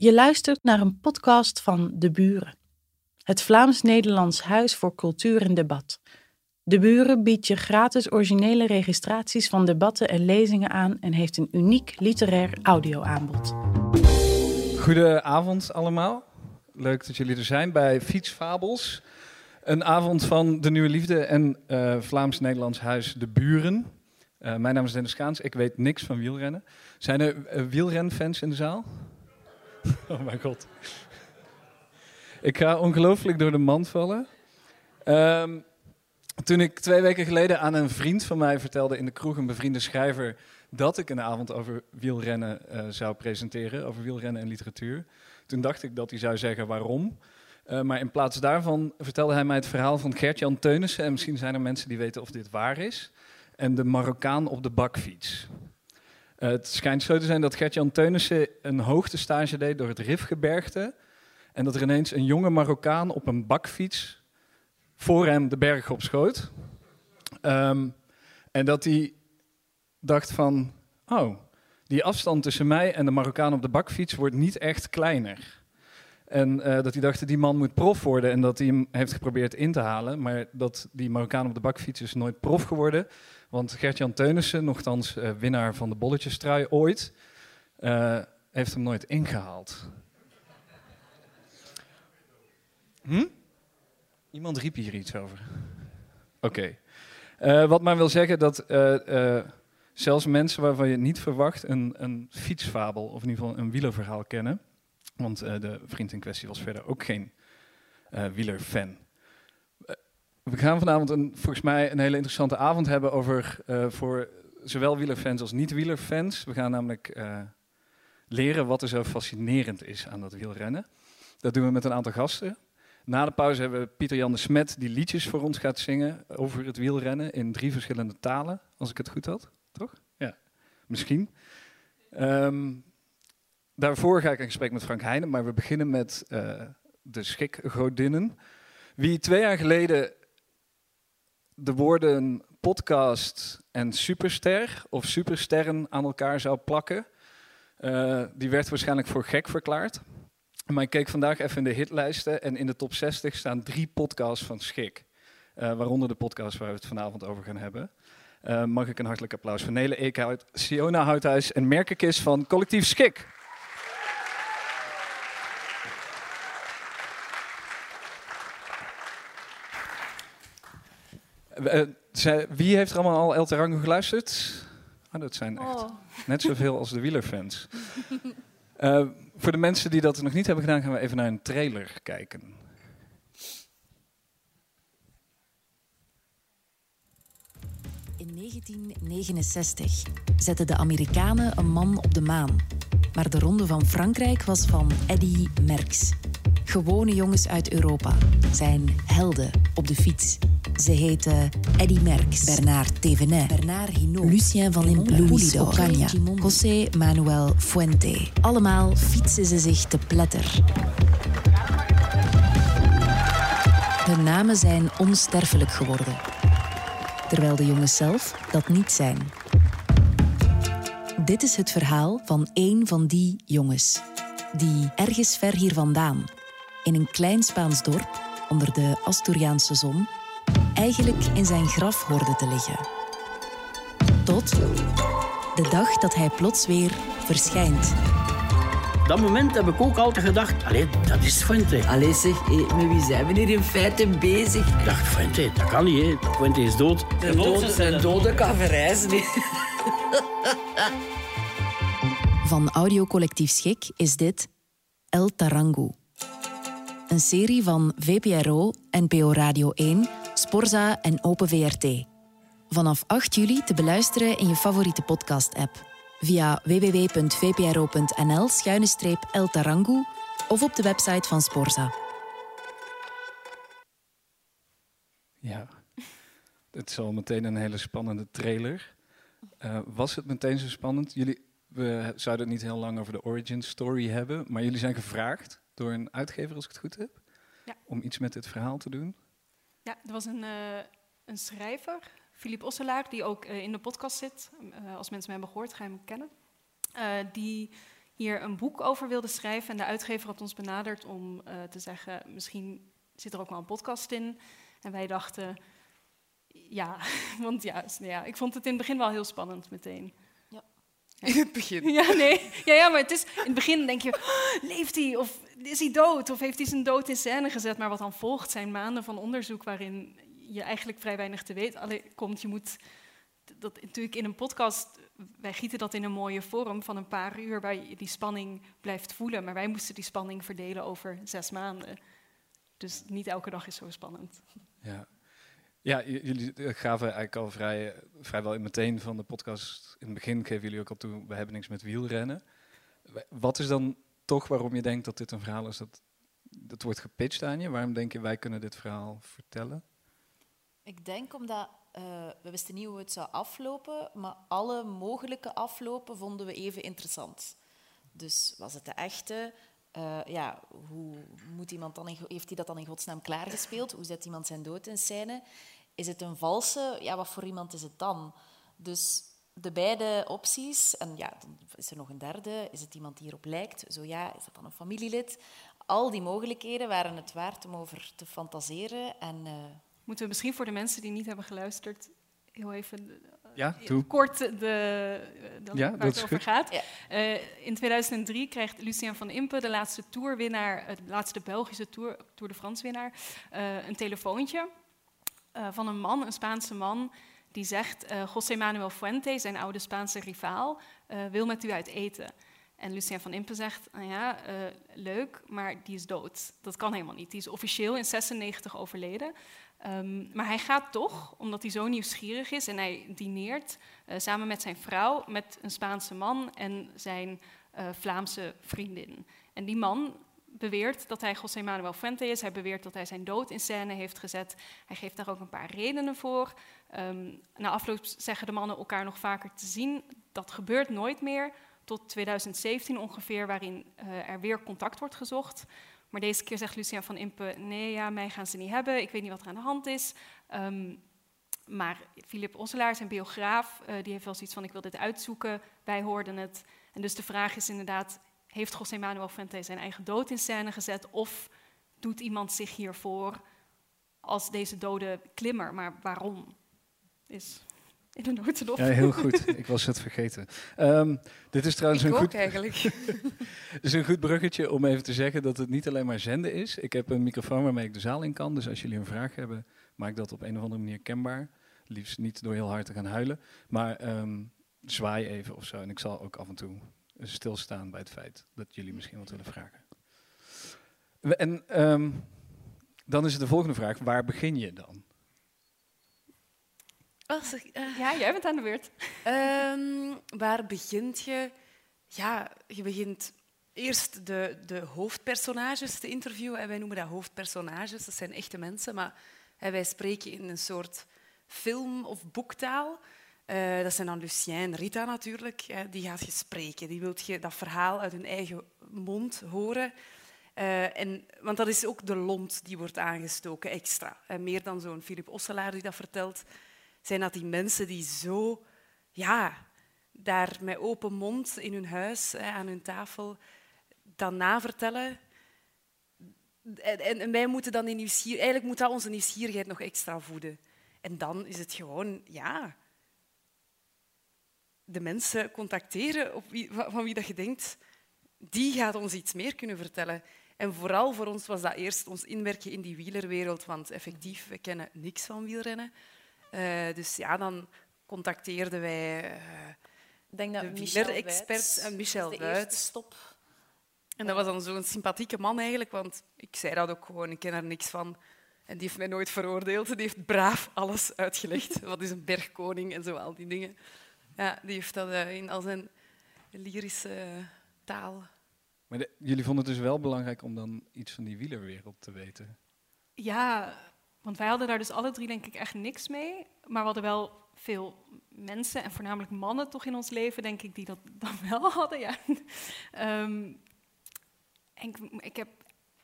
Je luistert naar een podcast van De Buren, het Vlaams-Nederlands Huis voor Cultuur en Debat. De Buren biedt je gratis originele registraties van debatten en lezingen aan en heeft een uniek literair audioaanbod. Goedenavond allemaal. Leuk dat jullie er zijn bij Fietsfabels. Een avond van de Nieuwe Liefde en uh, Vlaams-Nederlands Huis De Buren. Uh, mijn naam is Dennis Kaans, ik weet niks van wielrennen. Zijn er uh, wielrenfans in de zaal? Oh mijn god. Ik ga ongelooflijk door de mand vallen. Um, toen ik twee weken geleden aan een vriend van mij vertelde in de kroeg, een bevriende schrijver, dat ik een avond over wielrennen uh, zou presenteren, over wielrennen en literatuur. Toen dacht ik dat hij zou zeggen waarom. Uh, maar in plaats daarvan vertelde hij mij het verhaal van Gert-Jan Teunissen. En misschien zijn er mensen die weten of dit waar is. En de Marokkaan op de bakfiets. Uh, het schijnt zo te zijn dat Gert-Jan Teunissen een hoogtestage deed door het Rifgebergte. En dat er ineens een jonge Marokkaan op een bakfiets voor hem de berg op schoot. Um, en dat hij dacht van, oh, die afstand tussen mij en de Marokkaan op de bakfiets wordt niet echt kleiner. En uh, dat hij dacht, die man moet prof worden en dat hij hem heeft geprobeerd in te halen. Maar dat die Marokkaan op de bakfiets is nooit prof geworden. Want Gert-Jan Teunissen, nogthans uh, winnaar van de bolletjestrui ooit, uh, heeft hem nooit ingehaald. Hm? Iemand riep hier iets over. Oké. Uh, wat maar wil zeggen dat zelfs mensen waarvan je niet verwacht een, een fietsfabel of in ieder geval een wielerverhaal kennen. Want de vriend in kwestie was verder ook geen wielerfan. We gaan vanavond een, volgens mij een hele interessante avond hebben over uh, voor zowel wielerfans als niet-wielerfans. We gaan namelijk uh, leren wat er zo fascinerend is aan dat wielrennen. Dat doen we met een aantal gasten. Na de pauze hebben we Pieter Jan de Smet die liedjes voor ons gaat zingen over het wielrennen in drie verschillende talen, als ik het goed had. Toch? Ja, misschien. Um, daarvoor ga ik in gesprek met Frank Heijnen, maar we beginnen met uh, de schikgodinnen. Wie twee jaar geleden de woorden podcast en superster of supersterren aan elkaar zou plakken, uh, die werd waarschijnlijk voor gek verklaard. Maar ik keek vandaag even in de hitlijsten en in de top 60 staan drie podcasts van Schik. Uh, waaronder de podcast waar we het vanavond over gaan hebben. Uh, mag ik een hartelijk applaus voor Nele Eekhout, Siona Houthuis en Merkekis van Collectief Schik. Wie heeft er allemaal al El Terrango geluisterd? Oh, dat zijn echt oh. net zoveel als de wielerfans. uh, voor de mensen die dat nog niet hebben gedaan, gaan we even naar een trailer kijken. 1969 zetten de Amerikanen een man op de maan. Maar de ronde van Frankrijk was van Eddy Merckx. Gewone jongens uit Europa zijn helden op de fiets. Ze heten Eddy Merckx, Bernard Thévenet, Bernard Hinault, Lucien van Impe, Luis Ocaña, José Manuel Fuente. Allemaal fietsen ze zich te pletter. Hun namen zijn onsterfelijk geworden. Terwijl de jongens zelf dat niet zijn. Dit is het verhaal van één van die jongens. Die ergens ver hier vandaan, in een klein Spaans dorp onder de Asturiaanse zon, eigenlijk in zijn graf hoorde te liggen. Tot de dag dat hij plots weer verschijnt. Dat moment heb ik ook altijd gedacht, allee, dat is Fuente. Allee zeg, hé, met wie zijn we hier in feite bezig? Ik dacht, Fuente, dat kan niet, hè. Fuente is dood. Een dode, een dode kan verrijzen. Van audiocollectief Schik is dit El Tarango. Een serie van VPRO, NPO Radio 1, Sporza en Open VRT. Vanaf 8 juli te beluisteren in je favoriete podcast-app. Via www.vpro.nl-el Tarango of op de website van Sporza. Ja, het is al meteen een hele spannende trailer. Uh, was het meteen zo spannend? Jullie, we zouden het niet heel lang over de origin story hebben, maar jullie zijn gevraagd door een uitgever, als ik het goed heb, ja. om iets met dit verhaal te doen. Ja, er was een, uh, een schrijver, Philippe Osselaar, die ook uh, in de podcast zit. Uh, als mensen me hebben gehoord, ga je hem kennen. die hier een boek over wilden schrijven. En de uitgever had ons benaderd om eh, te zeggen, misschien zit er ook wel een podcast in. En wij dachten, ja, want ja, ja, ik vond het in het begin wel heel spannend meteen. In het begin. Ja, nee. Ja, ja, maar het is, in het begin denk je, "Oh, leeft hij? Of is hij dood? Of heeft hij zijn dood in scène gezet? Maar wat dan volgt zijn maanden van onderzoek waarin je eigenlijk vrij weinig te weten alleen komt. Je moet dat natuurlijk in een podcast, wij gieten dat in een mooie vorm van een paar uur waar je die spanning blijft voelen. Maar wij moesten die spanning verdelen over zes maanden. Dus niet elke dag is zo spannend. Ja, ja jullie gaven eigenlijk al vrij, vrijwel meteen van de podcast. In het begin geven jullie ook al toe, we hebben niks met wielrennen. Wa- Wat is dan toch waarom je denkt dat dit een verhaal is dat, dat wordt gepitcht aan je? Waarom denk je, wij kunnen dit verhaal vertellen? Ik denk omdat eh, we wisten niet hoe het zou aflopen, maar alle mogelijke aflopen vonden we even interessant. Dus was het de echte? Eh, ja, hoe moet iemand dan heeft hij dat dan in godsnaam klaargespeeld? Hoe zet iemand zijn dood in scène? Is het een valse? Ja, wat voor iemand is het dan? Dus de beide opties, en ja, dan is er nog een derde. Is het iemand die hierop lijkt? Zo ja, is dat dan een familielid? Al die mogelijkheden waren het waard om over te fantaseren. En eh, Moeten we misschien voor de mensen die niet hebben geluisterd, heel even eh, Ja, doe. kort de, de, Ja, waar dat het over goed. gaat. Ja. Eh, in 2003 krijgt Lucien van Impe, de laatste tourwinnaar, eh, de laatste Belgische tour, Tour de France winnaar, eh, een telefoontje eh, van een man, een Spaanse man, die zegt: eh José Manuel Fuente, zijn oude Spaanse rivaal, eh, wil met u uit eten. En Lucien van Impe zegt, nou ja, eh, leuk, maar die is dood. Dat kan helemaal niet. Die is officieel in 96 overleden. Ehm, maar hij gaat toch, omdat hij zo nieuwsgierig is en hij dineert eh, samen met zijn vrouw, met een Spaanse man en zijn eh, Vlaamse vriendin. En die man beweert dat hij José Manuel Fuente is. Hij beweert dat hij zijn dood in scène heeft gezet. Hij geeft daar ook een paar redenen voor. Ehm, na afloop zeggen de mannen elkaar nog vaker te zien. Dat gebeurt nooit meer, tot 2017 ongeveer, waarin eh, er weer contact wordt gezocht. Maar deze keer zegt Lucien van Impe, nee, ja, mij gaan ze niet hebben. Ik weet niet wat er aan de hand is. Ehm, maar Philip Osselaar, zijn biograaf, eh, die heeft wel zoiets van, ik wil dit uitzoeken. Wij hoorden het. En dus de vraag is inderdaad, heeft José Manuel Fuente zijn eigen dood in scène gezet? Of doet iemand zich hiervoor als deze dode klimmer? Maar waarom? Is in de notendop. Ja, heel goed. Ik was het vergeten. Ehm, dit is trouwens Ik een goed, eigenlijk. is een goed bruggetje om even te zeggen dat het niet alleen maar zenden is. Ik heb een microfoon waarmee ik de zaal in kan. Dus als jullie een vraag hebben, maak dat op een of andere manier kenbaar. Liefst niet door heel hard te gaan huilen. Maar ehm, zwaai even of zo. En ik zal ook af en toe stilstaan bij het feit dat jullie misschien wat willen vragen. En ehm, dan is het de volgende vraag. Waar begin je dan? Ik, eh, Ja, jij bent aan de beurt. Ehm, waar begint je? Ja, je begint eerst de, de hoofdpersonages te interviewen. En wij noemen dat hoofdpersonages, dat zijn echte mensen. Maar wij spreken in een soort film- of boektaal. Eh, dat zijn dan Lucien en Rita natuurlijk. Hè, die gaat je spreken. Die wilt je dat verhaal uit hun eigen mond horen. Eh, en, want dat is ook de lont die wordt aangestoken extra. Meer dan zo'n Philip Osselaar die dat vertelt, zijn dat die mensen die zo ja, daar met open mond in hun huis, aan hun tafel, dat navertellen. En, en, wij moeten dan die nieuwsgier, eigenlijk moet dat onze nieuwsgierigheid nog extra voeden. En dan is het gewoon, ja, de mensen contacteren van wie dat je denkt, die gaat ons iets meer kunnen vertellen. En vooral voor ons was dat eerst ons inwerken in die wielerwereld, want effectief, we kennen niks van wielrennen. Eh, dus ja, dan contacteerden wij... eh, ik denk dat De Michel wielerexpert, Wuits eh, Michel de eerste stop. En dat was dan zo'n sympathieke man eigenlijk, want ik zei dat ook gewoon, ik ken er niks van. En die heeft mij nooit veroordeeld. Die heeft braaf alles uitgelegd. Wat is een bergkoning en zo, al die dingen. Ja, die heeft dat in al zijn lyrische taal. Maar de- jullie vonden het dus wel belangrijk om dan iets van die wielerwereld te weten. Ja, want wij hadden daar dus alle drie denk ik echt niks mee. Maar we hadden wel veel mensen en voornamelijk mannen toch in ons leven, denk ik, die dat dan wel hadden. Ja. Ehm, en ik, heb,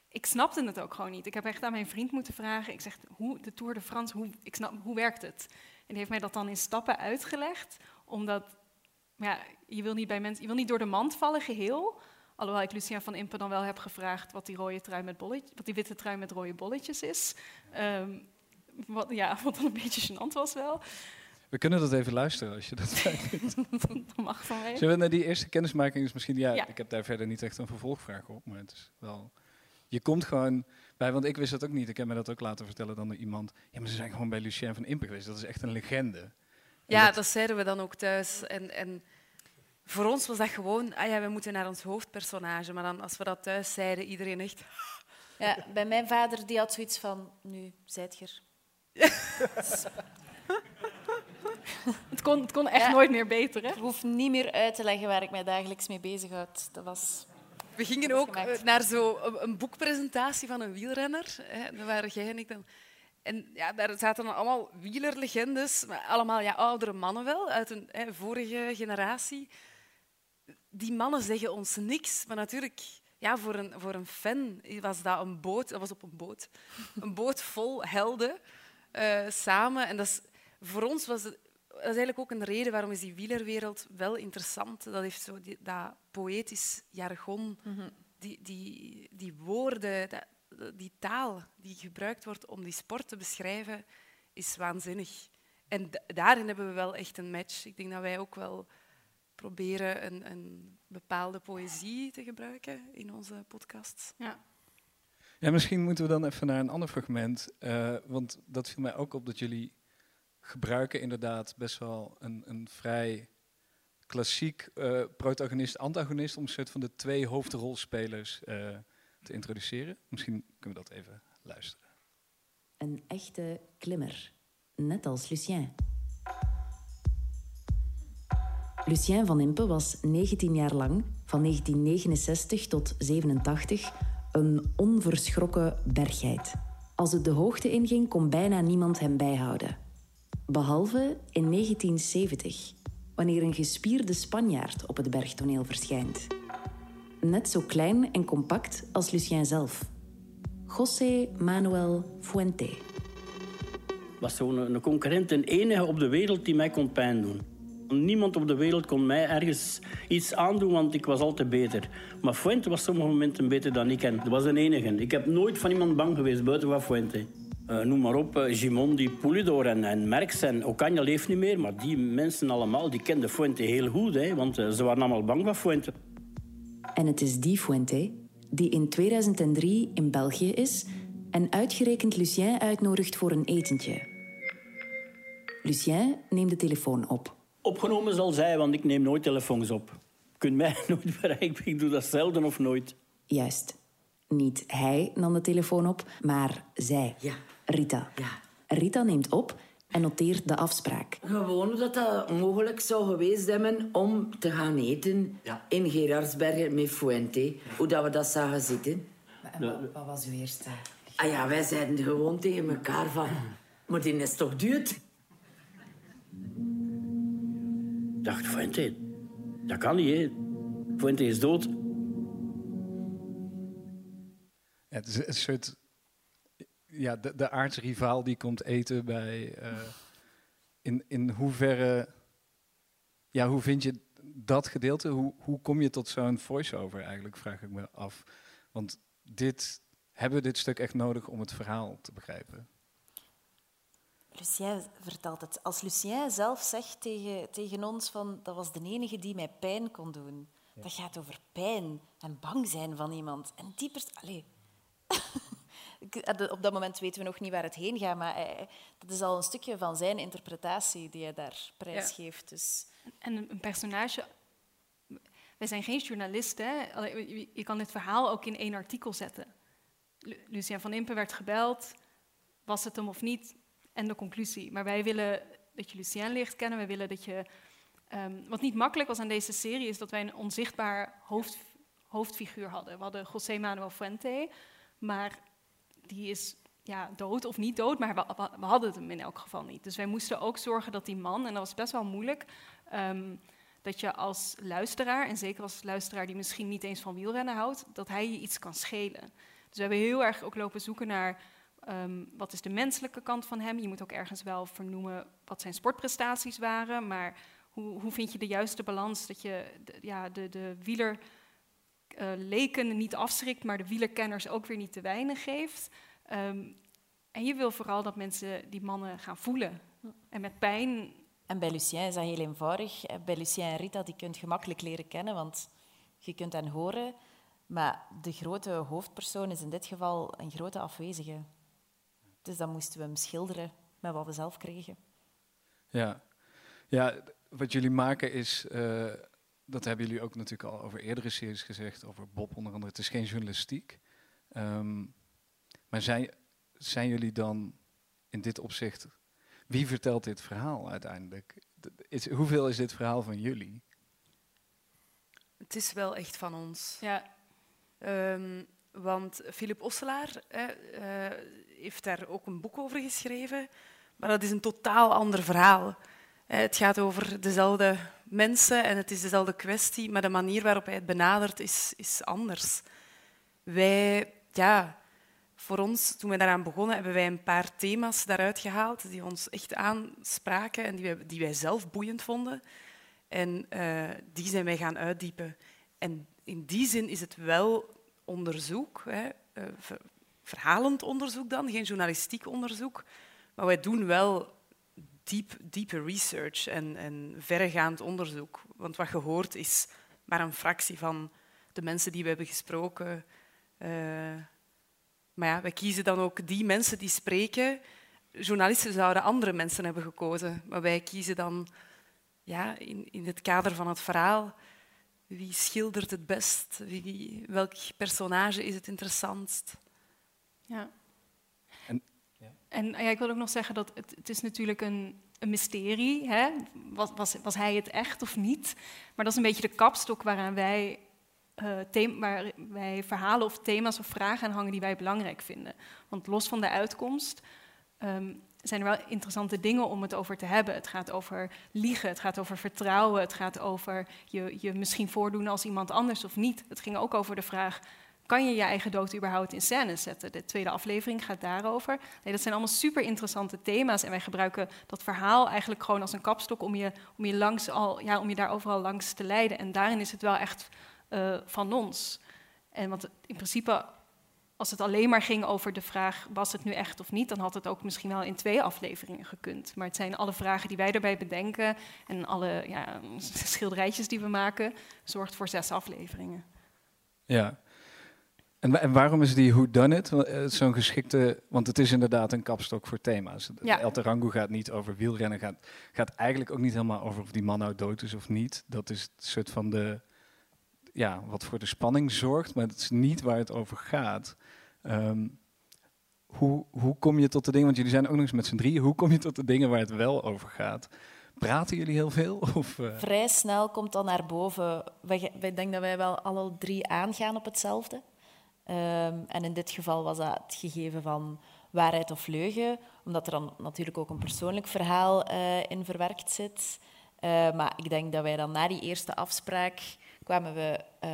ik snapte het ook gewoon niet. Ik heb echt aan mijn vriend moeten vragen. Ik zeg, hoe, de Tour de France, hoe, ik snap, hoe werkt het? En die heeft mij dat dan in stappen uitgelegd, omdat... ja, je wil niet bij mensen, je wil niet door de mand vallen geheel. Alhoewel ik Lucien van Impe dan wel heb gevraagd wat die rode trui met bolletjes, wat die witte trui met rode bolletjes is. Ehm, wat, ja, wat dan een beetje gênant was wel. We kunnen dat even luisteren als je dat vindt. dat mag van mij. Zullen we naar die eerste kennismaking is misschien... Ja, Ja. ik heb daar verder niet echt een vervolgvraag op, maar het is wel... Je komt gewoon bij, want ik wist dat ook niet. Ik heb me dat ook laten vertellen dan door iemand. Ja, maar ze zijn gewoon bij Lucien van Impe geweest. Dat is echt een legende. En Ja, dat- dat zeiden we dan ook thuis. En, en voor ons was dat gewoon, ah ja, we moeten naar ons hoofdpersonage. Maar dan, als we dat thuis zeiden, iedereen echt... Ja, bij mijn vader die had zoiets van, nu, zijt je er. Het kon, het kon echt Ja. nooit meer beter, hè? Ik hoef niet meer uit te leggen waar ik mij dagelijks mee bezighoud. Dat was... We gingen ook gemaakt. eh, naar zo een, een boekpresentatie van een wielrenner. Hè. Daar waren jij en ik dan. En ja, daar zaten dan allemaal wielerlegendes, maar allemaal ja, oudere mannen wel, uit een hè, vorige generatie. Die mannen zeggen ons niks, maar natuurlijk, ja, voor, een, voor een fan was dat een boot, dat was op een boot, een boot vol helden eh, samen. En dat is, voor ons was het, dat is eigenlijk ook een reden waarom is die wielerwereld wel interessant. Dat heeft zo die, dat poëtisch jargon, die, die, die woorden, die taal die gebruikt wordt om die sport te beschrijven, is waanzinnig. En da- daarin hebben we wel echt een match. Ik denk dat wij ook wel proberen een, een bepaalde poëzie te gebruiken in onze podcasts. Ja. Ja, misschien moeten we dan even naar een ander fragment. eh, want dat viel mij ook op dat jullie gebruiken inderdaad best wel een, een vrij klassiek eh, protagonist-antagonist om een soort van de twee hoofdrolspelers eh, te introduceren. Misschien kunnen we dat even luisteren. Een echte klimmer. Net als Lucien. Lucien van Impe was 19 jaar lang, van 1969 tot 87, een onverschrokken berggeit. Als het de hoogte inging, kon bijna niemand hem bijhouden. Behalve in 1970, wanneer een gespierde Spanjaard op het bergtoneel verschijnt. Net zo klein en compact als Lucien zelf. José Manuel Fuente. was zo'n concurrent, een enige op de wereld die mij kon pijn doen. Niemand op de wereld kon mij ergens iets aandoen, want ik was altijd beter. Maar Fuente was sommige momenten beter dan ik en dat was een enige. Ik heb nooit van iemand bang geweest buiten van Fuente. Eh, noem maar op, uh, Gimondi, Pulidor en, en Merckx en Ocaña leeft niet meer, maar die mensen allemaal die kenden Fuente heel goed, hè, want eh, ze waren allemaal bang van Fuente. En het is die Fuente die in 2003 in België is en uitgerekend Lucien uitnodigt voor een etentje. Lucien neemt de telefoon op. Opgenomen zal zij, want ik neem nooit telefoons op. Je kunt mij nooit bereiken, ik doe dat zelden of nooit. Juist. Niet hij nam de telefoon op, maar zij. Ja. Rita. Ja. Rita neemt op en noteert de afspraak. Gewoon dat dat mogelijk zou geweest hebben om te gaan eten Ja. in Gerardsbergen met Fuente. Hoe dat we dat zagen zitten. Wat was uw eerste? Ah ja, wij zeiden gewoon tegen elkaar van... Maar die is toch duur? Ik dacht, Fuente, dat kan niet, hè. Fuente is dood. Het is een soort. Ja, de, de aardsrivaal die komt eten bij. eh, in, in hoeverre. Ja, hoe vind je dat gedeelte? Hoe, hoe kom je tot zo'n voice-over eigenlijk, vraag ik me af. Want dit, hebben we dit stuk echt nodig om het verhaal te begrijpen? Lucien vertelt het. Als Lucien zelf zegt tegen, tegen ons van dat was de enige die mij pijn kon doen. Dat gaat over pijn en bang zijn van iemand. En die pers- Allee. Ik- eh, Op dat moment weten we nog niet waar het heen gaat, maar hij- dat is al een stukje van zijn interpretatie die hij daar prijsgeeft. Dus En een, personage. Wij zijn geen journalisten. Je- kan dit verhaal ook in één artikel zetten. Lu- Lucien van Impe werd gebeld. Was het hem of niet? En de conclusie. Maar wij willen dat je Lucien leert kennen. Wij willen dat je. ehm, wat niet makkelijk was aan deze serie, is dat wij een onzichtbaar hoofd, hoofdfiguur hadden. We hadden José Manuel Fuente, maar die is ja, dood of niet dood, maar we, hadden hem in elk geval niet. Dus wij moesten ook zorgen dat die man, en dat was best wel moeilijk, ehm, dat je als luisteraar, en zeker als luisteraar die misschien niet eens van wielrennen houdt, dat hij je iets kan schelen. Dus we hebben heel erg ook lopen zoeken naar ehm, wat is de menselijke kant van hem. Je moet ook ergens wel vernoemen wat zijn sportprestaties waren, maar Hoe, hoe vind je de juiste balans dat je de, ja, de, de wieler uh, leken niet afschrikt, maar de wielerkenners ook weer niet te weinig geeft. Ehm, en je wil vooral dat mensen die mannen gaan voelen. En met pijn. En bij Lucien is dat heel eenvoudig. Bij Lucien en Rita die kunt gemakkelijk leren kennen, want je kunt hen horen. Maar de grote hoofdpersoon is in dit geval een grote afwezige. Dus dan moesten we hem schilderen met wat we zelf kregen. Ja, ja wat jullie maken is, uh, dat hebben jullie ook natuurlijk al over eerdere series gezegd, over Bob onder andere. Het is geen journalistiek. Um, maar zijn, zijn jullie dan in dit opzicht, wie vertelt dit verhaal uiteindelijk? Is, hoeveel is dit verhaal van jullie? Het is wel echt van ons. Ja. Um, want Philip Osselaar uh, heeft daar ook een boek over geschreven, maar dat is een totaal ander verhaal. Eh, het gaat over dezelfde mensen en het is dezelfde kwestie, maar de manier waarop hij het benadert is, is anders. Wij, ja, voor ons, toen we daaraan begonnen, hebben wij een paar thema's daaruit gehaald die ons echt aanspraken en die wij, die wij zelf boeiend vonden. En uh, die zijn wij gaan uitdiepen. En in die zin is het wel onderzoek, hè, uh, verhalend onderzoek dan, geen journalistiek onderzoek. Maar wij doen wel diep, diepe research en, en verregaand onderzoek. Want wat je hoort is maar een fractie van de mensen die we hebben gesproken. Uh, maar ja, wij kiezen dan ook die mensen die spreken. Journalisten zouden andere mensen hebben gekozen, maar wij kiezen dan ja, in, in het kader van het verhaal wie schildert het best, wie, welk personage is het interessantst. Ja. En, ja. en ja, ik wil ook nog zeggen dat het, het is natuurlijk een, een mysterie. Hè? Was, was, was hij het echt of niet? Maar dat is een beetje de kapstok waaraan wij uh, waar wij verhalen of thema's of vragen aan hangen die wij belangrijk vinden. Want los van de uitkomst um, zijn er wel interessante dingen om het over te hebben. Het gaat over liegen, het gaat over vertrouwen, het gaat over je, je misschien voordoen als iemand anders of niet. Het ging ook over de vraag, kan je je eigen dood überhaupt in scène zetten? De tweede aflevering gaat daarover. Nee, dat zijn allemaal super interessante thema's en wij gebruiken dat verhaal eigenlijk gewoon als een kapstok om je, om je, langs al, ja, om je daar overal langs te leiden. En daarin is het wel echt uh, van ons. En want in principe, als het alleen maar ging over de vraag: was het nu echt of niet, dan had het ook misschien wel in twee afleveringen gekund. Maar het zijn alle vragen die wij daarbij bedenken en alle ja, schilderijtjes die we maken, zorgt voor zes afleveringen. Ja. En, en waarom is die Who Done It eh, zo'n geschikte... Want het is inderdaad een kapstok voor thema's. Ja. El Tarango gaat niet over wielrennen. Gaat, gaat eigenlijk ook niet helemaal over of die man nou dood is of niet. Dat is het soort van de ja, wat voor de spanning zorgt, maar het is niet waar het over gaat. Ehm, hoe, hoe kom je tot de dingen, want jullie zijn ook nog eens met z'n drieën, hoe kom je tot de dingen waar het wel over gaat? Praten jullie heel veel? Of, uh... Vrij snel komt dan naar boven. Wij, wij denken dat wij wel alle drie aangaan op hetzelfde. Um, en in dit geval was dat het gegeven van waarheid of leugen, omdat er dan natuurlijk ook een persoonlijk verhaal uh, in verwerkt zit. Uh, maar ik denk dat wij dan na die eerste afspraak kwamen we, uh,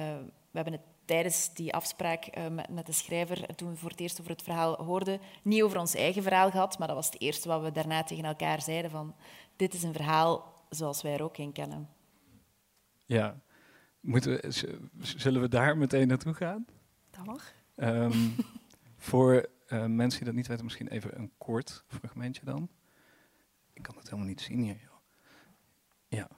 we hebben het tijdens die afspraak met, met, de schrijver, toen we voor het eerst over het verhaal hoorden, niet over ons eigen verhaal gehad, maar dat was het eerste wat we daarna tegen elkaar zeiden van dit is een verhaal zoals wij er ook in kennen. Ja, Moeten we, zullen we daar meteen naartoe gaan? Um, voor uh, mensen die dat niet weten, misschien even een kort fragmentje dan. Ik kan het helemaal niet zien hier. Joh. Ja.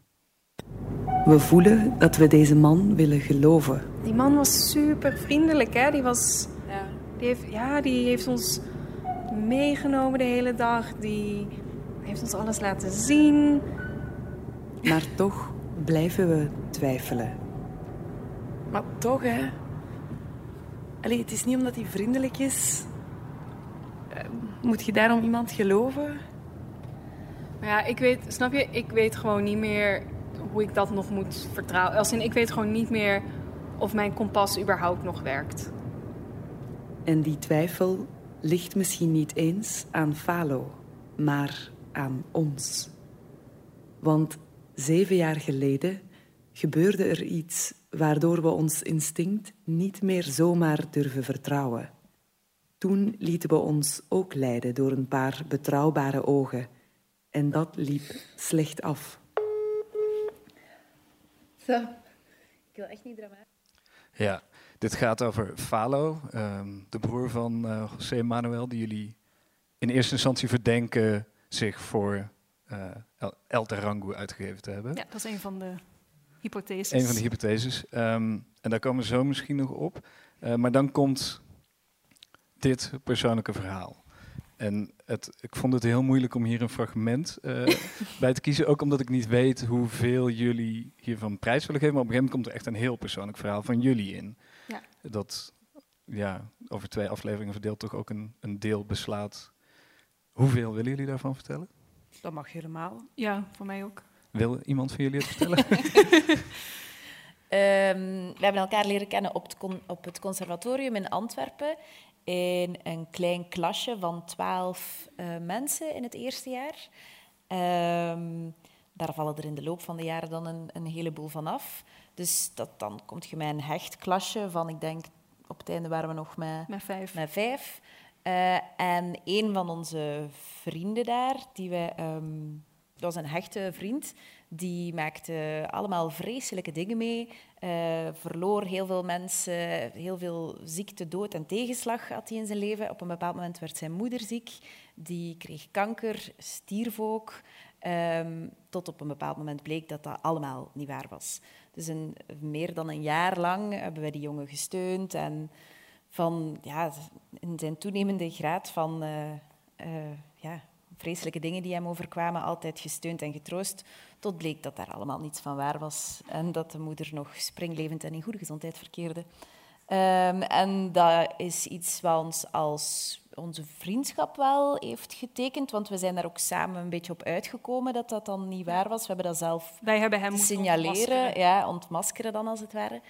We voelen dat we deze man willen geloven. Die man was super vriendelijk, hè? Die, was, ja. Die, heeft, ja, die heeft ons meegenomen de hele dag. Die heeft ons alles laten zien. Maar toch blijven we twijfelen. Maar toch, hè? Allee, het is niet omdat hij vriendelijk is. Eh, moet je daarom iemand geloven? Maar ja, ik weet, snap je, ik weet gewoon niet meer hoe ik dat nog moet vertrouwen. Als in, ik weet gewoon niet meer of mijn kompas überhaupt nog werkt. En die twijfel ligt misschien niet eens aan Falo, maar aan ons. Want zeven jaar geleden gebeurde er iets waardoor we ons instinct niet meer zomaar durven vertrouwen. Toen lieten we ons ook leiden door een paar betrouwbare ogen. En dat liep slecht af. Zo. Ik wil echt niet dramatisch. Ja, dit gaat over Falo, ehm, de broer van uh, José Manuel, die jullie in eerste instantie verdenken zich voor uh, El, Terrangu uitgegeven te hebben. Ja, dat is een van de hypotheses. Een van de hypotheses. Ehm, en daar komen we zo misschien nog op. Uh, maar dan komt dit persoonlijke verhaal. En het, ik vond het heel moeilijk om hier een fragment uh, bij te kiezen. Ook omdat ik niet weet hoeveel jullie hiervan prijs willen geven. Maar op een gegeven moment komt er echt een heel persoonlijk verhaal van jullie in. Ja. Dat ja, over twee afleveringen verdeeld toch ook een, een deel beslaat. Hoeveel willen jullie daarvan vertellen? Dat mag helemaal. Ja, voor mij ook. Wil iemand van jullie het vertellen? um, we hebben elkaar leren kennen op het, op het conservatorium in Antwerpen in een klein klasje van twaalf uh, mensen in het eerste jaar. Um, daar vallen er in de loop van de jaren dan een, een heleboel van af. Dus dat, dan kom je met een hecht klasje van, ik denk, op het einde waren we nog met, met vijf. Met vijf. Uh, en een van onze vrienden daar, die wij, um, dat was een hechte vriend, die maakte allemaal vreselijke dingen mee. Uh, verloor heel veel mensen, heel veel ziekte, dood en tegenslag had hij in zijn leven. Op een bepaald moment werd zijn moeder ziek. Die kreeg kanker, stierf ook. Um, tot op een bepaald moment bleek dat dat allemaal niet waar was. Dus een, meer dan een jaar lang hebben wij die jongen gesteund. En van, ja, in zijn toenemende graad van uh, uh, ja, vreselijke dingen die hem overkwamen, altijd gesteund en getroost. Tot bleek dat daar allemaal niets van waar was. En dat de moeder nog springlevend en in goede gezondheid verkeerde. Um, en dat is iets wat ons als onze vriendschap wel heeft getekend, want we zijn daar ook samen een beetje op uitgekomen dat dat dan niet waar was. We hebben dat zelf Wij hebben hem signaleren, ontmaskeren. ja, ontmaskeren dan als het ware.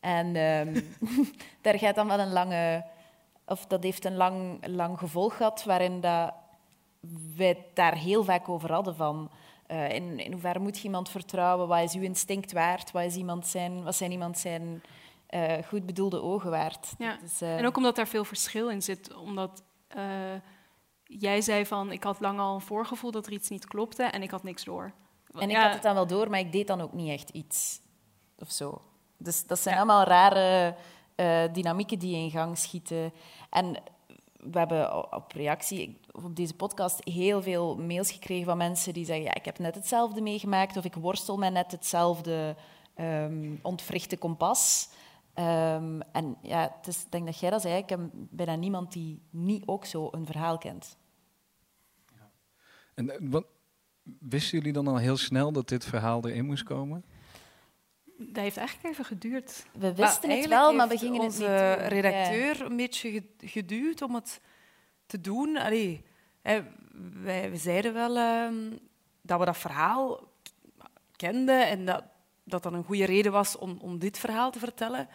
En um, daar gaat dan wel een lange, of dat heeft een lang, lang gevolg gehad, waarin dat wij het daar heel vaak over hadden van. Uh, in, in hoeverre moet je iemand vertrouwen? Wat is uw instinct waard? Wat, is iemand zijn, wat zijn iemand zijn uh, goed bedoelde ogen waard? Ja. Is, uh, en ook omdat daar veel verschil in zit. Omdat jij zei van, ik had lang al een voorgevoel dat er iets niet klopte en ik had niks door. En ik had het dan wel door, maar ik deed dan ook niet echt iets. Of zo. Dus dat zijn ja. allemaal rare dynamieken die in gang schieten. En we hebben op reactie op deze podcast heel veel mails gekregen van mensen die zeggen: ja, ik heb net hetzelfde meegemaakt of ik worstel met net hetzelfde um, ontwrichte kompas. Um, en ja, het is, ik denk dat jij dat zei, ik heb bijna niemand die niet ook zo een verhaal kent. Ja. En wat, wisten jullie dan al heel snel dat dit verhaal erin moest komen? Dat heeft eigenlijk even geduurd. We wisten het wel, maar we gingen onze het niet doen. redacteur ja. een beetje geduwd om het te doen. Allee, hè, wij, we zeiden wel um, dat we dat verhaal kenden en dat dat dan een goede reden was om, om dit verhaal te vertellen.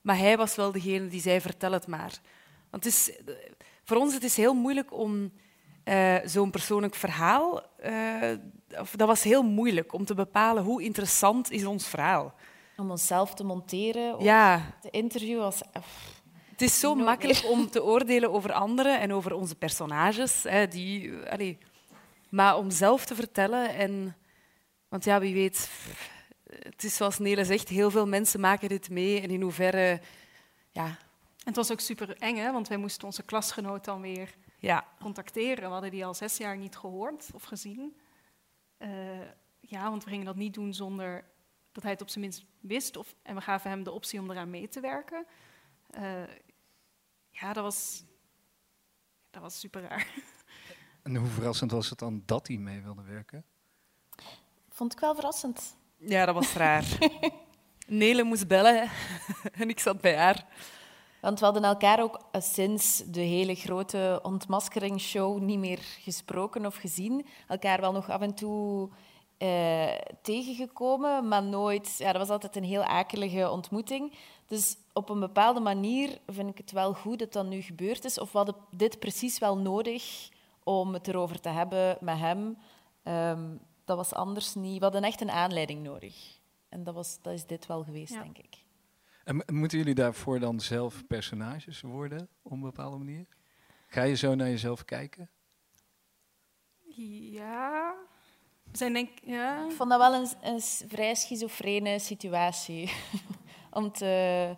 Maar hij was wel degene die zei, vertel het maar. Want het is, voor ons het is heel moeilijk om uh, zo'n persoonlijk verhaal... Uh, of, dat was heel moeilijk om te bepalen hoe interessant is ons verhaal. Om onszelf te monteren of ja. te interviewen was... Het is zo makkelijk meer. om te oordelen over anderen en over onze personages. Hè, die, maar om zelf te vertellen en... Want ja, wie weet... Het is zoals Nele zegt, heel veel mensen maken dit mee. En in hoeverre... Ja. En het was ook super eng, hè? want wij moesten onze klasgenoot dan weer ja. contacteren. We hadden die al zes jaar niet gehoord of gezien. Uh, ja, want we gingen dat niet doen zonder dat hij het op zijn minst wist. Of, en we gaven hem de optie om eraan mee te werken. Uh, ja, dat was, dat was super raar. En hoe verrassend was het dan dat hij mee wilde werken? Vond ik wel verrassend. Ja, dat was raar. Nele moest bellen en ik zat bij haar. Want we hadden elkaar ook sinds de hele grote ontmaskeringsshow niet meer gesproken of gezien. Elkaar wel nog af en toe eh, tegengekomen, maar nooit... Ja, dat was altijd een heel akelige ontmoeting. Dus op een bepaalde manier vind ik het wel goed dat dat nu gebeurd is. Of we hadden dit precies wel nodig om het erover te hebben met hem. Um, dat was anders niet. We hadden echt een aanleiding nodig. En dat, was, dat is dit wel geweest, ja. denk ik. En moeten jullie daarvoor dan zelf personages worden, op een bepaalde manier? Ga je zo naar jezelf kijken? Ja. We zijn denk ja. Ik vond dat wel een, een vrij schizofrene situatie om te,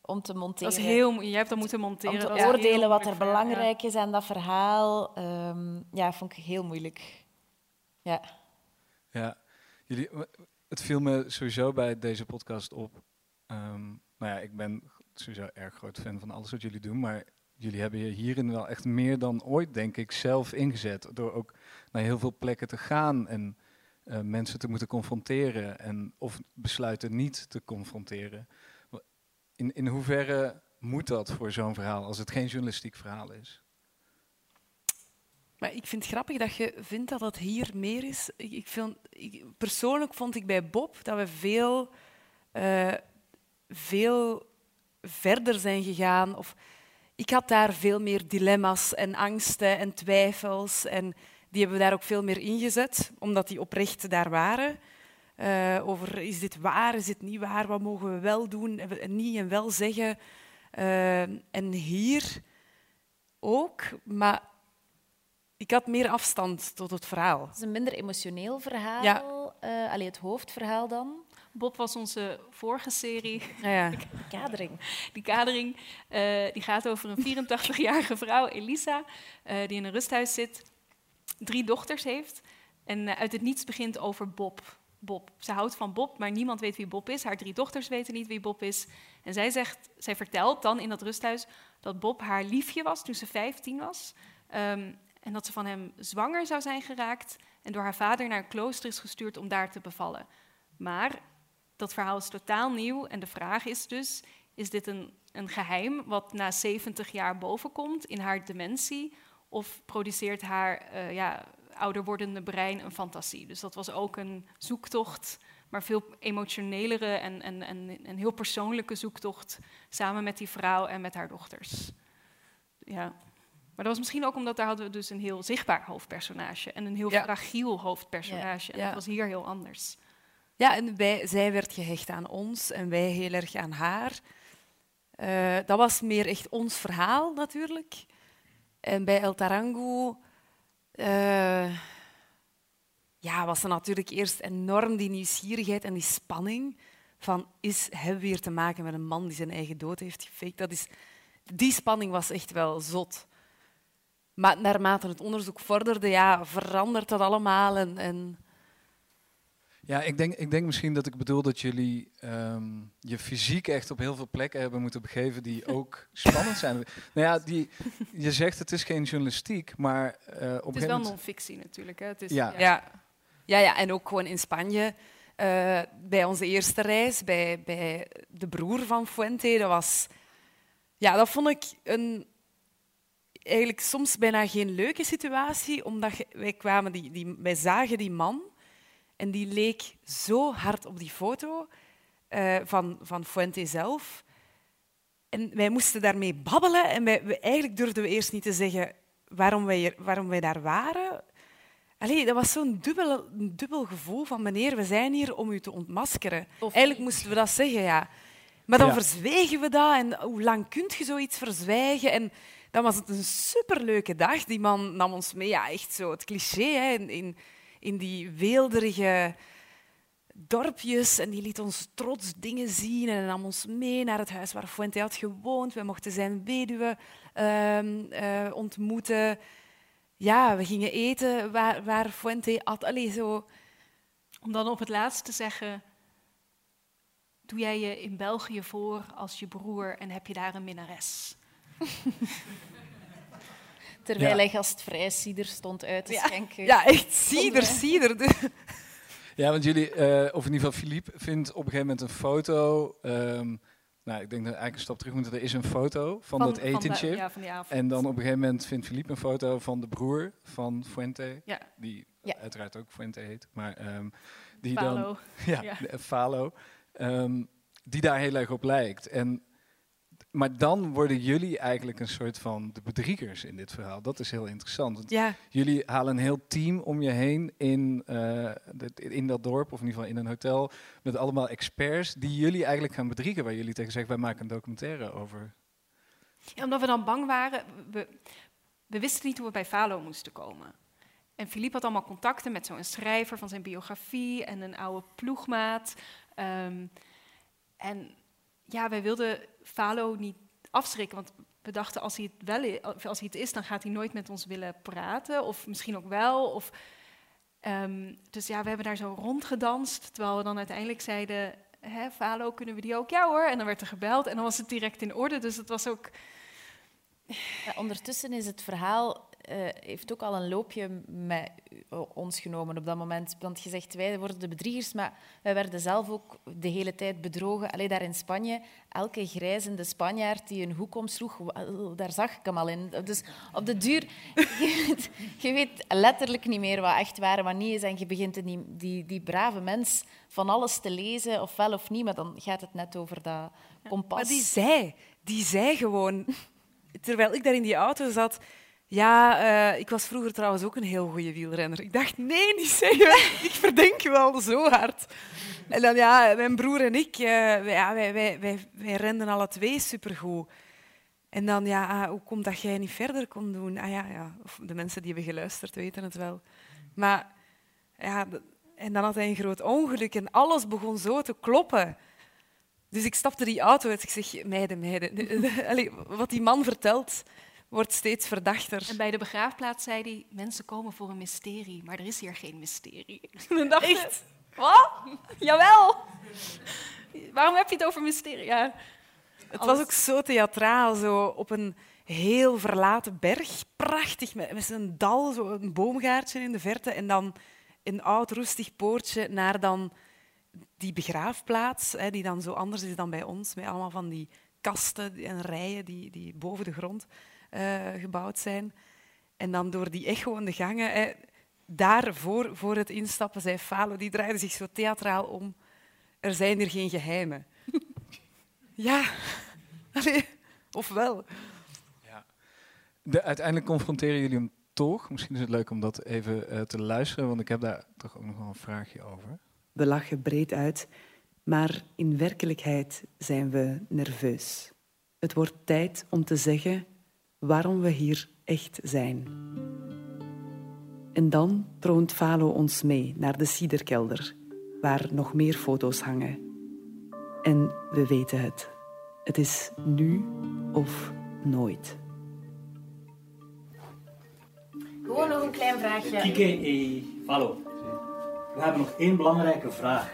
om te monteren. Dat is heel, jij hebt dat moeten om monteren. te een heel oordelen wat er ja. belangrijk is aan dat verhaal. Ehm, ja, vond ik heel moeilijk. Ja. Ja, jullie, het viel me sowieso bij deze podcast op. Ehm, nou ja, ik ben sowieso erg groot fan van alles wat jullie doen, maar jullie hebben je hierin wel echt meer dan ooit, denk ik, zelf ingezet. Door ook naar heel veel plekken te gaan en eh, mensen te moeten confronteren en of besluiten niet te confronteren. In, in hoeverre moet dat voor zo'n verhaal als het geen journalistiek verhaal is? Maar ik vind het grappig dat je vindt dat het hier meer is. Ik, vind, persoonlijk vond ik bij Bob dat we veel, eh, veel verder zijn gegaan. Of, ik had daar veel meer dilemma's en angsten en twijfels. En die hebben we daar ook veel meer ingezet, omdat die oprecht daar waren. Eh, over is dit waar, is dit niet waar, wat mogen we wel doen en niet en wel zeggen. Eh, en hier ook, maar ik had meer afstand tot het verhaal. Het is een minder emotioneel verhaal. Ja. Eh, allee, het hoofdverhaal dan. Bob was onze vorige serie. Ja, ja. De kadering. Die kadering eh, die gaat over een 84-jarige vrouw, Elisa, eh, die in een rusthuis zit, drie dochters heeft en eh, uit het niets begint over Bob. Bob. Ze houdt van Bob, maar niemand weet wie Bob is. Haar drie dochters weten niet wie Bob is. En zij, zegt, zij vertelt dan in dat rusthuis dat Bob haar liefje was toen ze 15 was. Ehm, en dat ze van hem zwanger zou zijn geraakt en door haar vader naar een klooster is gestuurd om daar te bevallen. Maar dat verhaal is totaal nieuw en de vraag is dus, is dit een, een geheim wat na 70 jaar bovenkomt in haar dementie? Of produceert haar eh, ja, ouder wordende brein een fantasie? Dus dat was ook een zoektocht, maar veel emotionelere en, en, en een heel persoonlijke zoektocht samen met die vrouw en met haar dochters. Ja. Maar dat was misschien ook omdat daar hadden we dus een heel zichtbaar hoofdpersonage en een heel Ja. fragiel hoofdpersonage. En dat was hier heel anders. Ja, en wij, zij werd gehecht aan ons en wij heel erg aan haar. Eh, dat was meer echt ons verhaal natuurlijk. En bij El Tarango eh, ja, was er natuurlijk eerst enorm die nieuwsgierigheid en die spanning van is, hebben we hier te maken met een man die zijn eigen dood heeft gefaked? Dat is, die spanning was echt wel zot. Maar naarmate het onderzoek vorderde, ja, verandert dat allemaal en, en Ja, ik denk, ik denk misschien dat ik bedoel dat jullie ehm, je fysiek echt op heel veel plekken hebben moeten begeven die ook spannend zijn. Nou ja, die, je zegt het is geen journalistiek, maar eh, op een Het is gegeven wel moment... non-fictie natuurlijk. Hè? Het is, Ja. Ja. Ja, ja, en ook gewoon in Spanje. eh, bij onze eerste reis, bij, bij de broer van Fuente, dat was... Ja, dat vond ik een, eigenlijk soms bijna geen leuke situatie, omdat wij, kwamen die, die, wij zagen die man en die leek zo hard op die foto eh, van, van Fuente zelf. En wij moesten daarmee babbelen en wij, we- eigenlijk durfden we eerst niet te zeggen waarom wij, hier- waarom wij daar waren. Allee, dat was zo'n dubbel, dubbel gevoel van meneer, we zijn hier om u te ontmaskeren. Eigenlijk moesten we dat zeggen, ja. Maar dan Ja. verzwegen we dat en hoe lang kun je zoiets verzwijgen? En dan was het een superleuke dag. Die man nam ons mee, ja, echt zo het cliché, hè, in, in, in die weelderige dorpjes en die liet ons trots dingen zien en nam ons mee naar het huis waar Fuente had gewoond. We mochten zijn weduwe ehm, eh, ontmoeten. Ja, we gingen eten waar, waar Fuente at. Allee, zo. Om dan op het laatst te zeggen, doe jij je in België voor als je broer en heb je daar een minnares? Terwijl Ja. hij gastvrij cider stond uit te Ja. schenken. Ja, echt cider, cider. De- Ja, want jullie, eh, of in ieder geval Philippe, vindt op een gegeven moment een foto. ehm, nou, ik denk dat we eigenlijk een stap terug moeten. Er is een foto van, dat de- etentje. ja, van die avond. En dan op een gegeven moment vindt Philippe een foto van de broer van Fuente. Ja. Die Ja. uiteraard ook Fuente heet. Maar ehm, die dan Falo. ja, Ja. de- Falo, ehm, die daar heel erg op lijkt. En, maar dan worden jullie eigenlijk een soort van de bedriegers in dit verhaal. Dat is heel interessant. Want Ja, jullie halen een heel team om je heen in, eh, de- in dat dorp, of in ieder geval in een hotel, met allemaal experts die jullie eigenlijk gaan bedriegen. Waar jullie tegen zeggen, wij maken een documentaire over. Ja, omdat we dan bang waren, we, we wisten niet hoe we bij Falo moesten komen. En Philippe had allemaal contacten met zo'n schrijver van zijn biografie en een oude ploegmaat. Ehm, en ja, wij wilden Falo niet afschrikken, want we dachten als hij het wel is, als hij het is, dan gaat hij nooit met ons willen praten, of misschien ook wel. Of, ehm, dus ja, we hebben daar zo rondgedanst, terwijl we dan uiteindelijk zeiden, hè, Falo, kunnen we die ook? Ja hoor. En dan werd er gebeld en dan was het direct in orde. Dus het was ook... Ondertussen is het verhaal heeft ook al een loopje met ons genomen op dat moment. Want je zegt, wij worden de bedriegers, maar wij werden zelf ook de hele tijd bedrogen. Alleen daar in Spanje, elke grijzende Spanjaard die een hoek omsloeg, daar zag ik hem al in. Dus op de duur, je weet, je weet letterlijk niet meer wat echt waar en wat niet is. En je begint die, die, die brave mens van alles te lezen, of wel of niet, maar dan gaat het net over dat kompas. maar die zei, die zei gewoon... Terwijl ik daar in die auto zat ja, uh, ik was vroeger trouwens ook een heel goede wielrenner. Ik dacht, nee, niet zeggen. ik verdenk je wel zo hard. En dan, ja, mijn broer en ik, uh, wij, wij, wij, wij, renden alle twee supergoed. En dan, ja, ah, hoe komt dat jij niet verder kon doen? Ah ja, ja. De mensen die hebben geluisterd weten het wel. Maar, ja, en dan had hij een groot ongeluk en alles begon zo te kloppen. Dus ik stapte die auto uit. Ik zeg, meiden, meiden. Allee, wat die man vertelt, wordt steeds verdachter. En bij de begraafplaats zei hij, mensen komen voor een mysterie, maar er is hier geen mysterie. dan dacht Echt? wat? Jawel! Waarom heb je het over mysterie? Ja. Het was ook zo theatraal, zo op een heel verlaten berg. Prachtig, met, met zo'n dal, zo een boomgaartje in de verte. En dan een oud, rustig poortje naar dan die begraafplaats, hè, die dan zo anders is dan bij ons, met allemaal van die kasten en rijen die, die boven de grond uh, gebouwd zijn. En dan door die echo in de gangen, eh, daar voor, voor het instappen, zei Falo, die draaide zich zo theatraal om. Er zijn hier geen geheimen. ja, Allee, of wel. Ja. De, uiteindelijk confronteren jullie hem toch. Misschien is het leuk om dat even uh, te luisteren, want ik heb daar toch ook nog wel een vraagje over. We lachen breed uit, maar in werkelijkheid zijn we nerveus. Het wordt tijd om te zeggen waarom we hier echt zijn. En dan troont Falo ons mee naar de Siederkelder, waar nog meer foto's hangen. En we weten het. Het is nu of nooit. Gewoon nog een klein vraagje. Kike y Falo. We hebben nog één belangrijke vraag.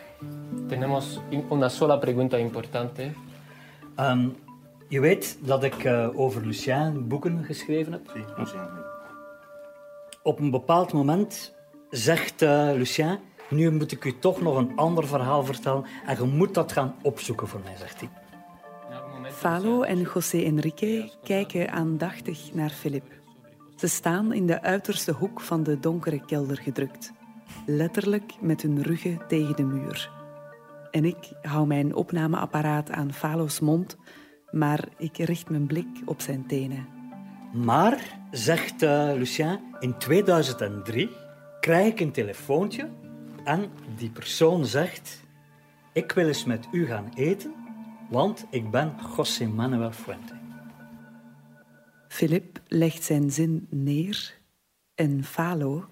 Tenemos una sola pregunta importante. Um, je weet dat ik uh, over Lucien boeken geschreven heb. Lucien. Op een bepaald moment zegt uh, Lucien: Nu moet ik u toch nog een ander verhaal vertellen en je moet dat gaan opzoeken voor mij, zegt hij. Falo en José Enrique kijken aandachtig naar Philippe. Ze staan in de uiterste hoek van de donkere kelder gedrukt, letterlijk met hun ruggen tegen de muur. En ik hou mijn opnameapparaat aan Falo's mond maar ik richt mijn blik op zijn tenen. Maar, zegt uh, Lucien, in 2003 krijg ik een telefoontje en die persoon zegt: Ik wil eens met u gaan eten, want ik ben José Manuel Fuente. Philip legt zijn zin neer en Falo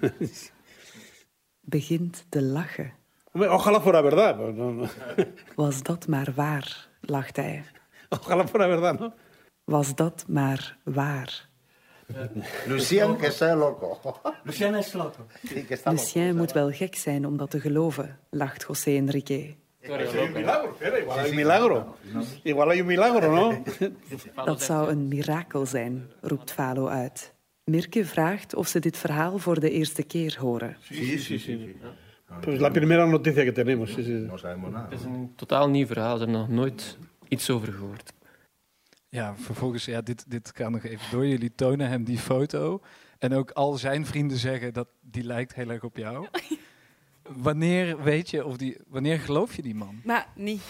begint te lachen. Ojalá fuera verdad. Was dat maar waar? Lacht hij. Ojalá fuera verdad, ¿no? Was dat maar waar? Lucien, que está loco. Lucien is loco. Lucien moet wel gek zijn om dat te geloven, lacht José Enrique. milagro. Igual hay un milagro, no? Dat zou een mirakel zijn, roept Falo uit. Mirke vraagt of ze dit verhaal voor de eerste keer horen. Sí, sí, sí. Pues la primera noticia que tenemos. Sí, sí. Het is een totaal nieuw verhaal. Ze hebben nog nooit iets over gehoord. Ja, vervolgens, ja, dit, dit kan nog even door. Jullie tonen hem die foto. En ook al zijn vrienden zeggen dat die lijkt heel erg op jou. Wanneer weet je of die, wanneer geloof je die man? Maar niet.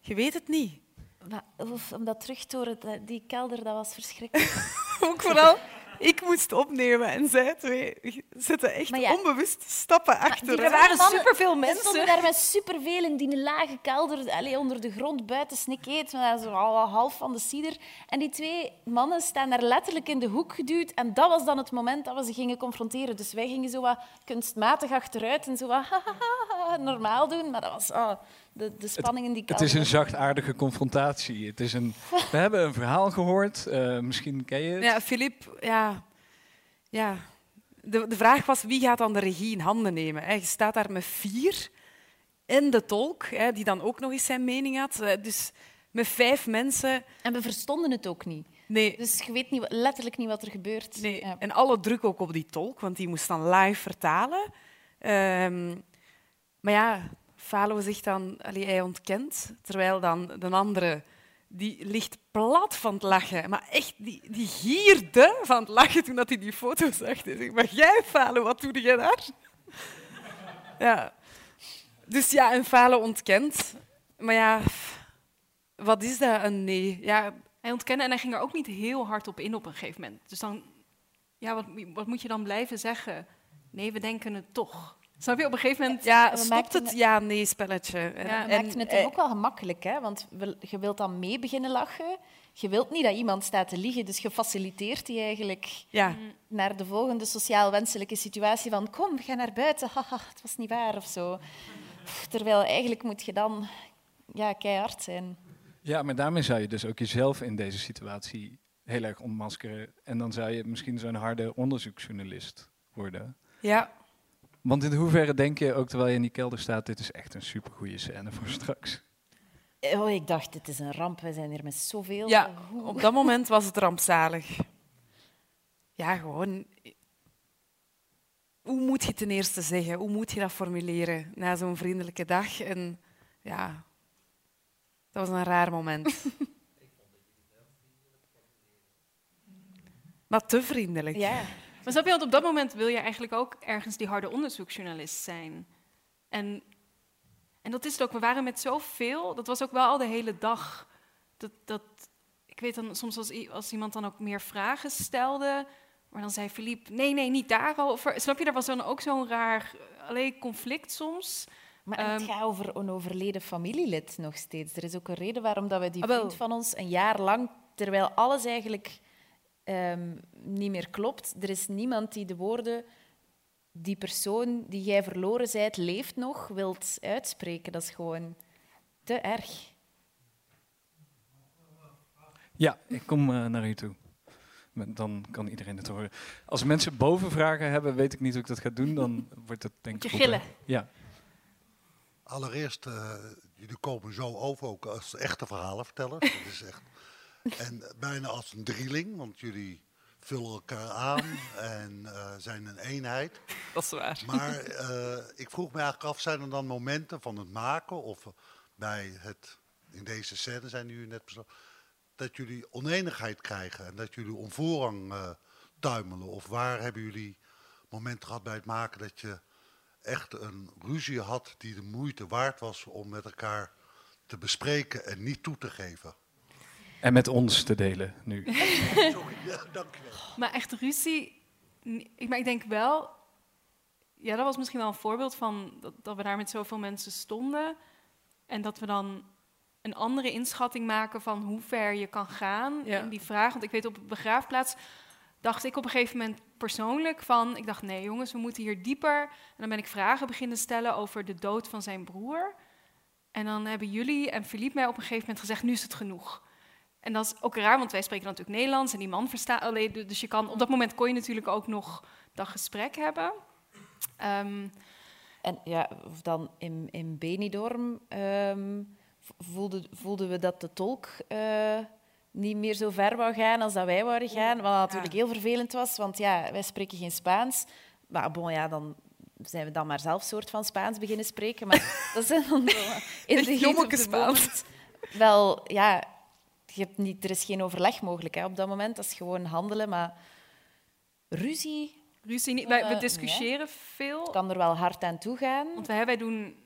Je weet het niet. Maar, of, om dat terug te horen, die kelder, dat was verschrikkelijk. ook vooral ik moest opnemen en zij twee zetten echt ja. onbewust stappen achter. Er waren superveel mensen. Er stonden daar met superveel in die lage kelder, allee, onder de grond, buiten snikkeet, met zo al half van de cider. En die twee mannen staan daar letterlijk in de hoek geduwd. En dat was dan het moment dat we ze gingen confronteren. Dus wij gingen zo wat kunstmatig achteruit en zo wat normaal doen. Maar dat was oh, de, de spanning in die Het is een zachtaardige confrontatie. Het is een, we hebben een verhaal gehoord, eh, misschien ken je het. Ja, Filip, ja. ja. De, de vraag was wie gaat dan de regie in handen nemen. Hè? Je staat daar met vier en de tolk, hè, die dan ook nog eens zijn mening had. Eh, Dus met vijf mensen. En we verstonden het ook niet. Nee. Dus je weet niet, letterlijk niet wat er gebeurt. Nee. Ja. En alle druk ook op die tolk, want die moest dan live vertalen. Ehm, maar ja, Falo zegt dan, allee, hij ontkent, terwijl dan de andere die ligt plat van het lachen. Maar echt, die, die gierde van het lachen toen hij die foto zag. Hij zegt, maar jij, Falo, wat doe jij daar? Ja. Dus ja, en Falo ontkent. Maar ja, wat is dat, een nee? Ja, Hij ontkende en hij ging er ook niet heel hard op in op een gegeven moment. Dus dan, ja, wat, wat moet je dan blijven zeggen? Nee, we denken het toch. Snap je? Op een gegeven moment... ja stopt het ja-nee-spelletje. En- Ja, en- maakten het eh, hem ook wel gemakkelijk, hè? want je wilt dan mee beginnen lachen. Je wilt niet dat iemand staat te liegen, dus je faciliteert die eigenlijk Ja. naar de volgende sociaal wenselijke situatie van kom, ga naar buiten, haha, het was niet waar of zo. Terwijl eigenlijk moet je dan ja, keihard zijn. Ja, maar daarmee zou je dus ook jezelf in deze situatie heel erg ontmaskeren. En dan zou je misschien zo'n harde onderzoeksjournalist worden. Ja. Want in hoeverre denk je, ook terwijl je in die kelder staat, dit is echt een supergoeie scène voor straks. Oh, ik dacht, het is een ramp, we zijn hier met zoveel. Ja, op dat moment was het rampzalig. Ja, gewoon. Hoe moet je ten eerste zeggen? Hoe moet je dat formuleren na zo'n vriendelijke dag? En ja, dat was een raar moment. maar te vriendelijk. Ja. Maar snap je, want op dat moment wil je eigenlijk ook ergens die harde onderzoeksjournalist zijn. En, en dat is het ook. We waren met zoveel, dat was ook wel al de hele dag. Dat, dat, ik weet dan soms als, als iemand dan ook meer vragen stelde, maar dan zei Philippe, nee, nee, niet daarover. Snap je, er was dan ook zo'n raar eh, allee, conflict soms. Maar het Ehm, gaat over een overleden familielid nog steeds. Er is ook een reden waarom dat we die Ah, vriend van ons een jaar lang, terwijl alles eigenlijk ehm, niet meer klopt, er is niemand die de woorden die persoon die jij verloren zijt leeft nog, wilt uitspreken. Dat is gewoon te erg. Ja, ik kom eh, naar u toe. Dan kan iedereen het horen. Als mensen boven vragen hebben, weet ik niet hoe ik dat ga doen. Dan wordt het denk ik... Je gillen. Ja. Allereerst, eh, jullie komen zo over ook als echte verhalenvertellers. Dat is echt. En bijna als een drieling, want jullie vullen elkaar aan en eh, zijn een eenheid. Dat is waar. Maar eh, ik vroeg me eigenlijk af, zijn er dan momenten van het maken of bij het, in deze scène zijn jullie net bezo- dat jullie oneenigheid krijgen en dat jullie om voorrang eh, tuimelen? Of waar hebben jullie momenten gehad bij het maken dat je echt een ruzie had die de moeite waard was om met elkaar te bespreken en niet toe te geven? En met ons te delen nu. Sorry, ja, dankjewel. Maar echt ruzie, ik, maar ik denk wel, ja, dat was misschien wel een voorbeeld van dat, dat we daar met zoveel mensen stonden en dat we dan een andere inschatting maken van hoe ver je kan gaan Ja. in die vraag. Want ik weet op de begraafplaats dacht ik op een gegeven moment persoonlijk van, ik dacht nee jongens, we moeten hier dieper. En dan ben ik vragen beginnen stellen over de dood van zijn broer. En dan hebben jullie en Philippe mij op een gegeven moment gezegd, nu is het genoeg. En dat is ook raar, want wij spreken natuurlijk Nederlands en die man verstaat alleen. Dus je kan, op dat moment kon je natuurlijk ook nog dat gesprek hebben. Ehm, En ja, of dan in, in Benidorm ehm, voelden, voelden we dat de tolk eh, niet meer zo ver wou gaan als dat wij wouden gaan. Wat natuurlijk heel vervelend was, want ja, wij spreken geen Spaans. Maar bon, ja, dan zijn we dan maar zelf soort van Spaans beginnen spreken. Maar dat zijn dan in de Spaans. Wel, ja, je hebt niet, er is geen overleg mogelijk hè, op dat moment. Dat is gewoon handelen, maar ruzie ruzie niet. Wij, we Eh, discussiëren veel. kan er wel hard aan toe gaan. Want wij, wij doen,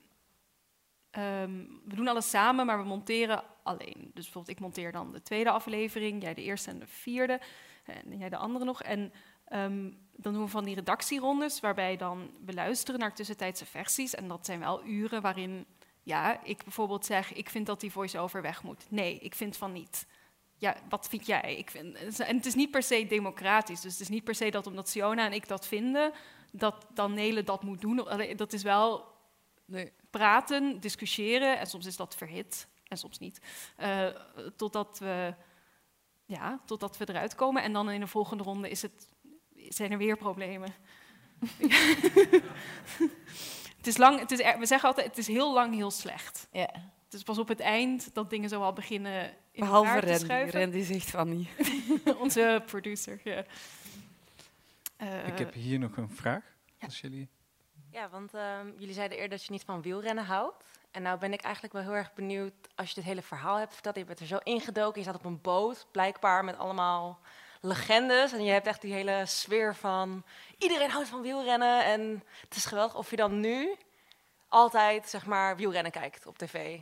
ehm, we doen alles samen, maar we monteren alleen. Dus bijvoorbeeld, ik monteer dan de tweede aflevering, jij de eerste en de vierde, en jij de andere nog. En ehm, dan doen we van die redactierondes, waarbij dan we luisteren naar tussentijdse versies. En dat zijn wel uren waarin ja, ik bijvoorbeeld zeg, ik vind dat die voice-over weg moet. Nee, ik vind van niet. Ja, wat vind jij? Ik vind, en het is niet per se democratisch. Dus het is niet per se dat omdat Siona en ik dat vinden, dat dan Nele dat moet doen. Dat is wel nee. praten, discussiëren. En soms is dat verhit en soms niet. Uh, totdat, we, ja, totdat we eruit komen. En dan in de volgende ronde is het, zijn er weer problemen. het is lang, het is, we zeggen altijd, het is heel lang heel slecht. Ja. Het is pas op het eind dat dingen zo al beginnen in Behalve te schuiven. Randy zegt van niet. Onze producer, ja. Uh, Ik heb hier nog een vraag. Ja, als jullie... ja want um, jullie zeiden eerder dat je niet van wielrennen houdt. En nou ben ik eigenlijk wel heel erg benieuwd, als je dit hele verhaal hebt verteld, je bent er zo ingedoken, je staat op een boot, blijkbaar met allemaal legendes. En je hebt echt die hele sfeer van iedereen houdt van wielrennen en het is geweldig. Of je dan nu altijd zeg maar wielrennen kijkt op tv.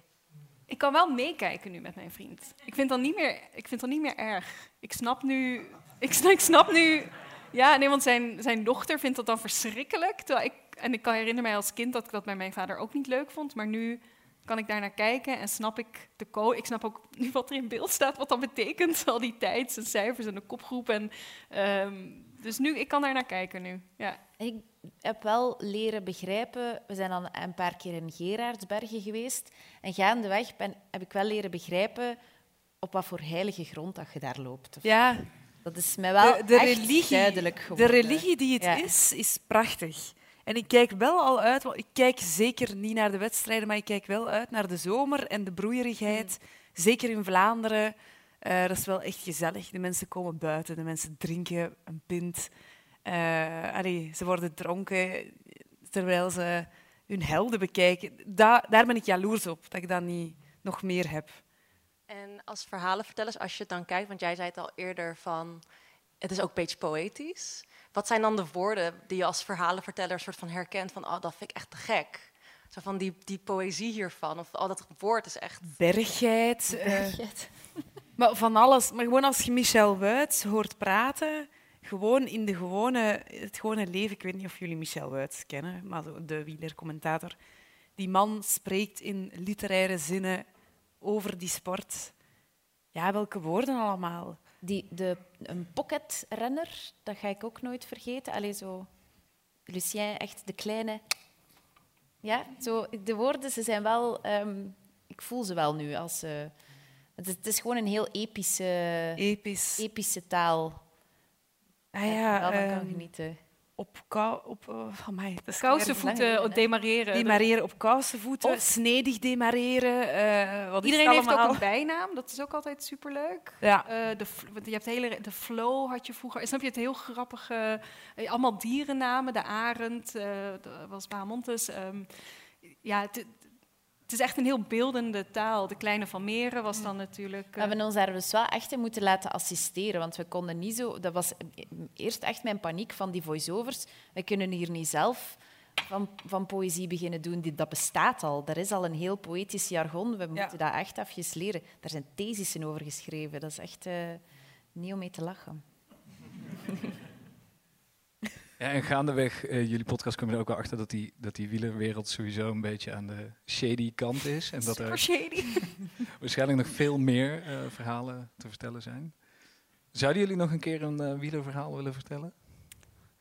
Ik kan wel meekijken nu met mijn vriend. Ik vind dat niet meer, ik vind dat niet meer erg. Ik snap nu, ik, ik snap nu, ja, nee, want zijn, zijn dochter vindt dat dan verschrikkelijk. Terwijl ik, en ik kan herinneren mij als kind dat ik dat bij mijn vader ook niet leuk vond. Maar nu kan ik daar naar kijken en snap ik de code. Ik snap ook nu wat er in beeld staat, wat dat betekent. Al die tijds en cijfers en de kopgroep. En, um, dus nu, ik kan daar naar kijken nu. Ja. Ik heb wel leren begrijpen. We zijn al een paar keer in Gerardsbergen geweest. En gaandeweg ben, heb ik wel leren begrijpen op wat voor heilige grond dat je daar loopt. Ja. Dat is mij wel de, de religie, duidelijk geworden. De religie die het is, is prachtig. En ik kijk wel al uit, want ik kijk zeker niet naar de wedstrijden, maar ik kijk wel uit naar de zomer en de broeierigheid. Mm. Zeker in Vlaanderen. Uh, dat is wel echt gezellig. De mensen komen buiten, de mensen drinken een pint. Uh, allee, ze worden dronken terwijl ze hun helden bekijken. Da daar ben ik jaloers op, dat ik dat niet nog meer heb. En als verhalenvertellers, als je het dan kijkt, want jij zei het al eerder van, het is ook een beetje poëtisch. Wat zijn dan de woorden die je als verhalenverteller soort van herkent van, oh, dat vind ik echt te gek? Zo van die, die poëzie hiervan, of oh, dat woord is echt... Bergheid. Bergheid. maar van alles. Maar gewoon als je Michel Wuits hoort praten, gewoon in de gewone, het gewone leven. Ik weet niet of jullie Michel Wuits kennen, maar de wielercommentator. Die man spreekt in literaire zinnen over die sport. Ja, welke woorden allemaal? Die, de, een pocketrenner, dat ga ik ook nooit vergeten. Allee, zo... Lucien, echt de kleine... Ja, zo, de woorden, ze zijn wel... Um, ik voel ze wel nu. Als, uh, het, is, het, is, gewoon een heel epische, Episch. epische taal. Ah, ja, wel van um, kan genieten op, kou, op uh, amai, kousenvoeten demareren. Demareren op kousenvoeten, snedig demareren. Uh, wat Iedereen heeft ook een bijnaam, dat is ook altijd superleuk. Ja. Uh, de, je hebt hele, de flow had je vroeger. Snap je het heel grappige, allemaal dierennamen, de arend, de, was Bahamontes. Um, ja, het is echt een heel beeldende taal. De kleine van Meren was dan natuurlijk... We hebben ons daar dus wel echt in moeten laten assisteren, want we konden niet zo... Dat was eerst echt mijn paniek van die voiceovers. We kunnen hier niet zelf van, van poëzie beginnen doen. Dat bestaat al. Er is al een heel poëtisch jargon. We moeten dat echt afjes leren. Daar zijn thesissen over geschreven. Dat is echt uh, niet om mee te lachen. Ja, en gaandeweg uh, jullie podcast kom je er ook wel achter dat die, dat die wielerwereld sowieso een beetje aan de shady kant is. En dat er shady. waarschijnlijk nog veel meer uh, verhalen te vertellen zijn. Zouden jullie nog een keer een uh, wielerverhaal willen vertellen?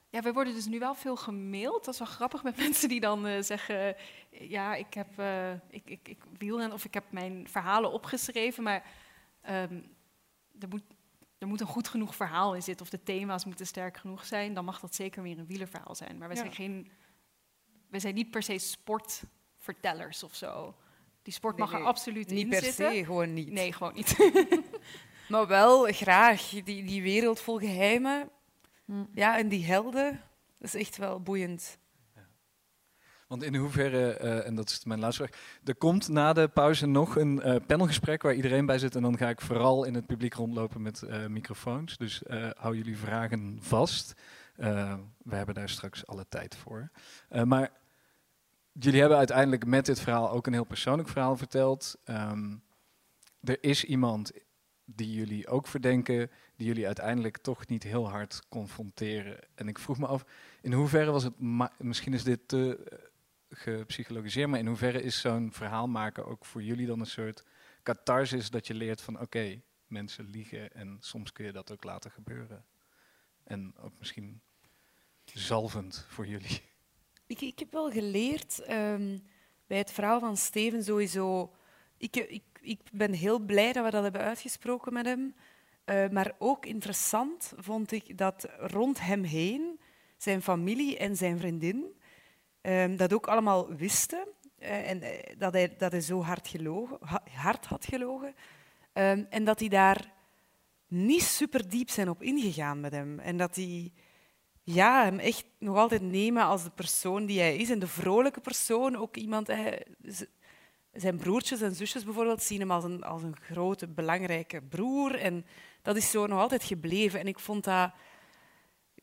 Ja, we worden dus nu wel veel gemaild. Dat is wel grappig met mensen die dan zeggen... ja, ik heb ik, ik, ik wielren of ik heb mijn verhalen opgeschreven, maar... Um, er moet er moet een goed genoeg verhaal in zitten of de thema's moeten sterk genoeg zijn, dan mag dat zeker weer een wielerverhaal zijn. Maar wij zijn geen, wij zijn niet per se sportvertellers of zo. Die sport mag er absoluut niet in per zitten. se, gewoon niet. Nee, gewoon niet. maar wel graag die, die wereld vol geheimen. Hm. Ja, en die helden, dat is echt wel boeiend. Want in hoeverre, uh, en dat is mijn laatste vraag, er komt na de pauze nog een uh, panelgesprek waar iedereen bij zit. En dan ga ik vooral in het publiek rondlopen met uh, microfoons. Dus hou jullie vragen vast. we hebben daar straks alle tijd voor. maar jullie hebben uiteindelijk met dit verhaal ook een heel persoonlijk verhaal verteld. Um, er is iemand die jullie ook verdenken, die jullie uiteindelijk toch niet heel hard confronteren. En ik vroeg me af, in hoeverre was het, misschien is dit te gepsychologiseerd, maar in hoeverre is zo'n verhaal maken ook voor jullie dan een soort catharsis dat je leert van oké, mensen liegen en soms kun je dat ook laten gebeuren. En ook misschien zalvend voor jullie. Ik, ik heb wel geleerd um, bij het verhaal van Steven sowieso. Ik, ik, ik ben heel blij dat we dat hebben uitgesproken met hem. Uh, maar ook interessant vond ik dat rond hem heen zijn familie en zijn vriendin um, dat ook allemaal wisten. Uh, en uh, dat, hij, dat hij zo hard, gelogen, hard had gelogen. Um, en dat die daar niet super diep zijn op ingegaan met hem. En dat die ja, hem echt nog altijd nemen als de persoon die hij is. En de vrolijke persoon, ook iemand... Hij, zijn broertjes en zusjes bijvoorbeeld zien hem als een, als een grote, belangrijke broer. En dat is zo nog altijd gebleven. En ik vond dat...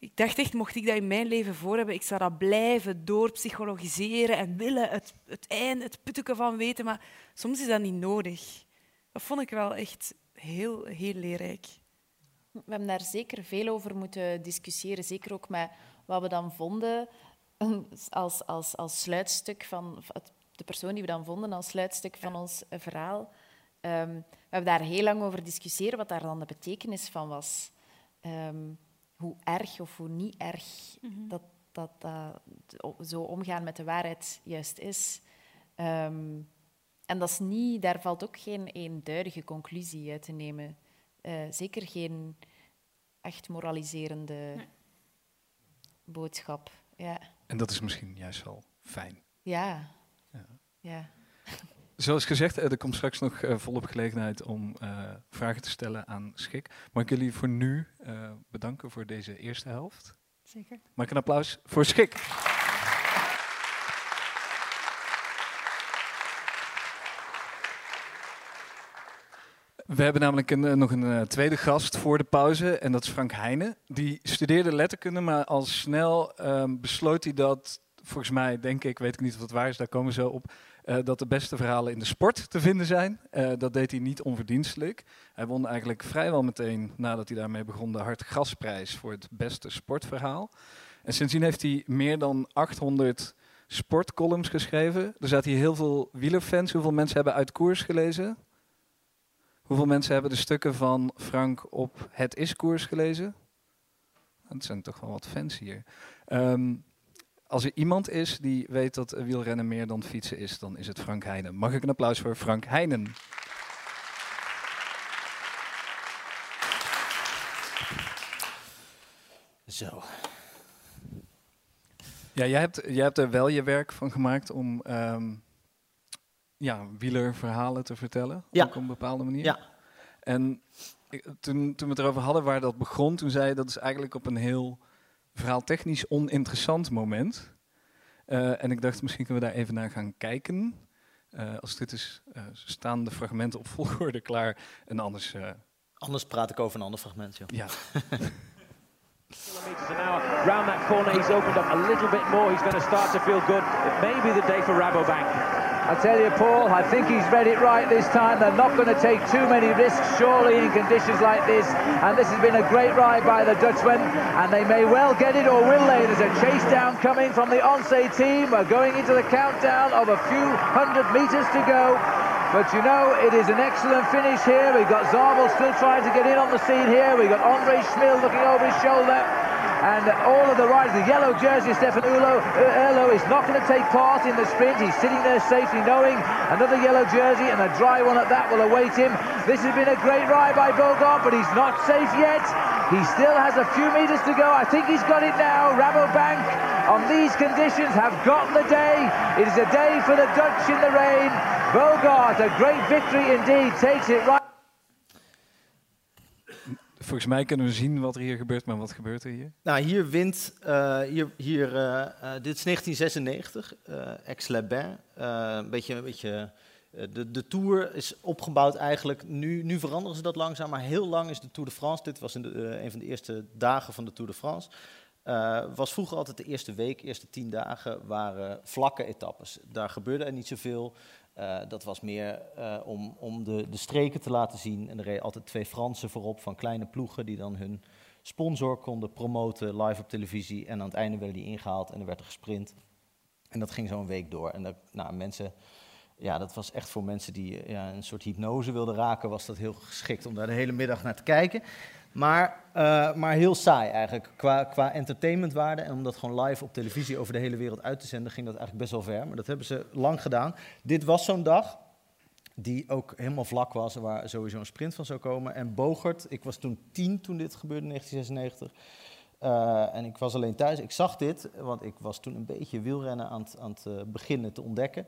Ik dacht echt, mocht ik dat in mijn leven voor hebben, ik zou dat blijven doorpsychologiseren en willen het, het eind, het putteken van weten. Maar soms is dat niet nodig. Dat vond ik wel echt heel, heel leerrijk. We hebben daar zeker veel over moeten discussiëren, zeker ook met wat we dan vonden als, als, als sluitstuk van de persoon die we dan vonden als sluitstuk van ons verhaal. Um, we hebben daar heel lang over discussiëren wat daar dan de betekenis van was. Um, hoe erg of hoe niet erg mm -hmm. dat, dat, dat zo omgaan met de waarheid juist is. Um, en dat is niet, daar valt ook geen eenduidige conclusie uit te nemen. Uh, zeker geen echt moraliserende nee. boodschap. Ja. En dat is misschien juist wel fijn. Ja. ja. ja. Zoals gezegd, er komt straks nog uh, volop gelegenheid om uh, vragen te stellen aan Schik. Mag ik jullie voor nu uh, bedanken voor deze eerste helft? Zeker. Maak een applaus voor Schik. We hebben namelijk een, nog een tweede gast voor de pauze en dat is Frank Heijnen. Die studeerde letterkunde, maar al snel um, besloot hij dat, volgens mij denk ik, weet ik niet of het waar is, daar komen we zo op, uh, dat de beste verhalen in de sport te vinden zijn. Uh, dat deed hij niet onverdienstelijk. Hij won eigenlijk vrijwel meteen nadat hij daarmee begon de Hart Gasprijs voor het beste sportverhaal. En sindsdien heeft hij meer dan 800 sportcolumns geschreven. Er zaten hier heel veel wielerfans. Hoeveel mensen hebben uit koers gelezen? Hoeveel mensen hebben de stukken van Frank op Het Is-koers gelezen? Dat zijn toch wel wat fans hier. Um, als er iemand is die weet dat wielrennen meer dan fietsen is, dan is het Frank Heijnen. Mag ik een applaus voor Frank Heijnen? Zo. Ja, jij hebt, jij hebt er wel je werk van gemaakt om um, ja, wielerverhalen te vertellen. Ja. Ook op een bepaalde manier. Ja. En ik, toen, toen we het erover hadden waar dat begon, toen zei je dat is eigenlijk op een heel verhaaltechnisch oninteressant moment. Uh, en ik dacht, misschien kunnen we daar even naar gaan kijken. Uh, als dit is, uh, staan de fragmenten op volgorde klaar. En anders... Anders praat ik over een ander fragment, joh. Ja. kilometers an hour. Round that corner, he's opened up a little bit more. He's going to start to feel good. It may be the day for Rabobank. I tell you, Paul, I think he's read it right this time. They're not going to take too many risks, surely, in conditions like this. And this has been a great ride by the Dutchman, and they may well get it, or will they? There's a chase down coming from the Onse team. We're going into the countdown of a few hundred meters to go. But you know, it is an excellent finish here. We've got Zabel still trying to get in on the scene here. We've got Andre Schmil looking over his shoulder. And all of the riders, the yellow jersey, Stefan Ulo, uh, Erlo is not going to take part in the sprint. He's sitting there safely knowing another yellow jersey and a dry one at that will await him. This has been a great ride by Bogart, but he's not safe yet. He still has a few meters to go. I think he's got it now. Rabobank on these conditions have gotten the day. It is a day for the Dutch in the rain. Bogart, a great victory indeed, takes it right. Volgens mij kunnen we zien wat er hier gebeurt, maar wat gebeurt er hier? Nou, hier wint, uh, hier, hier, uh, uh, dit is 1996, Aix-les-Bains. een beetje, een beetje de, de Tour is opgebouwd eigenlijk, nu, nu veranderen ze dat langzaam, maar heel lang is de Tour de France, dit was in de, een van de eerste dagen van de Tour de France, was vroeger altijd de eerste week, eerste tien dagen, waren vlakke etappes. Daar gebeurde er niet zoveel. Uh, dat was meer uh, om, om de, de streken te laten zien. En er reden altijd twee Fransen voorop van kleine ploegen die dan hun sponsor konden promoten live op televisie. En aan het einde werden die ingehaald en er werd er gesprint. En dat ging zo een week door. En dat, nou, mensen, ja, dat was echt voor mensen die ja, een soort hypnose wilden raken, was dat heel geschikt om daar de hele middag naar te kijken. Maar, uh, maar heel saai eigenlijk, qua, qua entertainmentwaarde. En om dat gewoon live op televisie over de hele wereld uit te zenden, ging dat eigenlijk best wel ver. Maar dat hebben ze lang gedaan. Dit was zo'n dag die ook helemaal vlak was, waar sowieso een sprint van zou komen. En Bogert, ik was toen tien toen dit gebeurde in 1996. Uh, en ik was alleen thuis. Ik zag dit, want ik was toen een beetje wielrennen aan het, aan het uh, beginnen te ontdekken.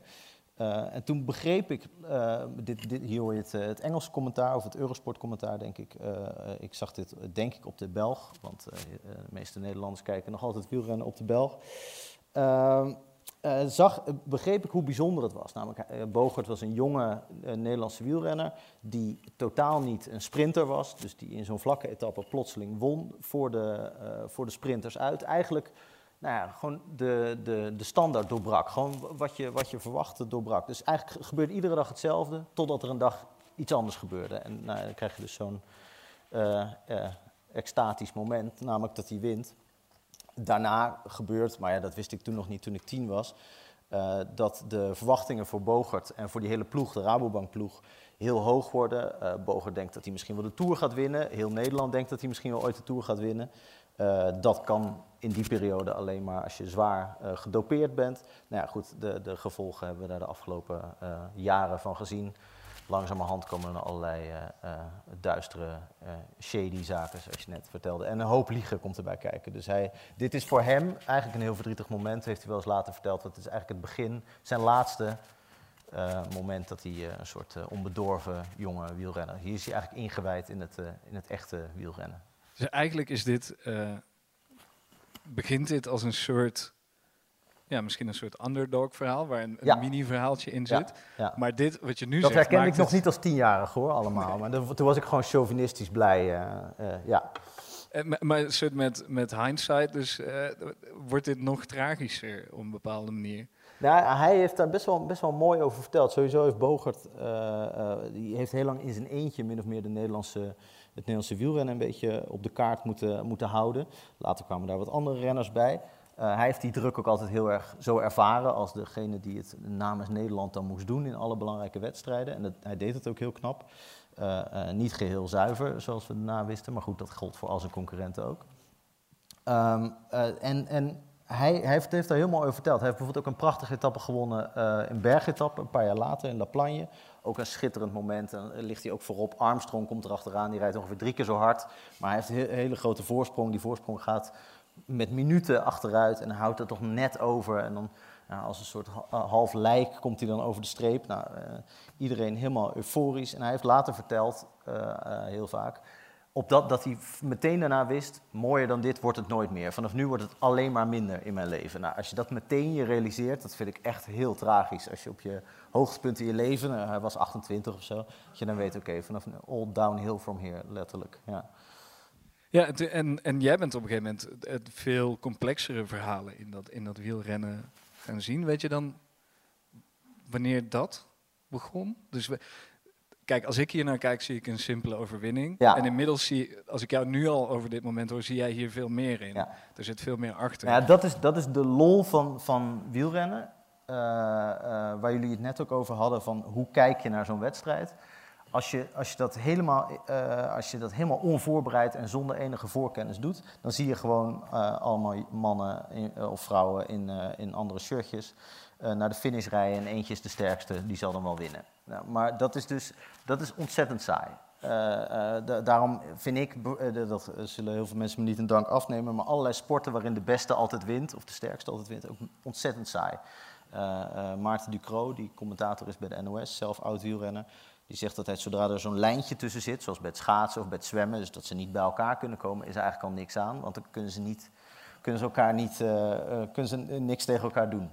Uh, en toen begreep ik, dit, dit, hier hoor je het, het Engelse commentaar of het Eurosport commentaar, denk ik. ik zag dit, denk ik, op de Belg, want de meeste Nederlanders kijken nog altijd wielrennen op de Belg. Ehm, zag, begreep ik hoe bijzonder het was. Namelijk, Bogert was een jonge Nederlandse wielrenner die totaal niet een sprinter was. Dus die in zo'n vlakke etappe plotseling won voor de, voor de sprinters uit. Eigenlijk nou ja, gewoon de, de, de standaard doorbrak. Gewoon wat je, wat je verwachtte doorbrak. Dus eigenlijk gebeurde iedere dag hetzelfde, totdat er een dag iets anders gebeurde. En nou, dan krijg je dus zo'n extatisch moment, namelijk dat hij wint daarna gebeurt, maar ja, dat wist ik toen nog niet toen ik tien was, uh, dat de verwachtingen voor Bogert en voor die hele ploeg, de Rabobank-ploeg, heel hoog worden. Uh, Bogert denkt dat hij misschien wel de Tour gaat winnen. Heel Nederland denkt dat hij misschien wel ooit de Tour gaat winnen. Uh, dat kan in die periode alleen maar als je zwaar gedopeerd bent. Nou ja, goed, de, de gevolgen hebben we daar de afgelopen jaren van gezien langzamerhand komen er allerlei duistere, shady zaken, zoals je net vertelde. En een hoop liegen komt erbij kijken. Dus hij, dit is voor hem eigenlijk een heel verdrietig moment, heeft hij wel eens later verteld. Het is eigenlijk het begin, zijn laatste moment dat hij een soort onbedorven jonge wielrenner. Hier is hij eigenlijk ingewijd in het, in het echte wielrennen. Dus eigenlijk is dit, begint dit als een soort ja, misschien een soort underdog verhaal, waar een, een mini-verhaaltje in zit. Ja, ja. Maar dit, wat je nu dat zegt... Dat herken ik nog niet als tienjarige hoor, allemaal. Nee. Maar toen was ik gewoon chauvinistisch blij, uh, uh, ja. En, maar met, met hindsight, dus wordt dit nog tragischer op een bepaalde manier? Nou, hij heeft daar best wel, best wel mooi over verteld. Sowieso heeft Bogert, die heeft heel lang in zijn eentje min of meer de Nederlandse, het Nederlandse wielrennen een beetje op de kaart moeten, moeten houden. Later kwamen daar wat andere renners bij. Uh, hij heeft die druk ook altijd heel erg zo ervaren als degene die het namens Nederland dan moest doen in alle belangrijke wedstrijden. En dat, hij deed het ook heel knap. Niet geheel zuiver, zoals we daarna wisten, maar goed, dat gold voor al zijn concurrenten ook. Um, en en hij, heeft, heeft, daar helemaal over verteld. Hij heeft bijvoorbeeld ook een prachtige etappe gewonnen, een bergetappe, een paar jaar later in La Plagne. Ook een schitterend moment. En ligt hij ook voorop. Armstrong komt erachteraan, die rijdt ongeveer drie keer zo hard. Maar hij heeft een hele grote voorsprong. Die voorsprong gaat met minuten achteruit en houdt het toch net over. En dan nou, als een soort half lijk komt hij dan over de streep. Nou, uh, iedereen helemaal euforisch. En hij heeft later verteld, heel vaak, op dat, hij meteen daarna wist, mooier dan dit wordt het nooit meer. Vanaf nu wordt het alleen maar minder in mijn leven. Nou, als je dat meteen je realiseert, dat vind ik echt heel tragisch. Als je op je hoogtepunt in je leven, nou, hij was 28 of zo, dat je dan weet, oké, okay, vanaf all downhill from here, letterlijk. Ja. Ja, en, en jij bent op een gegeven moment het veel complexere verhalen in dat, in dat wielrennen gaan zien. Weet je dan wanneer dat begon? Dus we, kijk, als ik hier naar kijk, zie ik een simpele overwinning. Ja. En inmiddels zie als ik jou nu al over dit moment hoor, zie jij hier veel meer in. Ja. Er zit veel meer achter. Ja, dat is, dat is de lol van, van wielrennen. Uh, uh, waar jullie het net ook over hadden, van hoe kijk je naar zo'n wedstrijd. Als je, als, je dat helemaal, uh, als je dat helemaal onvoorbereid en zonder enige voorkennis doet, dan zie je gewoon allemaal mannen in, of vrouwen in, in andere shirtjes naar de finish rijden en eentje is de sterkste, die zal dan wel winnen. Nou, maar dat is dus dat is ontzettend saai. Da daarom vind ik, dat zullen heel veel mensen me niet in dank afnemen, maar allerlei sporten waarin de beste altijd wint, of de sterkste altijd wint, ook ontzettend saai. Maarten Ducro, die commentator is bij de NOS, zelf oud wielrenner, die zegt altijd, zodra er zo'n lijntje tussen zit, zoals bij het schaatsen of bij het zwemmen, dus dat ze niet bij elkaar kunnen komen, is er eigenlijk al niks aan. Want dan kunnen ze, niet, kunnen ze, elkaar niet, kunnen ze niks tegen elkaar doen.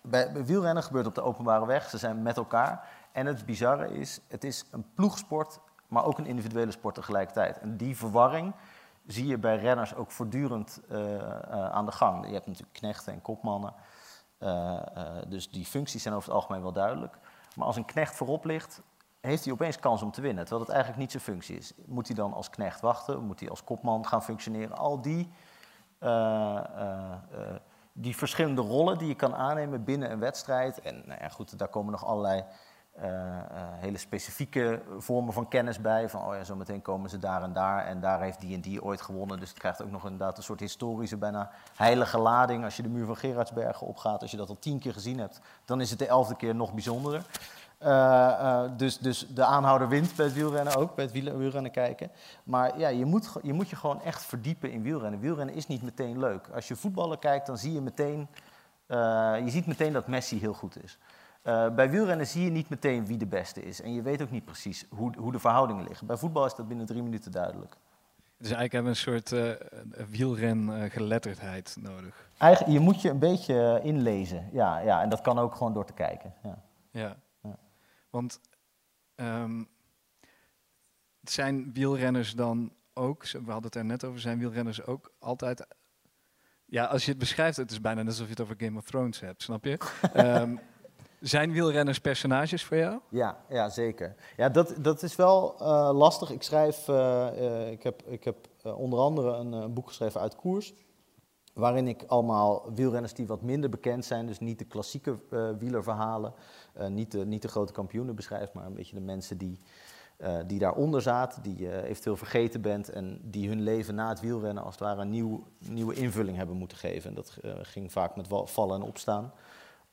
Bij wielrennen gebeurt op de openbare weg, ze zijn met elkaar. En het bizarre is, het is een ploegsport, maar ook een individuele sport tegelijkertijd. En die verwarring zie je bij renners ook voortdurend uh, aan de gang. Je hebt natuurlijk knechten en kopmannen. dus die functies zijn over het algemeen wel duidelijk. Maar als een knecht voorop ligt, heeft hij opeens kans om te winnen. Terwijl het eigenlijk niet zijn functie is. Moet hij dan als knecht wachten? Moet hij als kopman gaan functioneren? Al die, die verschillende rollen die je kan aannemen binnen een wedstrijd. En nou ja, goed, daar komen nog allerlei uh, uh, hele specifieke vormen van kennis bij. Van, oh ja, zo meteen komen ze daar en daar en daar heeft die en die ooit gewonnen. Dus het krijgt ook nog inderdaad een soort historische, bijna heilige lading. Als je de muur van Gerardsbergen opgaat, als je dat al tien keer gezien hebt, dan is het de elfde keer nog bijzonderder. Uh, dus, dus de aanhouder wint bij het wielrennen ook, bij het wielrennen kijken. Maar ja, je moet, je moet je gewoon echt verdiepen in wielrennen. Wielrennen is niet meteen leuk. Als je voetballen kijkt, dan zie je meteen, je ziet meteen dat Messi heel goed is. Uh, bij wielrennen zie je niet meteen wie de beste is. En je weet ook niet precies hoe, hoe de verhoudingen liggen. Bij voetbal is dat binnen drie minuten duidelijk. Dus eigenlijk hebben we een soort uh, wielren-geletterdheid nodig. Eigen, je moet je een beetje inlezen, ja, ja. En dat kan ook gewoon door te kijken. Ja, ja. ja. want um, zijn wielrenners dan ook, we hadden het er net over, zijn wielrenners ook altijd... Ja, als je het beschrijft, het is bijna net alsof je het over Game of Thrones hebt, snap je? um, Zijn wielrenners personages voor jou? Ja, ja zeker. Ja, dat, dat is wel uh, lastig. Ik schrijf, uh, uh, ik heb, ik heb onder andere een, een, boek geschreven uit koers. Waarin ik allemaal wielrenners die wat minder bekend zijn, dus niet de klassieke wielerverhalen, niet, de, niet de grote kampioenen beschrijf, maar een beetje de mensen die, die daaronder zaten, die je eventueel vergeten bent en die hun leven na het wielrennen als het ware een nieuw, nieuwe invulling hebben moeten geven. En dat ging vaak met vallen en opstaan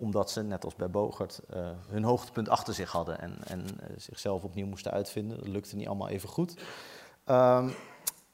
omdat ze, net als bij Bogert, uh, hun hoogtepunt achter zich hadden en, en uh, zichzelf opnieuw moesten uitvinden. Dat lukte niet allemaal even goed. Um,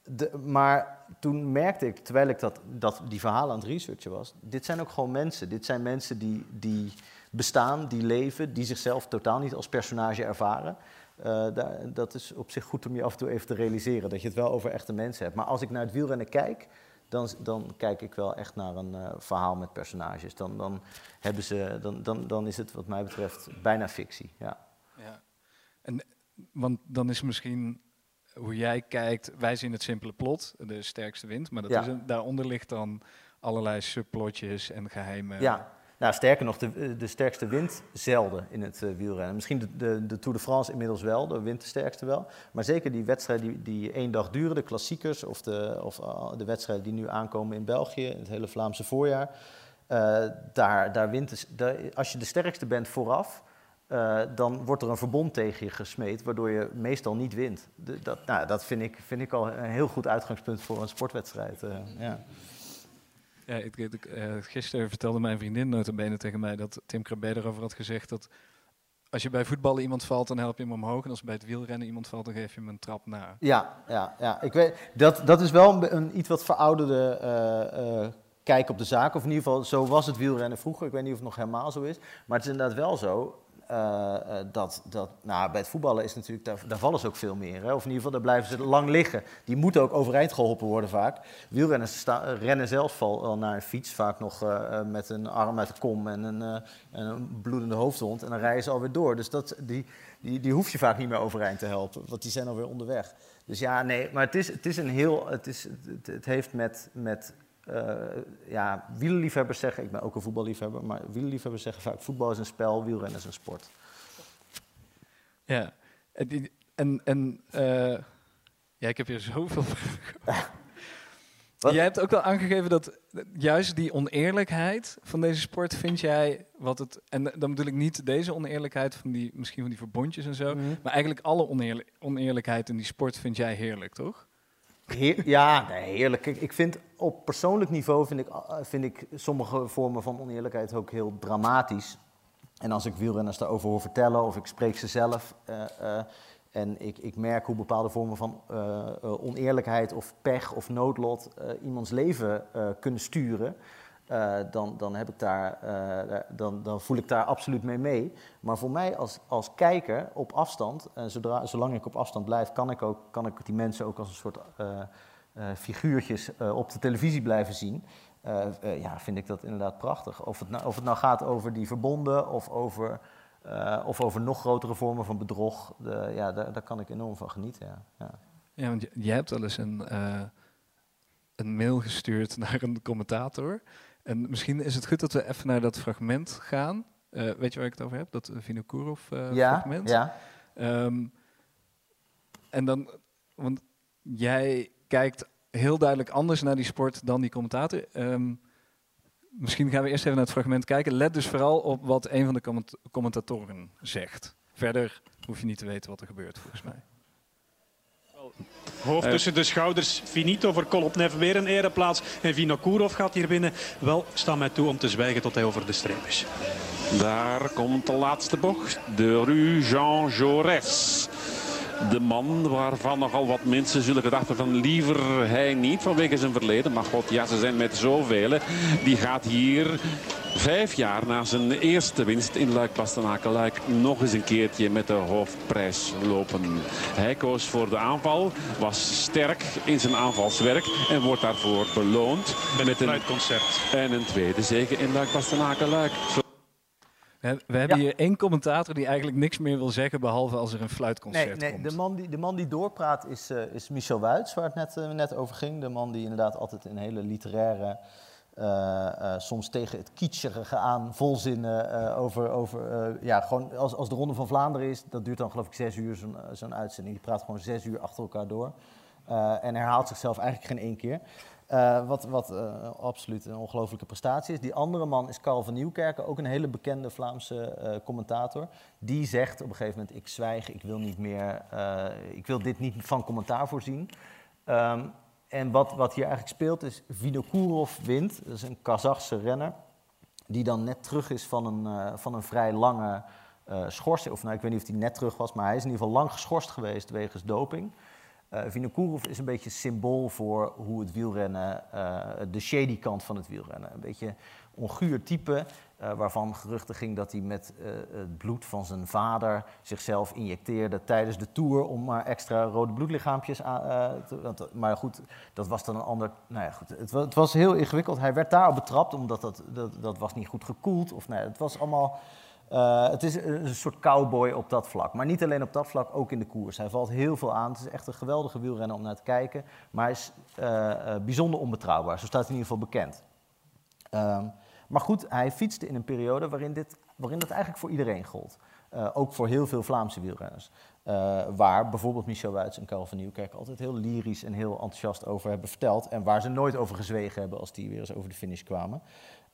de, maar toen merkte ik, terwijl ik dat, dat die verhalen aan het researchen was, dit zijn ook gewoon mensen. Dit zijn mensen die, die bestaan, die leven, die zichzelf totaal niet als personage ervaren. Daar, dat is op zich goed om je af en toe even te realiseren, dat je het wel over echte mensen hebt. Maar als ik naar het wielrennen kijk, dan, dan kijk ik wel echt naar een uh, verhaal met personages. Dan, dan, hebben ze, dan, dan, dan is het wat mij betreft bijna fictie. Ja. ja. En, want dan is misschien hoe jij kijkt, wij zien het simpele plot, de sterkste wind, maar dat Ja. is een- daaronder ligt dan allerlei subplotjes en geheime... Ja, nou, sterker nog, de, de sterkste wint zelden in het eh, wielrennen. Misschien de, de, de Tour de France inmiddels wel, de wint de sterkste wel. Maar zeker die wedstrijden die, die één dag duren, de klassiekers of, de, of eh, de wedstrijden die nu aankomen in België, het hele Vlaamse voorjaar. eh, daar, daar wint daar- als je de sterkste bent vooraf, eh, dan wordt er een verbond tegen je gesmeed, waardoor je meestal niet wint. Dat nou, dat vind, ik, vind ik al een heel goed uitgangspunt voor een sportwedstrijd. eh, ja. Eh, gisteren vertelde mijn vriendin notabene tegen mij dat Tim Krabbe erover had gezegd dat als je bij voetballen iemand valt, dan help je hem omhoog. En als bij het wielrennen iemand valt, dan geef je hem een trap na. Ja, ja, ja. Ik weet, dat, dat is wel een, een iets wat verouderde eh, eh, kijk op de zaak. Of in ieder geval, zo was het wielrennen vroeger. Ik weet niet of het nog helemaal zo is. Maar het is inderdaad wel zo eh, eh, dat, dat nou, bij het voetballen is natuurlijk, daar, daar vallen ze ook veel meer. Hè? Of in ieder geval, daar blijven ze lang liggen. Die moeten ook overeind geholpen worden vaak. Wielrenners rennen zelf al, naar een fiets, vaak nog eh, met een arm uit de kom en een, en een bloedende hoofdwond. En dan rijden ze alweer door. Dus dat, die, die, die hoef je vaak niet meer overeind te helpen, want die zijn alweer onderweg. Dus ja, nee, maar het is, het is een heel. Het, is, het heeft met. met eh, ja, wielerliefhebbers zeggen, ik ben ook een voetballiefhebber, maar wielerliefhebbers zeggen vaak: voetbal is een spel, wielrennen is een sport. Ja, en, en, en eh, ja, ik heb hier zoveel. Jij hebt ook wel aangegeven dat juist die oneerlijkheid van deze sport vind jij wat het. En dan bedoel ik niet deze oneerlijkheid van die, misschien van die verbondjes en zo. Mhm. Maar eigenlijk alle oneerlijk, oneerlijkheid in die sport vind jij heerlijk, toch? Ja, heerlijk. Ik vind op persoonlijk niveau vind ik, eh, vind ik sommige vormen van oneerlijkheid ook heel dramatisch. En als ik wielrenners daarover hoor vertellen of ik spreek ze zelf eh, eh, en ik, ik merk hoe bepaalde vormen van oneerlijkheid of pech of noodlot iemands leven kunnen sturen, eh, dan, dan, heb ik eh, daar- dan, dan voel ik daar absoluut mee mee. Maar voor mij als, als kijker op afstand, en zodra, zolang ik op afstand blijf, kan ik, ook, kan ik die mensen ook als een soort eh, eh, figuurtjes eh, op de televisie blijven zien. Eh, eh, ja, vind ik dat inderdaad prachtig. Of het nou, of het nou gaat over die verbonden of over, eh, of over nog grotere vormen van bedrog. Ja, daar, daar kan ik enorm van genieten. Ja. Ja. Want j- jij hebt wel eens een, eh, een mail gestuurd naar een commentator. En misschien is het goed dat we even naar dat fragment gaan. Eh, weet je waar ik het over heb? Dat uh, Vinokourov uh, Ja, fragment? ja. Ehm, en dan, want jij kijkt heel duidelijk anders naar die sport dan die commentator. Ehm, misschien gaan we eerst even naar het fragment kijken. Let dus vooral op wat een van de comment- commentatoren zegt. Verder hoef je niet te weten wat er gebeurt, volgens mij. Hoofd Eh. tussen de schouders. Finito voor Kolopnev weer een ereplaats. En Vinokourov gaat hier binnen. Wel, sta mij toe om te zwijgen tot hij over de streep is. Daar komt de laatste bocht. De Rue Jean Jaurès. De man waarvan nogal wat mensen zullen gedachten van liever hij niet vanwege zijn verleden. Maar god, ja, ze zijn met zoveel. Die gaat hier vijf jaar na zijn eerste winst in luik bastenaken nog eens een keertje met de hoofdprijs lopen. Hij koos voor de aanval, was sterk in zijn aanvalswerk en wordt daarvoor beloond met een fluitconcert. En een tweede zege in luik bastenaken luik. We, hebben hier één commentator die eigenlijk niks meer wil zeggen, behalve als er een fluitconcert Nee, nee komt. de, man die, de man die doorpraat is, eh, is Michel Wuits, waar het net, eh, net over ging. De man die inderdaad altijd een hele literaire, eh, soms tegen het kitscherige aan, volzinnen over, over ja, gewoon als, als de Ronde van Vlaanderen is, dat duurt dan geloof ik zes uur zo'n zo'n uitzending. Die praat gewoon zes uur achter elkaar door en herhaalt zichzelf eigenlijk geen één keer. Eh, wat wat eh, absoluut een ongelofelijke prestatie is. Die andere man is Carl van Nieuwkerken, ook een hele bekende Vlaamse eh, commentator. Die zegt op een gegeven moment, ik zwijg, ik wil, niet meer, ik wil dit niet van commentaar voorzien. Ehm, en wat, wat hier eigenlijk speelt is, Vinokourov wint, dat is een Kazachse renner, die dan net terug is van een, van een vrij lange schorsing. Of nou, ik weet niet of hij net terug was, maar hij is in ieder geval lang geschorst geweest wegens doping. Uh, Vinokourov is een beetje symbool voor hoe het wielrennen, uh, de shady kant van het wielrennen. Een beetje onguur type, uh, waarvan geruchten ging dat hij met het bloed van zijn vader zichzelf injecteerde tijdens de tour om maar extra rode bloedlichaampjes aan te, Maar goed, dat was dan een ander. Nou ja, goed, het, het was heel ingewikkeld. Hij werd daarop betrapt omdat dat, dat, dat was niet goed gekoeld. Of nee, het was allemaal. Uh, het is een soort cowboy op dat vlak. Maar niet alleen op dat vlak, ook in de koers. Hij valt heel veel aan. Het is echt een geweldige wielrenner om naar te kijken. Maar hij is uh, uh, bijzonder onbetrouwbaar. Zo staat hij in ieder geval bekend. Um, maar goed, hij fietste in een periode waarin, dit, waarin dat eigenlijk voor iedereen gold. ook voor heel veel Vlaamse wielrenners. waar bijvoorbeeld Michel Wuits en Karel van Nieuwkerk altijd heel lyrisch en heel enthousiast over hebben verteld. En waar ze nooit over gezwegen hebben als die weer eens over de finish kwamen.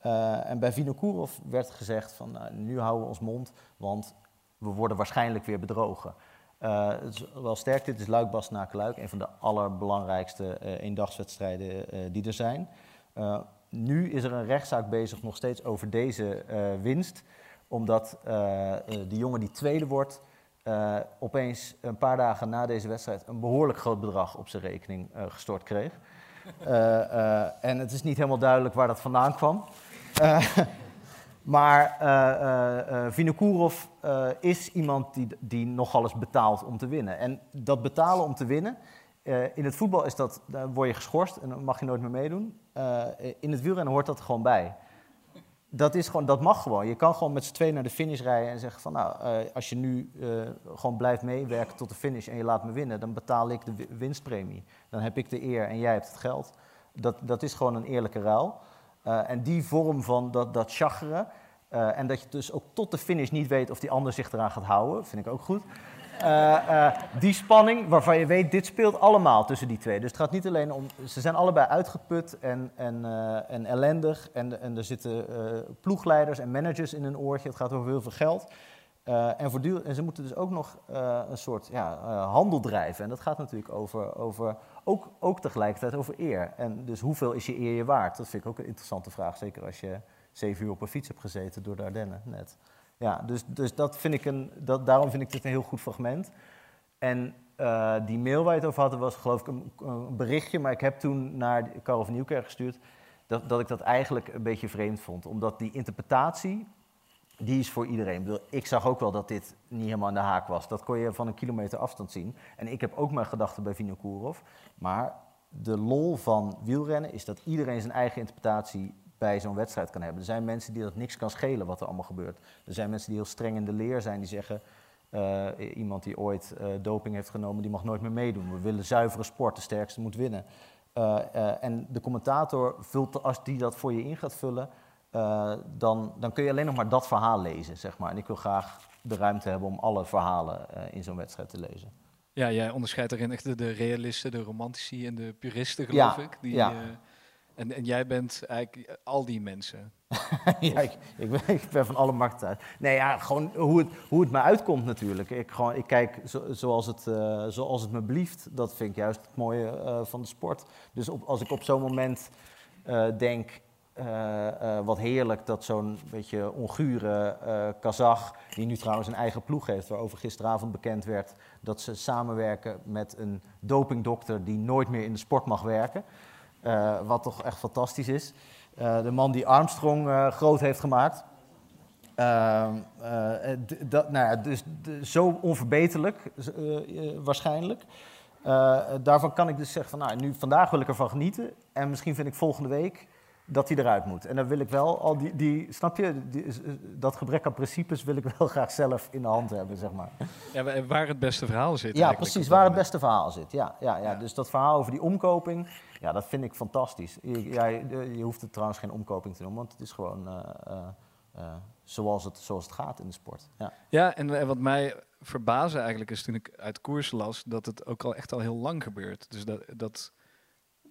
Uh, en bij Vinokourov werd gezegd van nou, nu houden we ons mond, want we worden waarschijnlijk weer bedrogen. Uh, het is wel sterk, dit is Luik Bas Luik, een van de allerbelangrijkste uh, eendagswedstrijden die er zijn. nu is er een rechtszaak bezig nog steeds over deze winst, omdat die jongen die tweede wordt, opeens een paar dagen na deze wedstrijd een behoorlijk groot bedrag op zijn rekening gestort kreeg. en het is niet helemaal duidelijk waar dat vandaan kwam. Uh, maar uh, uh, Vinokourov is iemand die, die nogal eens betaalt om te winnen. En dat betalen om te winnen, in het voetbal is dat, dan word je geschorst en dan mag je nooit meer meedoen. in het wielrennen hoort dat gewoon bij. Dat, is gewoon, dat mag gewoon. Je kan gewoon met z'n twee naar de finish rijden en zeggen van nou, als je nu gewoon blijft meewerken tot de finish en je laat me winnen, dan betaal ik de winstpremie. Dan heb ik de eer en jij hebt het geld. Dat, dat is gewoon een eerlijke ruil. Uh, en die vorm van dat, dat uh, en dat je dus ook tot de finish niet weet of die ander zich eraan gaat houden, vind ik ook goed. Uh, die spanning waarvan je weet, dit speelt allemaal tussen die twee. Dus het gaat niet alleen om, ze zijn allebei uitgeput en, en, en ellendig. En, en er zitten ploegleiders en managers in hun oortje. Het gaat over heel veel geld. Uh, en, en ze moeten dus ook nog uh, een soort ja, uh, handel drijven. En dat gaat natuurlijk over, over ook, ook tegelijkertijd over eer. En dus hoeveel is je eer je waard? Dat vind ik ook een interessante vraag. Zeker als je zeven uur op een fiets hebt gezeten door de Ardennen net. Ja, dus, dus dat vind ik een, dat, daarom vind ik dit een heel goed fragment. En die mail waar je het over had, was geloof ik een, een berichtje. Maar ik heb toen naar Karel van Nieuwkerk gestuurd. Dat, dat ik dat eigenlijk een beetje vreemd vond. Omdat die interpretatie die is voor iedereen. Ik, ik zag ook wel dat dit niet helemaal in de haak was. Dat kon je van een kilometer afstand zien. En ik heb ook mijn gedachten bij Vinokourov. Maar de lol van wielrennen is dat iedereen zijn eigen interpretatie bij zo'n wedstrijd kan hebben. Er zijn mensen die dat niks kan schelen wat er allemaal gebeurt. Er zijn mensen die heel streng in de leer zijn, die zeggen... Uh, iemand die ooit uh, doping heeft genomen, die mag nooit meer meedoen. We willen zuivere sport, de sterkste moet winnen. Uh, en de commentator vult, als die dat voor je in gaat vullen... eh, dan, dan kun je alleen nog maar dat verhaal lezen, zeg maar. En ik wil graag de ruimte hebben om alle verhalen eh, in zo'n wedstrijd te lezen. Ja, jij onderscheidt erin echt de, de realisten, de romantici en de puristen, geloof Ja, ik. Die, ja. eh, en, en jij bent eigenlijk al die mensen. ja, ik, ik, ben, ik ben van alle markten uit. Nee, ja, gewoon hoe het, hoe het me uitkomt natuurlijk. Ik, gewoon, ik kijk zo- zoals, het, eh, zoals het me blieft. Dat vind ik juist het mooie van de sport. Dus op, als ik op zo'n moment denk... eh, eh, wat heerlijk dat zo'n beetje ongure eh Kazach... die nu trouwens een eigen ploeg heeft... waarover gisteravond bekend werd... dat ze samenwerken met een dopingdokter... die nooit meer in de sport mag werken. Wat toch echt fantastisch is. De man die Armstrong groot heeft gemaakt. Ehm, eh, eh, dat, nou ja, dus zo onverbeterlijk waarschijnlijk. Daarvan kan ik dus zeggen van nou, nu, vandaag wil ik ervan genieten. En misschien vind ik volgende week dat hij eruit moet. En dan wil ik wel al die, die snap je, die- eh, dat gebrek aan principes wil ik wel graag zelf in de hand hebben, zeg maar. Ja, wa- waar het beste verhaal zit. Ja, precies, waar het beste verhaal zit. Ja, ja, ja. Dus dat verhaal over die omkoping, ja, dat vind ik fantastisch. Je, ja, je, hoeft het trouwens geen omkoping te noemen, want het is gewoon eh, eh, zoals, het, zoals het gaat in de sport. Ja. Ja, en, wat mij verbaasde eigenlijk is toen ik uit koers las dat het ook al echt al heel lang gebeurt. Dus dat, dat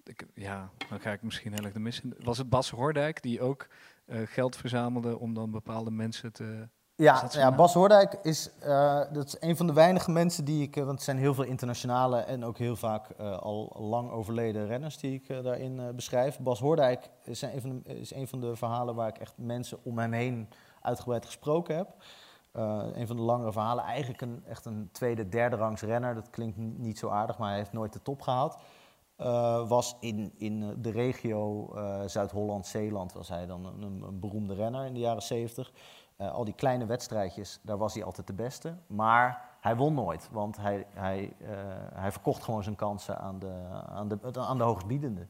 ik, ja, dan ga ik misschien heel erg de mis in. Was het Bas Hordijk die ook eh, geld verzamelde om dan bepaalde mensen te... Ja, ja? Bas Hoordijk is, eh, dat is een van de weinige mensen die ik, eh, want het zijn heel veel internationale en ook heel vaak al lang overleden renners die ik daarin beschrijf. Bas Hoordijk is een, van de, is een van de verhalen waar ik echt mensen om hem heen uitgebreid gesproken heb. Een van de langere verhalen, eigenlijk een, echt een tweede, derde rangs renner. Dat klinkt niet zo aardig, maar hij heeft nooit de top gehaald. Eh, was in, in de regio eh, Zuid-Holland-Zeeland was hij dan een, beroemde renner in de jaren 70. Eh, al die kleine wedstrijdjes, daar was hij altijd de beste. Maar hij won nooit, want hij, hij, hij verkocht gewoon zijn kansen aan de, aan de, aan de hoogstbiedende.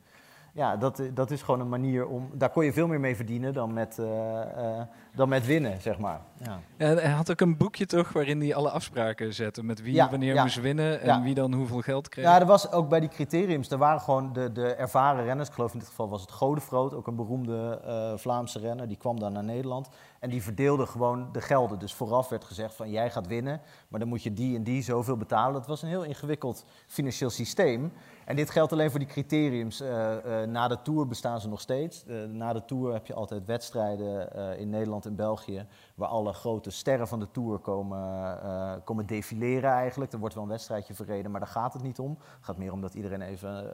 Ja, dat, eh, dat is gewoon een manier om... Daar kon je veel meer mee verdienen dan met, eh, eh, dan met winnen, zeg maar. Ja. En hij had ook een boekje toch waarin hij alle afspraken zette met wie Ja, wanneer ja. moest winnen en wie dan hoeveel geld kreeg. Ja, er was ook bij die criteriums, er waren gewoon de, de ervaren renners. Ik geloof in dit geval was het Godefroot, ook een beroemde Vlaamse renner. Die kwam dan naar Nederland en die verdeelde gewoon de gelden. Dus vooraf werd gezegd van jij gaat winnen, maar dan moet je die en die zoveel betalen. Dat was een heel ingewikkeld financieel systeem. En dit geldt alleen voor die criteriums. Eh, eh, na de Tour bestaan ze nog steeds. Eh, na de Tour heb je altijd wedstrijden in Nederland en België... waar alle grote sterren van de Tour komen, komen defileren eigenlijk. Er wordt wel een wedstrijdje verreden, maar daar gaat het niet om. Het gaat meer om dat iedereen even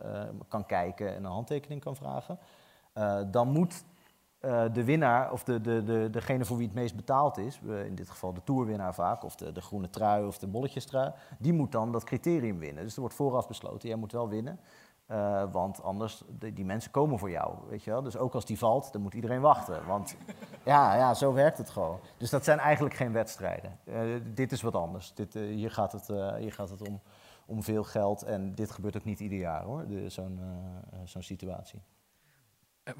kan kijken en een handtekening kan vragen. Dan moet eh, de winnaar, of de, de, de, degene voor wie het meest betaald is, in dit geval de toerwinnaar vaak, of de, de groene trui of de bolletjestrui, die moet dan dat criterium winnen. Dus er wordt vooraf besloten, jij moet wel winnen, eh, want anders, de- die mensen komen voor jou, weet je wel. Dus ook als die valt, dan moet iedereen wachten, want ja, ja, zo werkt het gewoon. Dus dat zijn eigenlijk geen wedstrijden. Eh, dit is wat anders. Dit, hier gaat het, hier gaat het om, om veel geld en dit gebeurt ook niet ieder jaar hoor, zo'n zo'n situatie.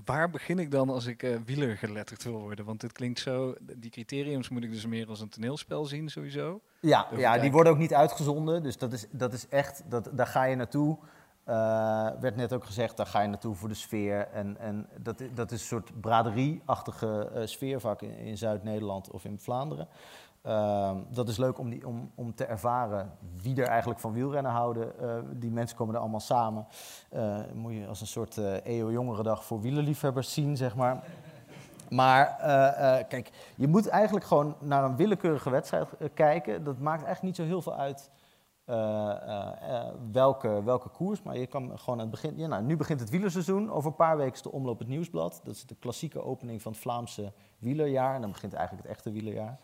Waar begin ik dan als ik eh wieler geletterd wil worden? Want dit klinkt zo, die criteriums moet ik dus meer als een toneelspel zien sowieso. Ja, ja die worden ook niet uitgezonden. Dus dat is, dat is echt, dat, daar ga je naartoe. Eh, werd net ook gezegd, daar ga je naartoe voor de sfeer. En, en dat, dat is een soort braderie-achtige eh, sfeer, vaak in, in Zuid-Nederland of in Vlaanderen. Ehm, dat is leuk om, die, om, om te ervaren wie er eigenlijk van wielrennen houden. Eh, die mensen komen er allemaal samen. Eh, moet je als een soort eh EO-jongerendag voor wielerliefhebbers zien, zeg maar. Maar eh, eh, kijk, je moet eigenlijk gewoon naar een willekeurige wedstrijd eh, kijken. Dat maakt eigenlijk niet zo heel veel uit eh, eh, eh, welke, welke koers. Maar je kan gewoon aan het begin. Ja, nou, nu begint het wielerseizoen. Over een paar weken is de omloop het nieuwsblad. Dat is de klassieke opening van het Vlaamse wielerjaar. En dan begint eigenlijk het echte wielerjaar.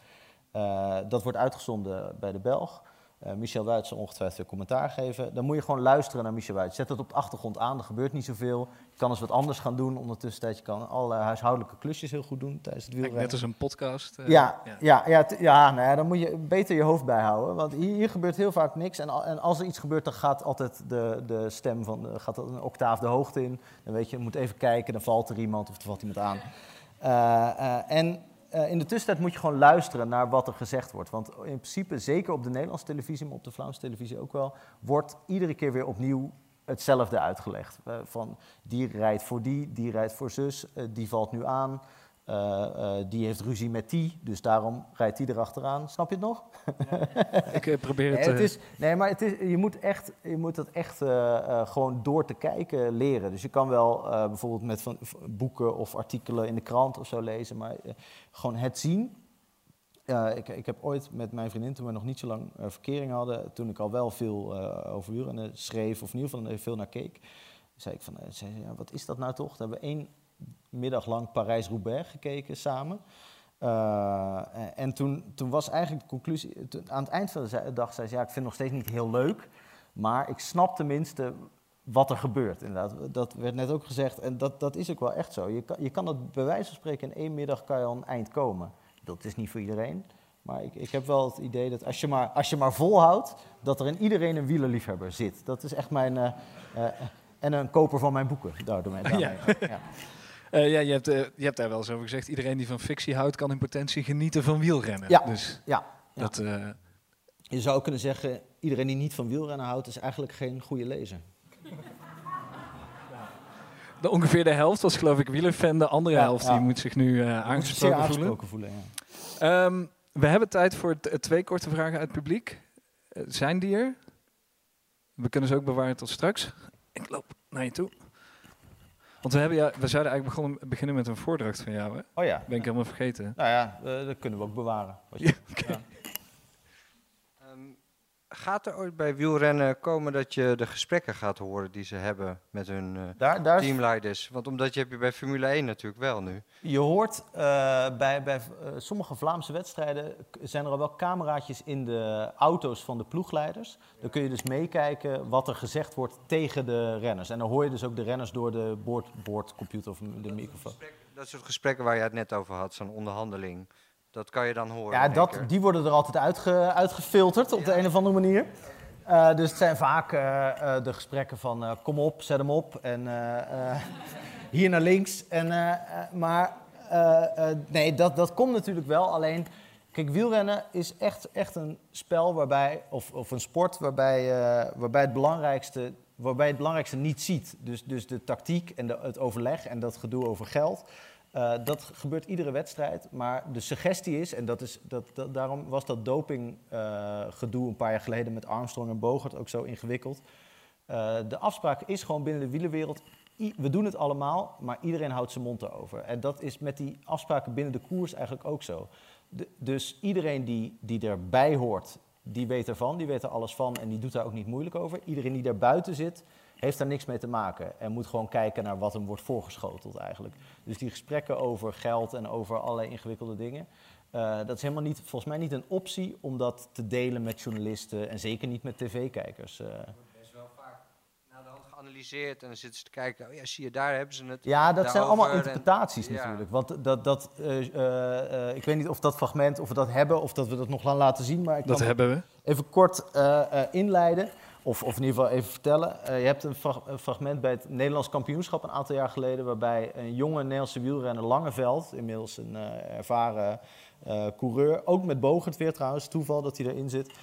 Eh, dat wordt uitgezonden bij de Belg. Eh, Michel Wuits zal ongetwijfeld weer commentaar geven. Dan moet je gewoon luisteren naar Michel Wuits. Zet het op de achtergrond aan, er gebeurt niet zoveel. Je kan eens wat anders gaan doen. Ondertussen je kan alle huishoudelijke klusjes heel goed doen tijdens het wielrennen. Net als een podcast. eh, Ja, ja. ja, ja, nou ja, dan moet je beter je hoofd bijhouden. Want hier, hier gebeurt heel vaak niks. En, en als er iets gebeurt, dan gaat altijd de, de stem van gaat een octaaf de hoogte in. Dan weet je, je moet even kijken, dan valt er iemand of er valt iemand aan. En eh, in de tussentijd moet je gewoon luisteren naar wat er gezegd wordt. Want in principe, zeker op de Nederlandse televisie, maar op de Vlaamse televisie ook wel, wordt iedere keer weer opnieuw hetzelfde uitgelegd. Eh, van die rijdt voor die, die rijdt voor zus, eh, die valt nu aan. Eh, eh, die heeft ruzie met die, dus daarom rijdt die erachteraan. Snap je het nog? Ik eh, probeer het, Nee, het is, nee maar het is, je, moet echt, je moet dat echt gewoon door te kijken leren. Dus je kan wel bijvoorbeeld met van, boeken of artikelen in de krant of zo lezen, maar gewoon het zien. Ik, ik heb ooit met mijn vriendin, toen we nog niet zo lang verkering hadden, toen ik al wel veel over wielrennen schreef, of in ieder geval veel naar keek, zei ik van, zei, ja, wat is dat nou toch? Toen hebben we één middag lang Parijs-Roubaix gekeken samen. Eh, en- en toen, toen was eigenlijk de conclusie, toen- aan het eind van de dag zei ze, ja, ik vind het nog steeds niet heel leuk, maar ik snap tenminste wat er gebeurt. Inderdaad. Dat werd net ook gezegd en dat, dat is ook wel echt zo. Je kan, je kan dat bij wijze van spreken in één middag kan je al een eind komen. Dat is niet voor iedereen, maar ik, ik heb wel het idee dat als je, maar, als je maar volhoudt, dat er in iedereen een wielerliefhebber zit. Dat is echt mijn... eh, eh, en een koper van mijn boeken, daardoor. daarmee. Ja. Ja. Eh, ja, je hebt, eh, je hebt daar wel eens over gezegd. Iedereen die van fictie houdt, kan in potentie genieten van wielrennen. Ja, Dus ja, ja. dat, eh, Je zou kunnen zeggen, iedereen die niet van wielrennen houdt, is eigenlijk geen goede lezer. de, ongeveer de helft was geloof ik wielerfan. De andere Ja, helft ja. die moet zich nu eh, aangesproken, voelen. voelen. Ehm, we hebben tijd voor twee korte vragen uit het publiek. Zijn die er? We kunnen ze ook bewaren tot straks. Ik loop naar je toe. Want we, hebben ja, we zouden eigenlijk begonnen, beginnen met een voordracht van jou. Hè? Oh ja. Ben ik helemaal vergeten. Nou ja, eh, dat kunnen we ook bewaren. Wat je- ja. Gaat er ooit bij wielrennen komen dat je de gesprekken gaat horen die ze hebben met hun eh, Daar- daar is- teamleiders? Want omdat je heb je bij Formule 1 natuurlijk wel nu. Je hoort eh, bij, bij eh, sommige Vlaamse wedstrijden zijn er al wel cameraatjes in de auto's van de ploegleiders. Dan kun je dus meekijken wat er gezegd wordt tegen de renners. En dan hoor je dus ook de renners door de boord, boordcomputer of de microfoon. Dat soort gesprekken waar je het net over had, zo'n onderhandeling. Dat kan je dan horen. Ja, dat, die worden er altijd uitge, uitgefilterd op de een of andere manier. Eh, dus het zijn vaak eh, eh, de gesprekken van kom op, zet hem op en hier naar links. En, maar nee, dat, dat komt natuurlijk wel. Alleen, kijk, wielrennen is echt, echt een spel waarbij, of, of een sport waarbij, waarbij, het belangrijkste, waarbij het belangrijkste niet ziet. Dus, dus de tactiek en de, het overleg en dat gedoe over geld. Eh, dat gebeurt iedere wedstrijd, maar de suggestie is, en dat is, dat, dat, daarom was dat dopinggedoe een paar jaar geleden met Armstrong en Bogert ook zo ingewikkeld. Eh, de afspraak is gewoon binnen de wielerwereld, we doen het allemaal, maar iedereen houdt zijn mond erover. En dat is met die afspraken binnen de koers eigenlijk ook zo. Dus iedereen die, die erbij hoort, die weet ervan, die weet er alles van en die doet daar ook niet moeilijk over. Iedereen die daar buiten zit, heeft daar niks mee te maken en moet gewoon kijken naar wat hem wordt voorgeschoteld eigenlijk. Dus die gesprekken over geld en over allerlei ingewikkelde dingen, eh, dat is helemaal niet, volgens mij niet een optie om dat te delen met journalisten en zeker niet met tv-kijkers. eh. is wel vaak naar de hand geanalyseerd en dan zitten ze te kijken, oh ja, zie je, daar hebben ze het. Ja, dat zijn allemaal en- interpretaties Ja. natuurlijk. Want dat, dat, eh, ik weet niet of dat fragment, of we dat hebben, of dat we dat nog gaan laten zien. Maar ik Dat kan hebben we. Even kort eh, eh, inleiden, of, of in ieder geval even vertellen. Eh, je hebt een, frag- een fragment bij het Nederlands kampioenschap een aantal jaar geleden, waarbij een jonge Nederlandse wielrenner Langeveld, inmiddels een eh, ervaren eh, coureur, ook met Bogert weer trouwens, toeval dat hij erin zit,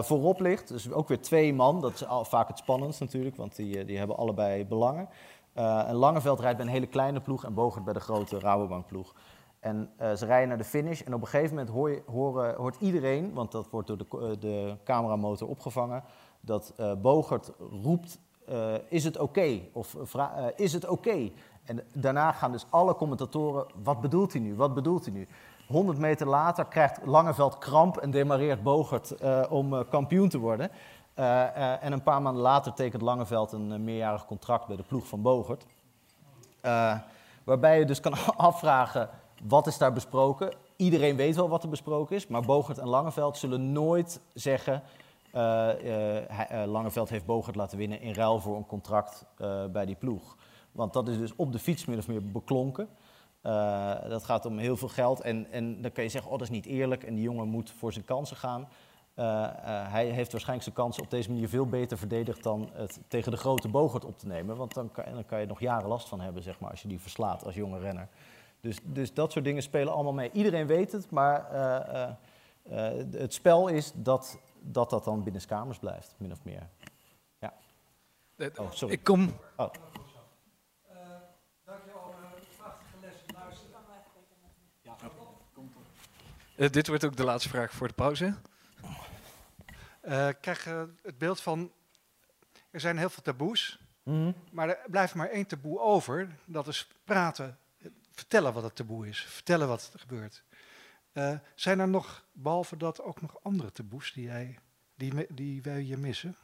voorop ligt. Dus ook weer twee man, dat is vaak het spannendst natuurlijk, want die, die hebben allebei belangen. En Langeveld rijdt bij een hele kleine ploeg en Bogert bij de grote Rabobank ploeg. En ze rijden naar de finish en op een gegeven moment hoor hoort iedereen, want dat wordt door de, de cameramotor opgevangen, dat eh, Bogert roept, eh, is het oké? Of eh, is het oké? En daarna gaan dus alle commentatoren, wat bedoelt hij nu? Wat bedoelt hij nu? 100 meter later krijgt Langeveld kramp en demareert Bogert om kampioen te worden. En een paar maanden later tekent Langeveld een meerjarig contract bij de ploeg van Bogert. Waarbij je dus kan afvragen, wat is daar besproken? Iedereen weet wel wat er besproken is, maar Bogert en Langeveld zullen nooit zeggen... eh, eh, eh, Langeveld heeft Bogert laten winnen in ruil voor een contract bij die ploeg. Want dat is dus op de fiets min of meer beklonken. Dat gaat om heel veel geld en, en dan kan je zeggen, oh dat is niet eerlijk en die jongen moet voor zijn kansen gaan. Hij heeft waarschijnlijk zijn kansen op deze manier veel beter verdedigd dan het tegen de grote Bogert op te nemen. Want dan kan, dan kan je nog jaren last van hebben, zeg maar, als je die verslaat als jonge renner. Dus, dus dat soort dingen spelen allemaal mee. Iedereen weet het, maar het spel is dat, dat dat dan binnenskamers blijft, min of meer. Ja. Oh, sorry. Ik kom. Oh. Dankjewel, uh, prachtige les luisteren. Eh, dit wordt ook de laatste vraag voor de pauze. Eh, ik krijg het beeld van, er zijn heel veel taboes, Mhm. maar er blijft maar één taboe over. Dat is praten, vertellen wat het taboe is, vertellen wat er gebeurt. Eh, zijn er nog, behalve dat, ook nog andere taboes die, jij, die, die wij hier missen?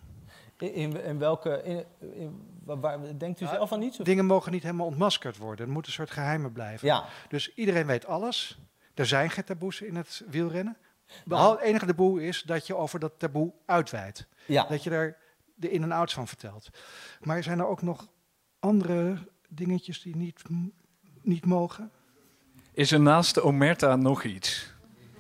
In, in, in welke... In, in- waar, waar- denkt u zelf aan iets? of- Dingen mogen niet helemaal ontmaskerd worden. Er moet een soort geheimen blijven. Ja. Dus iedereen weet alles. Er zijn geen taboes in het wielrennen. Behalve, het enige taboe is dat je over dat taboe uitweidt. Ja. Dat je er de in- en outs van vertelt. Maar zijn er ook nog andere dingetjes die niet, niet mogen? Is er naast de Omerta nog iets?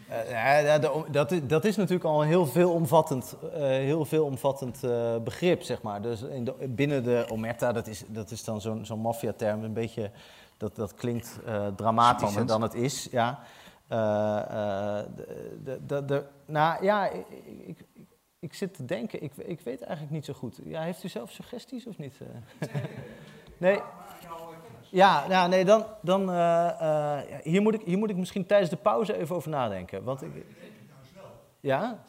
Eh, ja, ja, de- dat, is, dat is natuurlijk al een heel veelomvattend, eh heel veelomvattend eh, begrip, zeg maar. Dus in de, binnen de omerta, dat is, dat is dan zo'n zo'n maffiaterm, een beetje, dat, dat klinkt eh, dramatischer Spannend. dan het is, ja. Eh, eh, de, de, de, de- nou ja, ik, ik, ik, ik zit te denken, ik, ik weet eigenlijk niet zo goed. Ja, heeft u zelf suggesties of niet? eh? nee. Ja, ja, nee, dan, dan eh, eh, ja, hier, moet ik, hier moet ik misschien tijdens de pauze even over nadenken. Want ik, ja?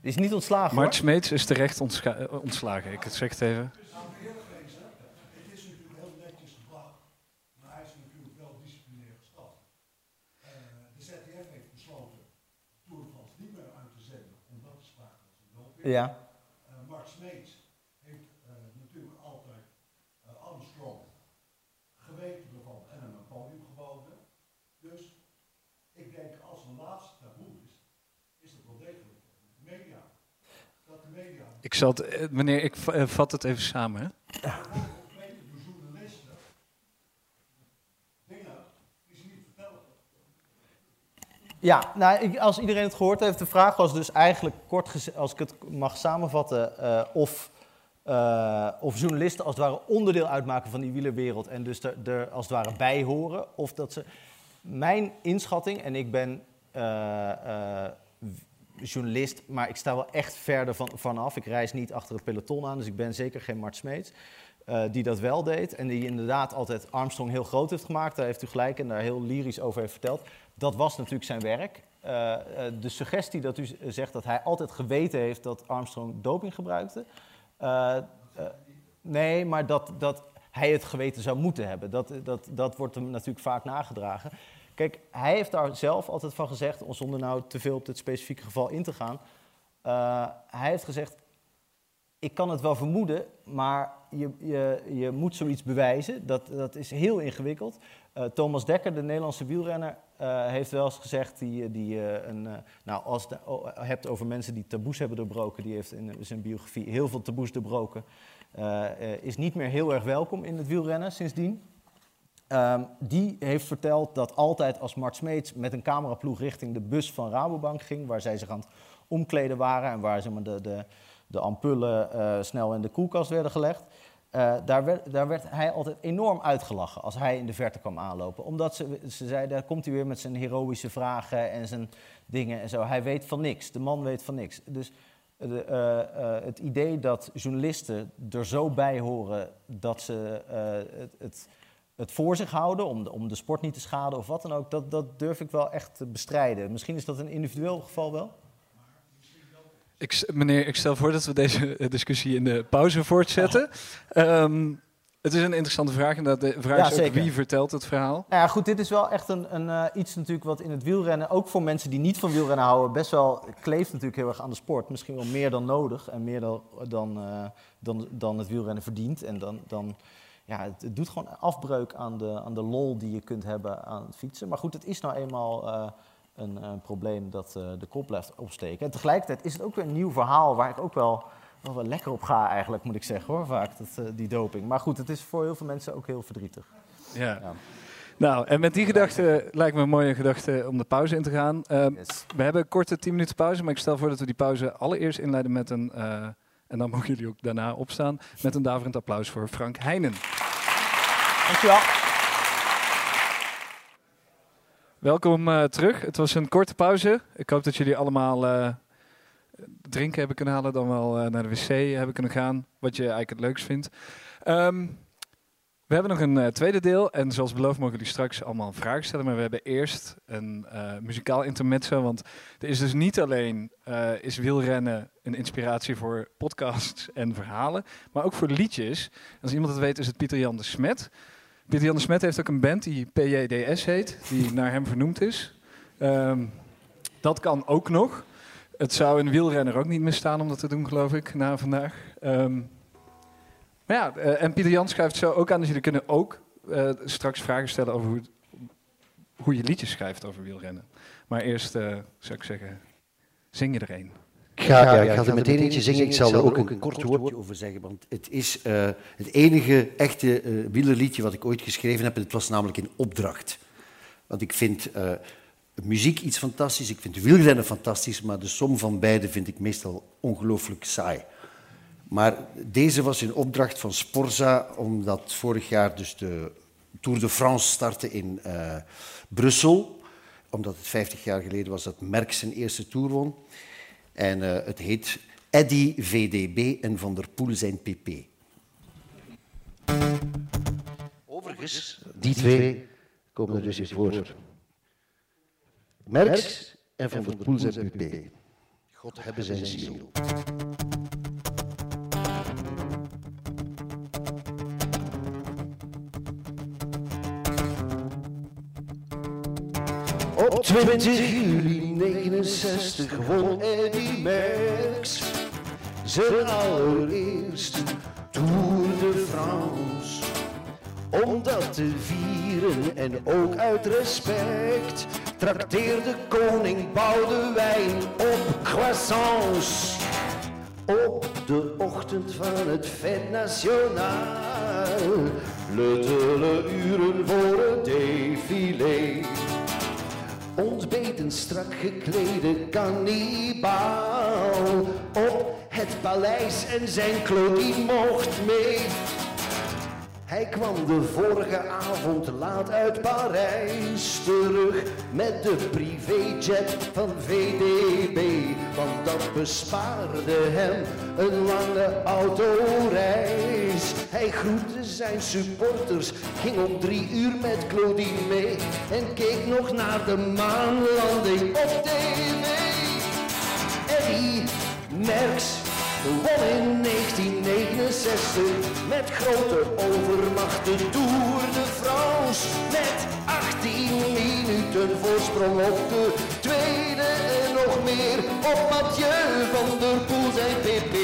Die is niet ontslagen Mart hoor. Smeets is terecht ontscha- eh, ontslagen. Ik zeg het even. Het is natuurlijk heel netjes gebracht, maar hij is natuurlijk wel disciplinair gestraft. Eh, de ZDF heeft besloten Tour de France niet meer uit te zenden, omdat er sprake was van doping. Ja. Eh, Mark Smeets heeft eh, natuurlijk altijd eh, Armstrong geweten ervan en hem een podium geboden. Dus ik denk als een laatste taboe is, is het wel degelijk de media. Dat de media Ik zal het, meneer, ik va- vat het even samen. hè. weten de journalisten dingen die ze niet vertellen. Ja, nou, als iedereen het gehoord heeft, de vraag was dus eigenlijk kort als ik het mag samenvatten, eh, of, eh, of journalisten als het ware onderdeel uitmaken van die wielerwereld en dus er, als het ware bij horen, of dat ze. Mijn inschatting, en ik ben eh, journalist, maar ik sta wel echt verder van, vanaf. Ik reis niet achter het peloton aan, dus ik ben zeker geen Mart Smeets. Eh, die dat wel deed en die inderdaad altijd Armstrong heel groot heeft gemaakt. Daar heeft u gelijk en daar heel lyrisch over heeft verteld. Dat was natuurlijk zijn werk. Eh, eh, de suggestie dat u zegt dat hij altijd geweten heeft dat Armstrong doping gebruikte. nee, maar dat, dat hij het geweten zou moeten hebben. Dat, dat, dat wordt hem natuurlijk vaak nagedragen. Kijk, hij heeft daar zelf altijd van gezegd, zonder nou te veel op dit specifieke geval in te gaan. hij heeft gezegd, ik kan het wel vermoeden, maar je, je, je moet zoiets bewijzen. Dat, dat is heel ingewikkeld. Eh, Thomas Dekker, de Nederlandse wielrenner, eh, heeft wel eens gezegd... Die, die, eh, een, nou, als je hebt over mensen die taboes hebben doorbroken... die heeft in zijn biografie heel veel taboes doorbroken... is niet meer heel erg welkom in het wielrennen sindsdien. Ehm, die heeft verteld dat altijd als Mart Smeets met een cameraploeg richting de bus van Rabobank ging, waar zij zich aan het omkleden waren en waar zeg maar, de, de, de ampullen eh, snel in de koelkast werden gelegd, eh, daar, werd, daar werd hij altijd enorm uitgelachen als hij in de verte kwam aanlopen. Omdat ze, ze zeiden, daar komt hij weer met zijn heroïsche vragen en zijn dingen en zo. Hij weet van niks, de man weet van niks. Dus de, eh, eh, het idee dat journalisten er zo bij horen dat ze het, het, het voor zich houden om de, om de sport niet te schaden of wat dan ook, dat, dat durf ik wel echt te bestrijden. Misschien is dat een individueel geval wel. Ik, meneer, ik stel voor dat we deze eh, discussie in de pauze voortzetten. Ehm, het is een interessante vraag en de vraag Ja, is ook zeker. wie vertelt het verhaal. Nou ja, goed, dit is wel echt een, een, eh, iets natuurlijk wat in het wielrennen, ook voor mensen die niet van wielrennen houden, best wel kleeft natuurlijk heel erg aan de sport. Misschien wel meer dan nodig en meer dan, dan, eh, dan, dan het wielrennen verdient. En dan, dan, ja, het, het doet gewoon afbreuk aan de, aan de lol die je kunt hebben aan het fietsen. Maar goed, het is nou eenmaal een, een probleem dat eh, de kop blijft opsteken. En tegelijkertijd is het ook weer een nieuw verhaal waar ik ook wel, wel, wel lekker op ga eigenlijk, moet ik zeggen hoor, vaak, dat, eh, die doping. Maar goed, het is voor heel veel mensen ook heel verdrietig. Ja. Nou, en met die gedachte lijkt me een mooie gedachte om de pauze in te gaan. Ehm, We hebben een korte 10 minuten pauze, maar ik stel voor dat we die pauze allereerst inleiden met een, eh, en dan mogen jullie ook daarna opstaan, met een daverend applaus voor Frank Heijnen. Dankjewel. Welkom eh, terug. Het was een korte pauze. Ik hoop dat jullie allemaal eh, drinken hebben kunnen halen, dan wel eh, naar de wc hebben kunnen gaan. Wat je eigenlijk het leukst vindt. Ehm, we hebben nog een tweede deel. En zoals beloofd mogen jullie straks allemaal vragen stellen. Maar we hebben eerst een muzikaal intermezzo. Want er is dus niet alleen is wielrennen een inspiratie voor podcasts en verhalen. Maar ook voor liedjes. Als iemand het weet is het Pieter Jan de Smet. Jan de Smet heeft ook een band die PJDS heet. Die naar hem vernoemd is. Ehm, dat kan ook nog. Het zou een wielrenner ook niet misstaan om dat te doen, geloof ik, na vandaag. Ehm, maar ja, eh, en Pieter Jan schrijft zo ook aan, dus jullie kunnen ook eh, straks vragen stellen over hoe, hoe je liedjes schrijft over wielrennen. Maar eerst eh, zou ik zeggen, zing je er een. Ik ga, ja, ik ga er meteen eentje zingen. Ik zal er ook een kort woordje over zeggen, want het is eh, het enige echte eh wielerliedje wat ik ooit geschreven heb. En het was namelijk in opdracht. Want ik vind eh, muziek iets fantastisch, ik vind wielrennen fantastisch, maar de som van beide vind ik meestal ongelooflijk saai. Maar deze was in opdracht van Sporza, omdat vorig jaar dus de Tour de France startte in Brussel. Omdat het 50 jaar geleden was dat Merckx zijn eerste Tour won. En eh, het heet Eddy VDB en Van der Poel zijn PP. Overigens, die twee komen er dus in voor. Merckx en Van der Poel zijn PP. God hebben zijn ziel. Op 20 juli 69 won Eddy Merckx zijn allereerste Tour de France. Om dat te vieren en ook uit respect trakteerde koning Boudewijn op croissants. Op de ochtend van het Fête National, luttele uren voor het défilé. Ontbeten strak geklede kannibaal op het paleis en zijn Claudine mocht mee. Hij kwam de vorige avond laat uit Parijs terug met de privéjet van VDB. Want dat bespaarde hem een lange autoreis. Hij groette zijn supporters, ging om drie uur met Claudine mee en keek nog naar de maanlanding op tv. Eddy Merckx won in 1969 met grote overmacht de Tour de France. Met 18 minuten voorsprong op de tweede en nog meer op Mathieu van der Poel zijn PP.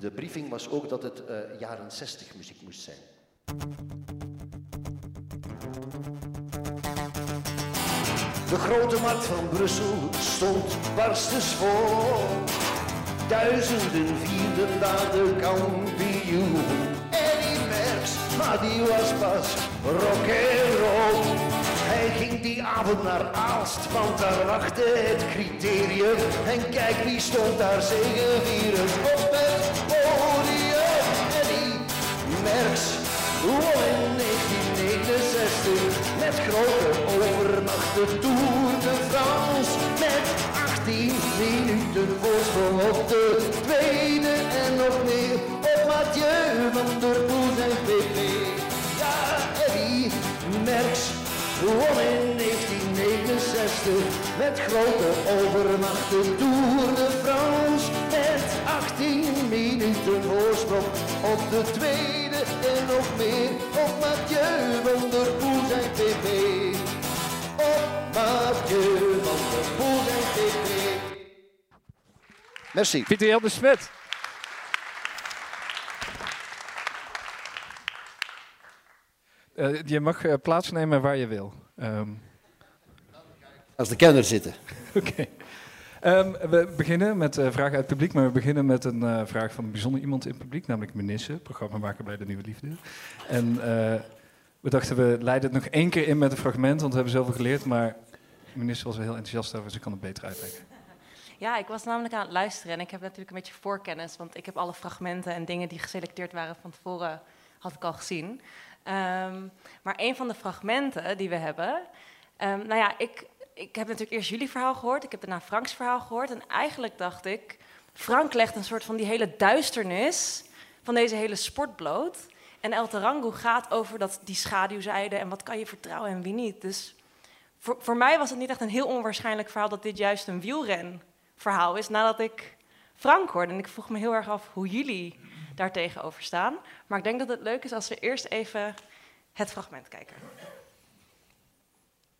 De briefing was ook dat het eh, jaren 60 muziek moest zijn. De grote markt van Brussel stond barstens vol. Duizenden vierden daar de kampioen. Eddy Merckx, maar die was pas rock and roll. Hij ging die avond naar Aalst, want daar wachtte het criterium. En kijk wie stond daar zegevierend op het podium. Eddy Merckx won 1969 met grote overmacht de Tour de France. Met 18 minuten voorsprong op de tweede en nog meer op Mathieu van der Poel zijn PP. Ja, Eddy Merckx won in 1969 met grote overmacht de Tour de France. Met 18 minuten voorsprong op de tweede en nog meer op Mathieu van der Poel zijn PP. Op Mathieu van der Poel zijn PP. Merci. Pieter Jan de Smet. Eh, je mag eh, plaatsnemen waar je wil. Ehm, Als de kenner zitten. Oké. Ehm, we beginnen met eh, vragen uit het publiek, maar we beginnen met een eh, vraag van een bijzonder iemand in het publiek, namelijk Menisse, programmamaker bij De Nieuwe Liefde. En eh, we dachten, we leiden het nog één keer in met een fragment, want we hebben zoveel geleerd, maar Menisse was er heel enthousiast over, ik kan het beter uitleggen. Ja, ik was namelijk aan het luisteren en ik heb natuurlijk een beetje voorkennis, want ik heb alle fragmenten en dingen die geselecteerd waren van tevoren, had ik al gezien. Ehm, maar een van de fragmenten die we hebben. ehm, nou ja, ik, ik heb natuurlijk eerst jullie verhaal gehoord. Ik heb daarna Franks verhaal gehoord. En eigenlijk dacht ik. Frank legt een soort van die hele duisternis van deze hele sport bloot. En El Tarango gaat over dat, die schaduwzijde en wat kan je vertrouwen en wie niet. Dus voor, mij was het niet echt een heel onwaarschijnlijk verhaal dat dit juist een wielrenverhaal is. Nadat ik Frank hoorde. En ik vroeg me heel erg af hoe jullie daar tegenover staan. Maar ik denk dat het leuk is als we eerst even het fragment kijken.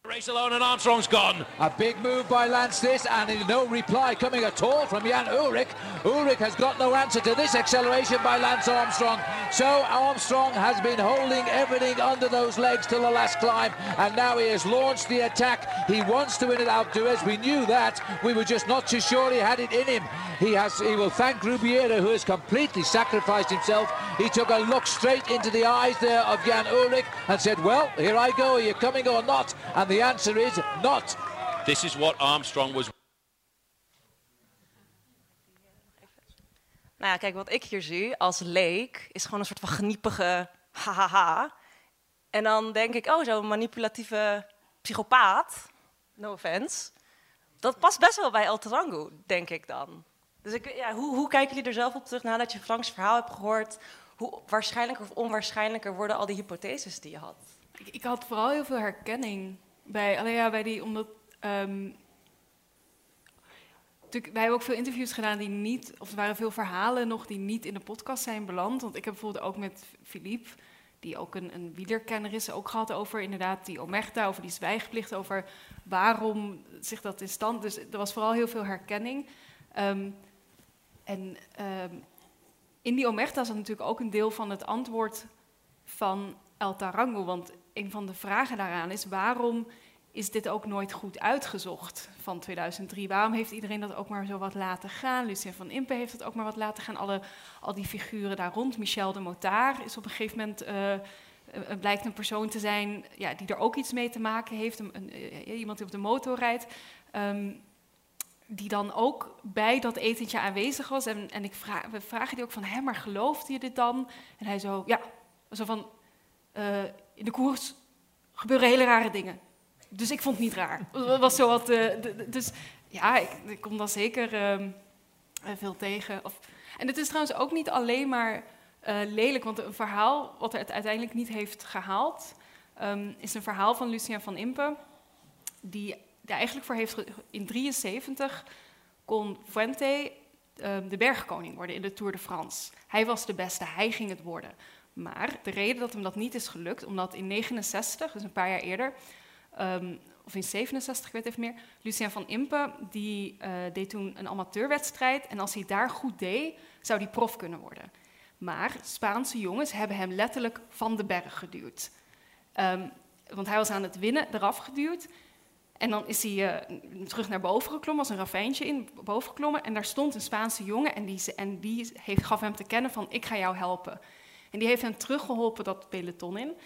Race alone and Armstrong's gone. A big move by Lance this and no reply coming at all from Jan Ulrich. Ulrich has got no answer to this acceleration by Lance Armstrong. So Armstrong has been holding everything under those legs till the last climb and now he has launched the attack. He wants to win it out Duez. We knew that. We were just not too sure he had it in him. He has he will thank Rubiera who has completely sacrificed himself. He took a look straight into the eyes there of Jan Ulrich and said, "Well, here I go. Are you coming or not?" And the answer is not. This is what Armstrong was Nou ja, kijk, wat ik hier zie als leek is gewoon een soort van geniepige hahaha. En dan denk ik, oh, zo'n manipulatieve psychopaat, no offense, dat past best wel bij El Tarango, denk ik dan. Dus ik, ja, hoe, hoe kijken jullie er zelf op terug nadat je Franks verhaal hebt gehoord? Hoe waarschijnlijker of onwaarschijnlijker worden al die hypotheses die je had? Ik, ik had vooral heel veel herkenning bij, alleen ja, bij die, omdat. natuurlijk, wij hebben ook veel interviews gedaan die niet, of er waren veel verhalen nog die niet in de podcast zijn beland. Want ik heb bijvoorbeeld ook met Philippe, die ook een, een wielerkenner is, ook gehad over inderdaad die omerta, over die zwijgplicht, over waarom zich dat in stand. Dus er was vooral heel veel herkenning. Ehm, en ehm, in die omerta zat natuurlijk ook een deel van het antwoord van El Tarango. Want een van de vragen daaraan is: waarom is dit ook nooit goed uitgezocht van 2003? Waarom heeft iedereen dat ook maar zo wat laten gaan? Lucien van Impe heeft het ook maar wat laten gaan. Alle, al die figuren daar rond. Michel de Motard is op een gegeven moment. eh, eh, blijkt een persoon te zijn ja, die er ook iets mee te maken heeft. Een, eh, iemand die op de motor rijdt. Ehm, die dan ook bij dat etentje aanwezig was. En, en ik vraag, we vragen die ook van, hé, maar geloofde je dit dan? En hij zo, ja, zo van, eh, in de koers gebeuren hele rare dingen. Dus ik vond het niet raar. Dat was zo wat, eh, dus ja, ik, kom daar zeker ehm, eh, veel tegen. Of, en het is trouwens ook niet alleen maar lelijk, want een verhaal wat het uiteindelijk niet heeft gehaald, ehm, is een verhaal van Lucien van Impe, die er eigenlijk voor heeft, in 73 kon Fuente ehm, de bergkoning worden in de Tour de France. Hij was de beste, hij ging het worden. Maar de reden dat hem dat niet is gelukt, omdat in 69, dus een paar jaar eerder, ehm, of in 67, ik weet even meer, Lucien van Impe, die eh, deed toen een amateurwedstrijd. En als hij daar goed deed, zou hij prof kunnen worden. Maar Spaanse jongens hebben hem letterlijk van de berg geduwd. Ehm, want hij was aan het winnen, eraf geduwd. En dan is hij eh, terug naar boven geklommen, als een ravijntje in, boven geklommen. En daar stond een Spaanse jongen en die, en die heeft, gaf hem te kennen van, ik ga jou helpen. En die heeft hem teruggeholpen dat peloton in.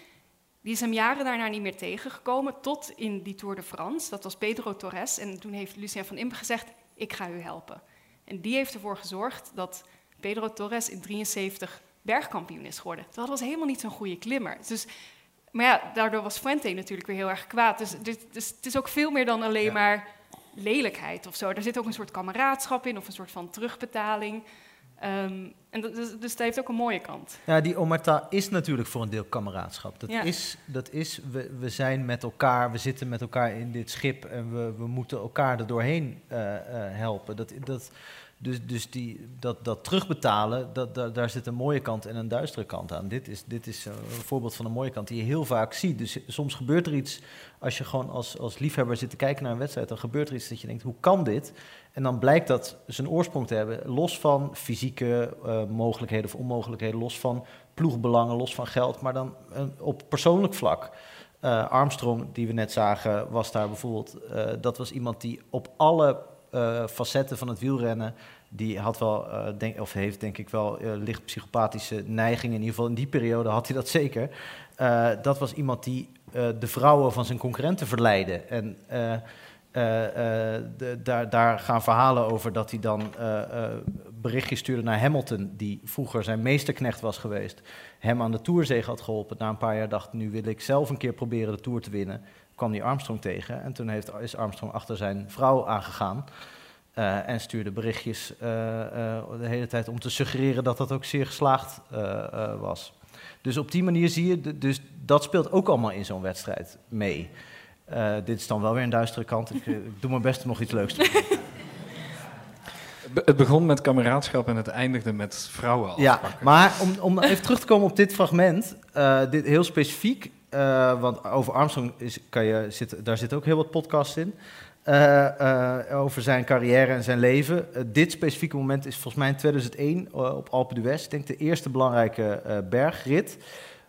Die is hem jaren daarna niet meer tegengekomen, tot in die Tour de France. Dat was Pedro Torres. En toen heeft Lucien van Impe gezegd, ik ga u helpen. En die heeft ervoor gezorgd dat Pedro Torres in 73 bergkampioen is geworden. Dat was helemaal niet zo'n goede klimmer. Dus, maar ja, daardoor was Fuente natuurlijk weer heel erg kwaad. Dus, dus, dus het is ook veel meer dan alleen maar lelijkheid of zo. Er zit ook een soort kameraadschap in of een soort van terugbetaling. Ehm, en dat, dus, dus dat heeft ook een mooie kant. Ja, die omerta is natuurlijk voor een deel kameraadschap. Dat Ja. is, dat is we, we zijn met elkaar, we zitten met elkaar in dit schip en we, we moeten elkaar er doorheen eh, eh, helpen. Dat, dat, dus dus die, dat, dat terugbetalen, dat, daar, zit een mooie kant en een duistere kant aan. Dit is, dit is eh, een voorbeeld van een mooie kant die je heel vaak ziet. Dus soms gebeurt er iets, als je gewoon als, als liefhebber zit te kijken naar een wedstrijd, dan gebeurt er iets dat je denkt, hoe kan dit? En dan blijkt dat zijn oorsprong te hebben, los van fysieke eh, mogelijkheden of onmogelijkheden, los van ploegbelangen, los van geld, maar dan eh, op persoonlijk vlak. Armstrong, die we net zagen, was daar bijvoorbeeld. dat was iemand die op alle eh, facetten van het wielrennen. Die had wel, eh, denk, of heeft denk ik wel, eh, licht psychopathische neigingen. In ieder geval in die periode had hij dat zeker. Dat was iemand die de vrouwen van zijn concurrenten verleidde. En de- daar, daar gaan verhalen over dat hij dan berichtjes stuurde naar Hamilton, die vroeger zijn meesterknecht was geweest. Hem aan de Tourzege had geholpen. Na een paar jaar dacht nu wil ik zelf een keer proberen de Tour te winnen. Kwam hij Armstrong tegen en toen heeft, is Armstrong achter zijn vrouw aangegaan. eh, en stuurde berichtjes eh, eh, de hele tijd om te suggereren dat dat ook zeer geslaagd was. Dus op die manier zie je, dus dat speelt ook allemaal in zo'n wedstrijd mee. Dit is dan wel weer een duistere kant. Ik, ik doe mijn best om nog iets leuks te doen. Het begon met kameraadschap en het eindigde met vrouwen Ja, maar om, om even terug te komen op dit fragment, dit heel specifiek, eh, want over Armstrong is, kan je, zit, daar zitten ook heel wat podcasts in, eh, eh, over zijn carrière en zijn leven. Dit specifieke moment is volgens mij in 2001 eh, op Alpe d'Huez, ik denk de eerste belangrijke bergrit.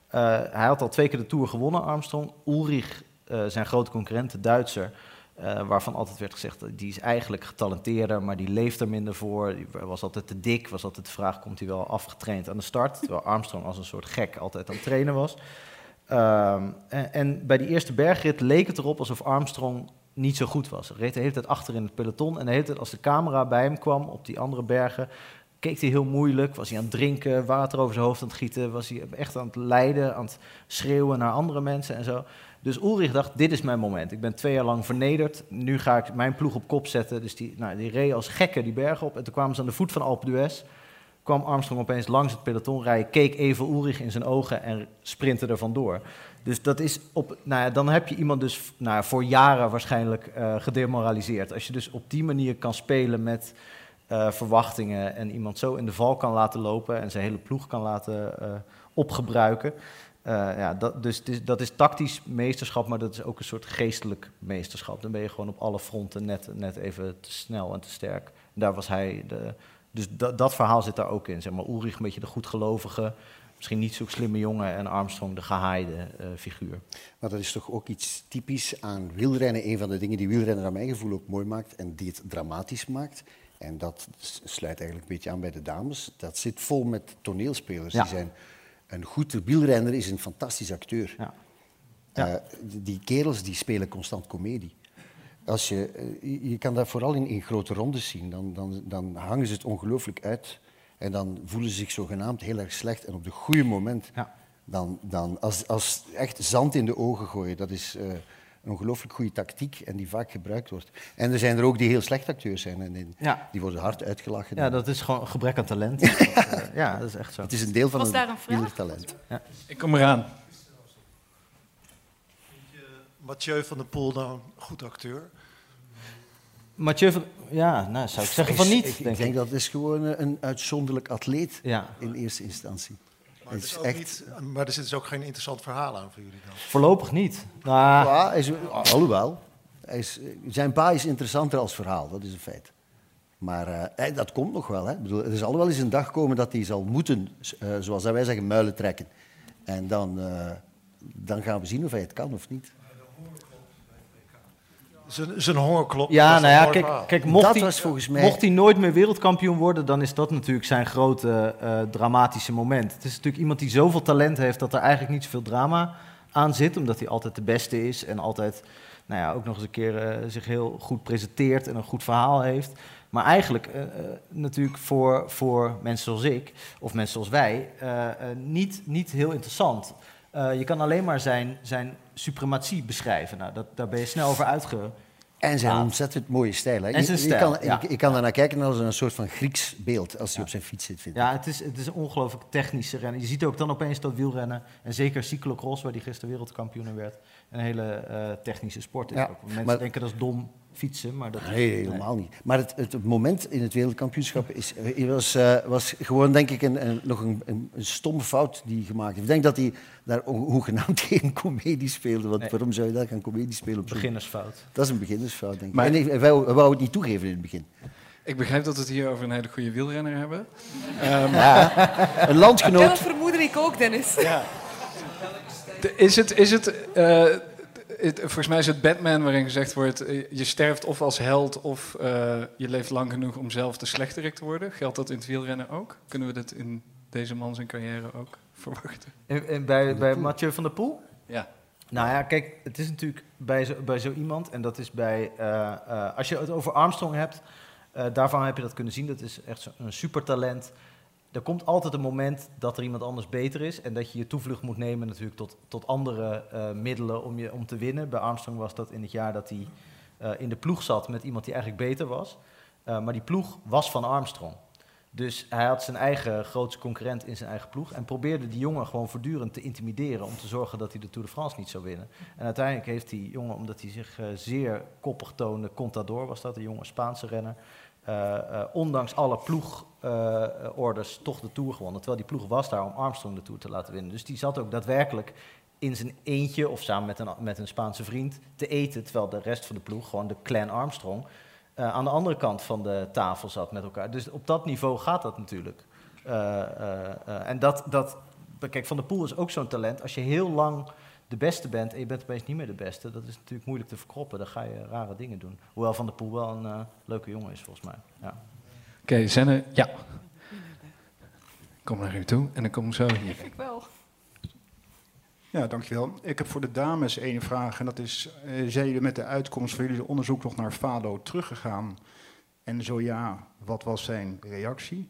Hij had al twee keer de Tour gewonnen, Armstrong. Ulrich, zijn grote concurrent, de Duitser, waarvan altijd werd gezegd, die is eigenlijk getalenteerder, maar die leeft er minder voor. Was altijd te dik, was altijd de vraag, komt hij wel afgetraind aan de start? Terwijl Armstrong als een soort gek altijd aan het trainen was. Ehm, en, en bij die eerste bergrit leek het erop alsof Armstrong niet zo goed was. Hij reed de hele tijd achter in het peloton en de als de camera bij hem kwam op die andere bergen, keek hij heel moeilijk, was hij aan het drinken, water over zijn hoofd aan het gieten, was hij echt aan het lijden, aan het schreeuwen naar andere mensen en zo. Dus Ulrich dacht, dit is mijn moment. Ik ben twee jaar lang vernederd, nu ga ik mijn ploeg op kop zetten. Dus die, nou, die reed als gekke die berg op en toen kwamen ze aan de voet van Alpe d'Huez. Kwam Armstrong opeens langs het peloton rijden, keek even Ulrich in zijn ogen en sprintte er vandoor. Dus dat is op, nou ja, dan heb je iemand dus nou, voor jaren waarschijnlijk eh, gedemoraliseerd. Als je dus op die manier kan spelen met eh, verwachtingen en iemand zo in de val kan laten lopen en zijn hele ploeg kan laten eh, opgebruiken. Ja, dat, dus is- dat is tactisch meesterschap, maar dat is ook een soort geestelijk meesterschap. Dan ben je gewoon op alle fronten net, net even te snel en te sterk. En daar was hij de, dus dat, dat verhaal zit daar ook in. Zeg maar, Ulrich een beetje de goedgelovige, misschien niet zo slimme jongen en Armstrong de gehaaide eh, figuur. Maar dat is toch ook iets typisch aan wielrennen. Een van de dingen die wielrennen naar mijn gevoel ook mooi maakt en die het dramatisch maakt. En dat sluit eigenlijk een beetje aan bij de dames. Dat zit vol met toneelspelers. Ja. Die zijn, een goed wielrenner is een fantastisch acteur. Eh, die kerels die spelen constant komedie. Als je, eh, je- kan dat vooral in, in grote rondes zien. Dan, dan, dan hangen ze het ongelooflijk uit. En dan voelen ze zich zogenaamd heel erg slecht. En op de goede moment, dan, dan als, als echt zand in de ogen gooien, dat is eh, een ongelooflijk goede tactiek en die vaak gebruikt wordt. En er zijn er ook die heel slecht acteurs zijn en die, Ja. die worden hard uitgelachen. Ja, dat is gewoon gebrek aan talent. Eh, ja, dat is echt zo. Het is een deel van Was een daar een vraag? wielertalent. Ja. Ik kom eraan. Mathieu van der Poel nou een goed acteur? Mathieu van... Ja, nou, zou ik zeggen van niet, Ik, ik denk denk, ik. dat is gewoon eh, een uitzonderlijk atleet Ja. in eerste instantie. Maar, Het is ook echt... niet, maar er zit dus ook geen interessant verhaal aan voor jullie dan? Voorlopig niet. Nou, Ja, is, alhoewel, hij is, zijn pa is interessanter als verhaal, dat is een feit. Maar eh, dat komt nog wel. Hè. Ik bedoel, er zal wel eens een dag komen dat hij zal moeten, eh, zoals wij zeggen, muilen trekken. En dan, eh, dan gaan we zien of hij het kan of niet. Zijn, hongerklop. Ja, nou ja, kijk, kijk mocht, Dat hij, was volgens mij- mocht hij nooit meer wereldkampioen worden, dan is dat natuurlijk zijn grote eh, dramatische moment. Het is natuurlijk iemand die zoveel talent heeft dat er eigenlijk niet zoveel drama aan zit, omdat hij altijd de beste is en altijd nou ja, ook nog eens een keer eh, zich heel goed presenteert en een goed verhaal heeft. Maar eigenlijk eh, eh, natuurlijk voor, voor mensen zoals ik, of mensen zoals wij, eh, eh, niet, niet heel interessant. Eh, je kan alleen maar zijn, zijn suprematie beschrijven. Nou, dat, daar ben je snel over uitge... En zijn ontzettend mooie stijl. Hè. En zijn je, stijl, je, kan, ja. je, je kan daarnaar kijken als een soort van Grieks beeld als hij op zijn fiets zit. Ik. Ja, het is, het is een ongelooflijk technische rennen. Je ziet ook dan opeens dat wielrennen, en zeker cyclocross, waar die gisteren wereldkampioen werd, een hele eh, technische sport is. Ja. Mensen maar- denken dat is dom fietsen, maar dat Nee, helemaal niet. Maar het, het, moment in het wereldkampioenschap is, eh, was, eh, was gewoon, denk ik, een, een, nog een, een, een stomme fout die hij gemaakt heeft. Ik denk dat hij daar ho- hoegenaamd geen comedie speelde. Want Nee. waarom zou je daar gaan comedie spelen? Beginnersfout. Dat is een beginnersfout, denk ik. Maar- En hij, hij wou, hij wou het niet toegeven in het begin. Ik begrijp dat we het hier over een hele goede wielrenner hebben. Ehm, Ja, een landgenoot. dat vermoedde ik ook, Dennis. Ja. De- Is het, is het, eh, het- volgens mij is het Batman waarin gezegd wordt, eh, je sterft of als held of eh, je leeft lang genoeg om zelf de slechterik te worden. Geldt dat in het wielrennen ook? Kunnen we dat in deze man zijn carrière ook verwachten? En, en bij, bij Mathieu van der Poel? Ja. Nou ja, kijk, het is natuurlijk bij zo, bij zo iemand, en dat is bij, eh, eh, als je het over Armstrong hebt, uh, daarvan heb je dat kunnen zien, dat is echt zo, een supertalent. Er komt altijd een moment dat er iemand anders beter is en dat je je toevlucht moet nemen natuurlijk tot, tot andere middelen om, je, om te winnen. Bij Armstrong was dat in het jaar dat hij in de ploeg zat met iemand die eigenlijk beter was. maar die ploeg was van Armstrong. Dus hij had zijn eigen grootste concurrent in zijn eigen ploeg. En probeerde die jongen gewoon voortdurend te intimideren. om te zorgen dat hij de Tour de France niet zou winnen. En uiteindelijk heeft die jongen, omdat hij zich zeer koppig toonde. Contador was dat, een jonge Spaanse renner. Uh, uh, ondanks alle ploegorders toch de Tour gewonnen. Terwijl die ploeg was daar om Armstrong de Tour te laten winnen. Dus die zat ook daadwerkelijk in zijn eentje of samen met een, met een Spaanse vriend te eten. Terwijl de rest van de ploeg, gewoon de clan Armstrong aan de andere kant van de tafel zat met elkaar. Dus op dat niveau gaat dat natuurlijk. En dat, dat, kijk, Van der Poel is ook zo'n talent. Als je heel lang de beste bent en je bent opeens niet meer de beste, dat is natuurlijk moeilijk te verkroppen. Dan ga je rare dingen doen. Hoewel Van der Poel wel een leuke jongen is, volgens mij. Ja. Oké, okay, Zenne, ja. Kom naar u toe en dan kom ik zo hier. Ik wel. Ja, dankjewel. Ik heb voor de dames één vraag. En dat is, uh, zijn jullie met de uitkomst van jullie onderzoek nog naar Fado teruggegaan? En zo ja, wat was zijn reactie?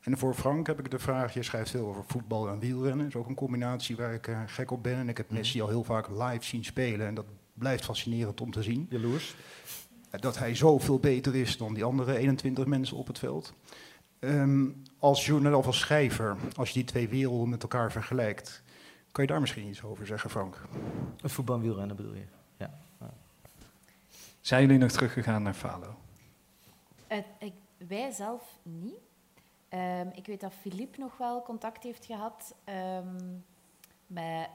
En voor Frank heb ik de vraag, je schrijft veel over voetbal en wielrennen. Dat is ook een combinatie waar ik uh, gek op ben. En ik heb Messi al heel vaak live zien spelen. En dat blijft fascinerend om te zien. Jaloers? Dat hij zoveel beter is dan die andere 21 mensen op het veld. Um, als journalist of als schrijver, als je die twee werelden met elkaar vergelijkt... Kan je daar misschien iets over zeggen, Frank? Het voetbal en wielrennen bedoel je? Ja. ja. Zijn jullie nog teruggegaan naar Falo? Uh, ik, wij zelf niet. Um, ik weet dat Philippe nog wel contact heeft gehad um, met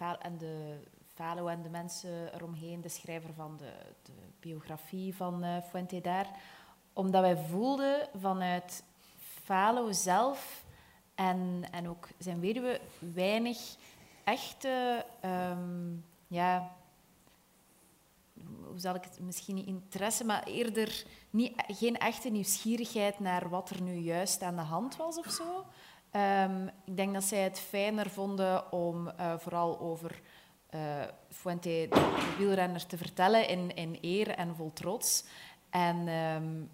uh, en de Falo en de mensen eromheen, de schrijver van de, de biografie van uh, Fuente daar. Omdat wij voelden vanuit Falo zelf en, en ook zijn weduwe weinig echte, um, ja, hoe zal ik het misschien niet interesse, maar eerder niet, geen echte nieuwsgierigheid naar wat er nu juist aan de hand was of zo. Um, ik denk dat zij het fijner vonden om uh, vooral over uh, Fuente, de wielrenner, te vertellen in, in eer en vol trots. En um,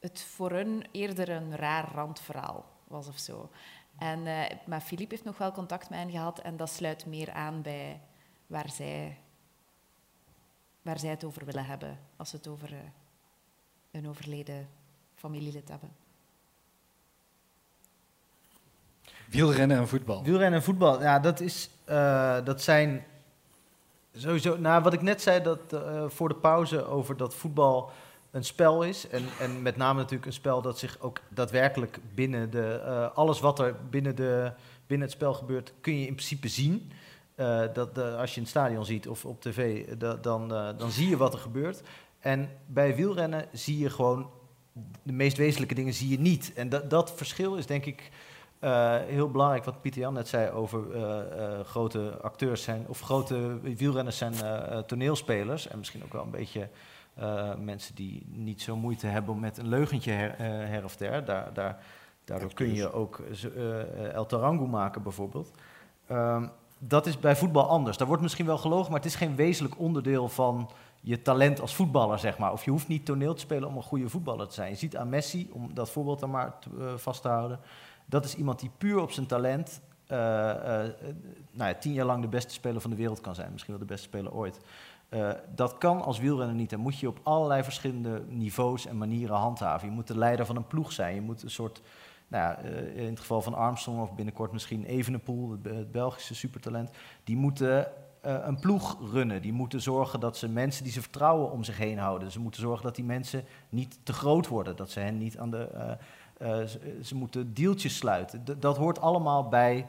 het voor hun eerder een raar randverhaal was of zo. En, uh, maar Philippe heeft nog wel contact met hen gehad en dat sluit meer aan bij waar zij, waar zij het over willen hebben als ze het over uh, een overleden familielid hebben. Wielrennen en voetbal. Wielrennen en voetbal, ja, dat, is, uh, dat zijn sowieso. Nou, wat ik net zei dat, voor de pauze over dat voetbal een spel is. En, en met name natuurlijk een spel dat zich ook daadwerkelijk binnen de. Uh, alles wat er binnen, de, binnen het spel gebeurt, kun je in principe zien. Uh, dat, uh, als je het stadion ziet of op tv, dan, dan zie je wat er gebeurt. En bij wielrennen zie je gewoon de meest wezenlijke dingen zie je niet. En dat, dat verschil is denk ik heel belangrijk. Wat Pieter Jan net zei over grote acteurs zijn, of grote wielrenners zijn toneelspelers. En misschien ook wel een beetje mensen die niet zo moeite hebben met een leugentje her, her of der. Daar, daar, daardoor kun je ook uh, El Tarango maken bijvoorbeeld. Um, dat is bij voetbal anders. Daar wordt misschien wel gelogen, maar het is geen wezenlijk onderdeel van je talent als voetballer, zeg maar. Of je hoeft niet toneel te spelen om een goede voetballer te zijn. Je ziet aan Messi, om dat voorbeeld dan maar te, vast te houden. Dat is iemand die puur op zijn talent nou ja, tien jaar lang de beste speler van de wereld kan zijn. Misschien wel de beste speler ooit. Dat kan als wielrenner niet. Dan moet je op allerlei verschillende niveaus en manieren handhaven. Je moet de leider van een ploeg zijn. Je moet een soort, nou ja, uh, in het geval van Armstrong of binnenkort misschien Evenepoel, het, Belgische supertalent, die moeten uh, een ploeg runnen. Die moeten zorgen dat ze mensen die ze vertrouwen om zich heen houden. Ze moeten zorgen dat die mensen niet te groot worden. Dat ze hen niet aan de. Ze, ze, moeten deeltjes sluiten. Dat hoort allemaal bij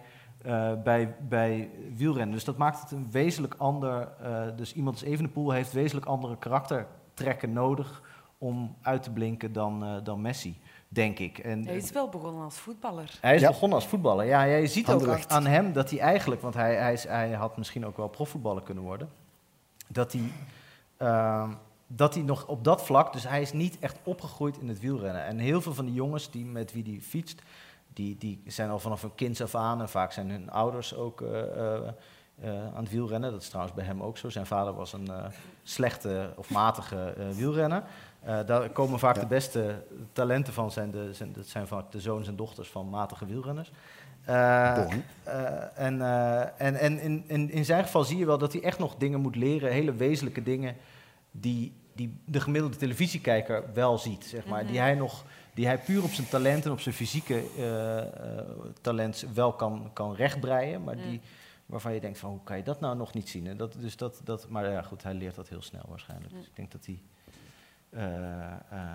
bij, bij wielrennen. Dus dat maakt het een wezenlijk ander. Dus iemand als Evenepoel heeft wezenlijk andere karaktertrekken nodig om uit te blinken dan, dan Messi, denk ik. En, hij is wel begonnen als voetballer. Hij is ja. begonnen als voetballer. Ja, je ziet ook aan, aan, hem dat hij eigenlijk, want hij, hij, is, hij had misschien ook wel profvoetballer kunnen worden, dat hij. Ehm, dat hij nog op dat vlak, dus hij is niet echt opgegroeid in het wielrennen. En heel veel van die jongens die, met wie hij fietst, die, die zijn al vanaf een kind af aan en vaak zijn hun ouders ook uh, uh, aan het wielrennen. Dat is trouwens bij hem ook zo. Zijn vader was een slechte of matige wielrenner. Daar komen vaak de beste talenten van. Zijn de, zijn, dat zijn vaak de zoons en dochters van matige wielrenners. en en, en in, in, in zijn geval zie je wel dat hij echt nog dingen moet leren, hele wezenlijke dingen die, die de gemiddelde televisiekijker wel ziet, zeg maar. die, hij nog, die hij puur op zijn talent en op zijn fysieke uh, talent wel kan, kan rechtbreien, maar die, waarvan je denkt van hoe kan je dat nou nog niet zien? dat, dus dat, dat, maar ja, goed, hij leert dat heel snel waarschijnlijk. Dus ik denk dat hij uh,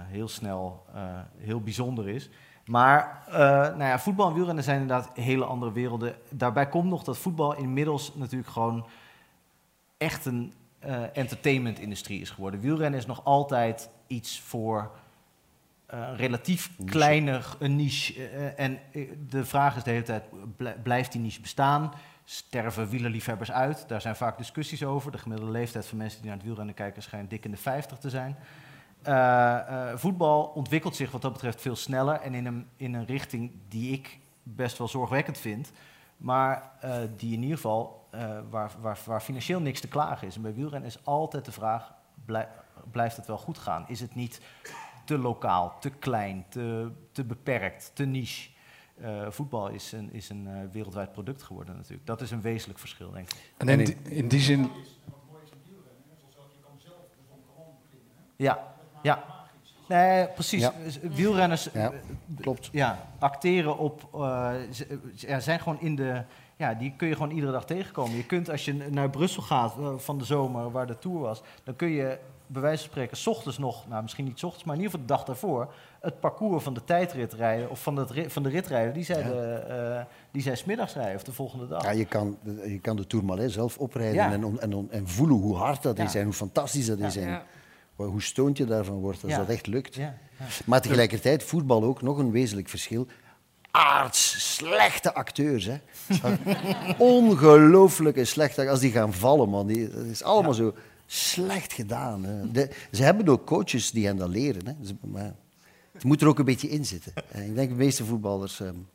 heel snel heel bijzonder is. Maar nou ja, voetbal en wielrennen zijn inderdaad hele andere werelden. Daarbij komt nog dat voetbal inmiddels natuurlijk gewoon echt een entertainment-industrie is geworden. Wielrennen is nog altijd iets voor uh, relatief kleiner een niche. Uh, en de vraag is de hele tijd, blijft die niche bestaan? Sterven wielerliefhebbers uit? Daar zijn vaak discussies over. De gemiddelde leeftijd van mensen die naar het wielrennen kijken schijnt dik in de 50 te zijn. Voetbal ontwikkelt zich wat dat betreft veel sneller en in een, in een richting die ik best wel zorgwekkend vind. Maar die in ieder geval uh, waar, waar, waar, financieel niks te klagen is. En bij wielrennen is altijd de vraag, blijft het wel goed gaan? Is het niet te lokaal, te klein, te, te beperkt, te niche? Uh, voetbal is een, is een uh, wereldwijd product geworden natuurlijk. Dat is een wezenlijk verschil, denk ik. En in, die, in die zin... Ja, ja. Nee, precies. Ja. Wielrenners ja, klopt. Ja, acteren op... Uh, zijn gewoon in de ja, die kun je gewoon iedere dag tegenkomen. Je kunt als je naar Brussel gaat eh, van de zomer, waar de tour was, dan kun je bij wijze van spreken, s ochtends nog, nou misschien niet s ochtends, maar in ieder geval de dag daarvoor, het parcours van de tijdrit rijden, of van, het, van de ritrijder, die zij, de, uh, die zij smiddags rijden, of de volgende dag. Ja, je kan, je kan de Tourmalet zelf oprijden en, en, en, voelen hoe hard dat is en hoe fantastisch dat is. En hoe stoont je daarvan wordt als dat echt lukt. Maar tegelijkertijd, voetbal ook, nog een wezenlijk verschil aards slechte acteurs. Hè. Ongelooflijke slechte Als die gaan vallen, man. Die, dat is allemaal zo slecht gedaan. Hè. De, ze hebben ook coaches die hen dat leren. Hè. Maar het moet er ook een beetje in zitten. En ik denk de meeste voetballers... Um,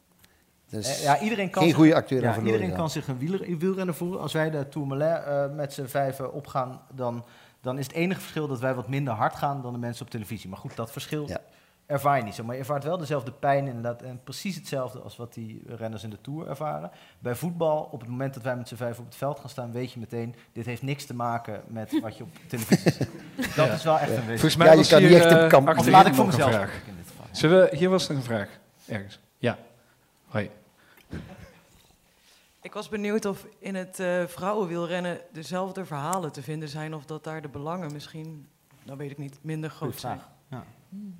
ja, iedereen kan geen goede acteur ja, Iedereen kan zich een wielrenner voelen. Als wij de Tourmalet uh, met z'n vijven opgaan, dan, dan is het enige verschil dat wij wat minder hard gaan dan de mensen op televisie. Maar goed, dat verschil ja ervaar je niet zo. Maar je ervaart wel dezelfde pijn inderdaad. En precies hetzelfde als wat die renners in de Tour ervaren. Bij voetbal, op het moment dat wij met z'n vijf op het veld gaan staan, weet je meteen, dit heeft niks te maken met wat je op televisie ziet. Dat is wel echt een wezen. Volgens mij ja, je kan hier, niet echt een kamp. Of laat ik voor mezelf vraag. in dit geval. Zullen we, hier was er een vraag. Ergens. Ja. Hoi. Ik was benieuwd of in het uh, vrouwenwielrennen dezelfde verhalen te vinden zijn, of dat daar de belangen misschien, nou weet ik niet, minder groot zijn. Ja. Hmm.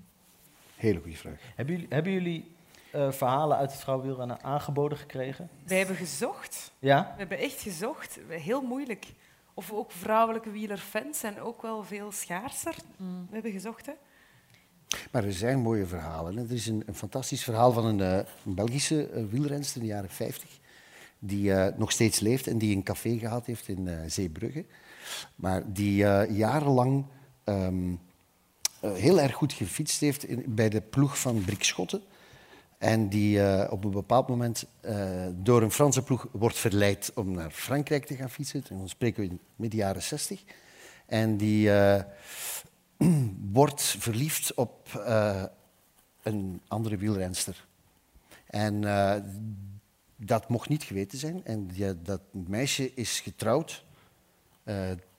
Hele goede vraag. Hebben jullie, hebben jullie uh, verhalen uit het vrouwenwielrennen aangeboden gekregen? Wij hebben gezocht. Ja? We hebben echt gezocht. Heel moeilijk. Of ook vrouwelijke wielerfans zijn ook wel veel schaarser. Mm. We hebben gezocht, hè. Maar er zijn mooie verhalen. Er is een, een fantastisch verhaal van een, uh, een Belgische wielrenster in de jaren 50. Die uh, nog steeds leeft en die een café gehad heeft in Zeebrugge. Maar die jarenlang um, uh, heel erg goed gefietst heeft bij de ploeg van Brik Schotten. En die op een bepaald moment door een Franse ploeg wordt verleid om naar Frankrijk te gaan fietsen. En dan spreken we in midden jaren 60. En die wordt verliefd op een andere wielrenster. En dat mocht niet geweten zijn. En dat meisje is getrouwd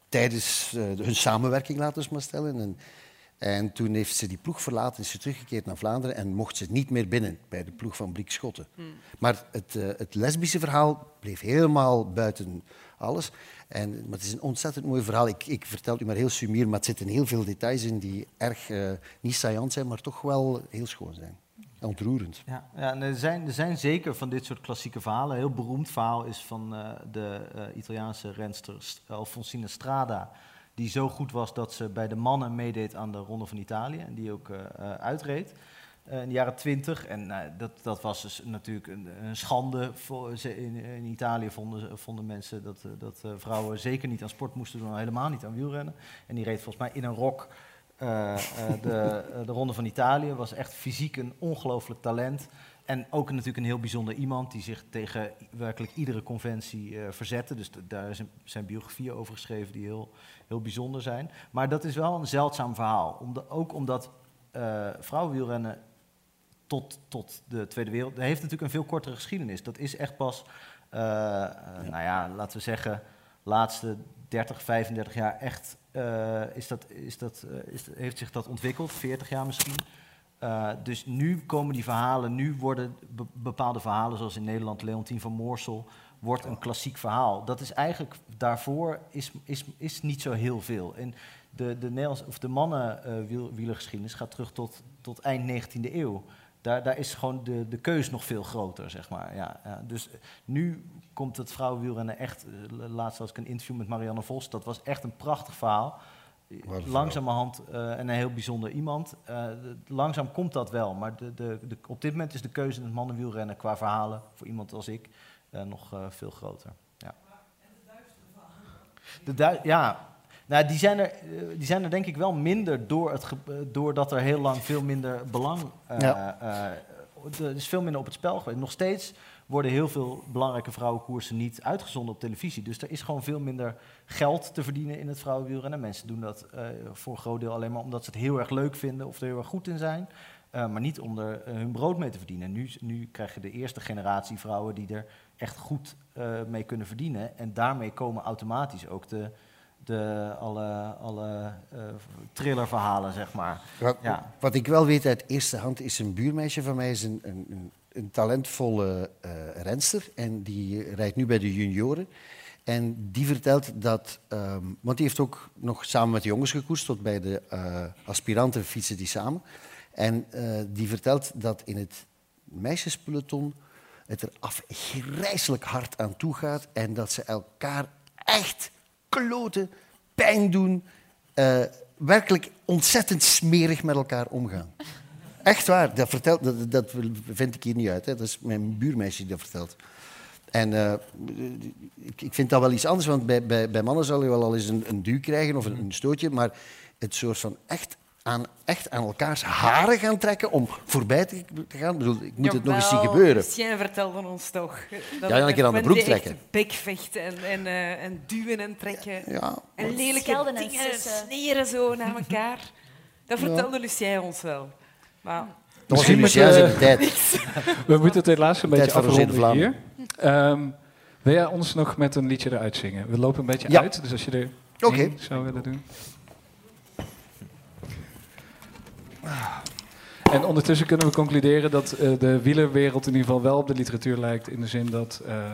tijdens hun samenwerking, laten we maar stellen. En en toen heeft ze die ploeg verlaten, is ze teruggekeerd naar Vlaanderen en mocht ze niet meer binnen bij de ploeg van Brik Schotten. Hmm. Maar het, uh, het, lesbische verhaal bleef helemaal buiten alles. En, maar het is een ontzettend mooi verhaal. Ik, ik vertel het u maar heel sumier, maar het zitten heel veel details in die erg niet saillant zijn, maar toch wel heel schoon zijn. Ontroerend. Ja, ja er, zijn, er zijn zeker van dit soort klassieke verhalen. Een heel beroemd verhaal is van uh, de Italiaanse renster Alfonsina Strada die zo goed was dat ze bij de mannen meedeed aan de Ronde van Italië en die ook uitreed. In de jaren twintig. En uh, dat, dat was dus natuurlijk een, een schande. Voor, ze, in, in, Italië vonden, vonden mensen dat, dat vrouwen zeker niet aan sport moesten doen, helemaal niet aan wielrennen. En die reed volgens mij in een rok de, de Ronde van Italië. Was echt fysiek een ongelooflijk talent. en ook natuurlijk een heel bijzonder iemand die zich tegen werkelijk iedere conventie uh, verzette. Dus daar zijn, zijn biografieën over geschreven die heel, heel bijzonder zijn. Maar dat is wel een zeldzaam verhaal. Om ook omdat uh, vrouwenwielrennen tot, tot de Tweede Wereld... heeft natuurlijk een veel kortere geschiedenis. Dat is echt pas, nou ja, laten we zeggen, laatste 30, 35 jaar echt... is dat, is dat, is, heeft zich dat ontwikkeld, 40 jaar misschien... Uh, dus nu komen die verhalen, nu worden bepaalde verhalen, zoals in Nederland Leontien van Moorsel, wordt een klassiek verhaal. Dat is eigenlijk, daarvoor is, is, is niet zo heel veel. En de, de, de mannenwielergeschiedenis gaat terug tot, tot eind 19e eeuw. Daar, daar is gewoon de, de keus nog veel groter, zeg maar. Ja, ja. Dus nu komt het vrouwenwielrennen echt... Uh, laatst was ik een interview met Marianne Vos. Dat was echt een prachtig verhaal langzamerhand uh, en een heel bijzonder iemand. Uh, langzaam komt dat wel, maar de, de, de, op dit moment is de keuze in het mannenwielrennen qua verhalen voor iemand als ik uh, nog veel groter. Ja. De du ja, nou, die, zijn er, die zijn er denk ik wel minder door het doordat er heel lang veel minder belang ja. er is veel minder op het spel geweest. Nog steeds worden heel veel belangrijke vrouwenkoersen niet uitgezonden op televisie. Dus er is gewoon veel minder geld te verdienen in het vrouwenwielrennen. Mensen doen dat uh, voor een groot deel alleen maar omdat ze het heel erg leuk vinden of er heel erg goed in zijn. Uh, maar niet om er uh, hun brood mee te verdienen. Nu, nu krijg je de eerste generatie vrouwen die er echt goed mee kunnen verdienen. En daarmee komen automatisch ook de, de, alle, alle thrillerverhalen, zeg maar. Wat, ja. wat ik wel weet uit eerste hand is een buurmeisje van mij is een, een, een talentvolle uh, renster en die rijdt nu bij de junioren. En die vertelt dat, um, want die heeft ook nog samen met de jongens gekoerst, tot bij de uh, aspiranten fietsen die samen. En uh, die vertelt dat in het meisjespeloton het er afgrijzelijk hard aan toe gaat en dat ze elkaar echt kloten, pijn doen, werkelijk ontzettend smerig met elkaar omgaan. Echt waar, dat, vertelt, dat, dat vind ik hier niet uit. Hè. Dat is mijn buurmeisje die dat vertelt. En uh, ik, ik, vind dat wel iets anders, want bij, bij, bij mannen zal je wel al eens een, een duw krijgen of een, een, stootje, maar het soort van echt aan, echt aan elkaars haren gaan trekken om voorbij te, gaan. Ik, bedoel, ik moet het nog eens zien gebeuren. Lucien vertelde ons toch. Dat ja, een keer aan de broek trekken. Bekvechten en, en, uh, en duwen en trekken. Ja, en lelijke dingen sneren zo naar elkaar. Dat vertelde ja. Lucien ons wel. Maar... Dat was in de tijd. We moeten het helaas een beetje afronden hier. Um, wil jij ons nog met een liedje eruit zingen? We lopen een beetje ja. uit, dus als je er okay. zou willen doen. En ondertussen kunnen we concluderen dat uh, de wielerwereld in ieder geval wel op de literatuur lijkt. In de zin dat uh,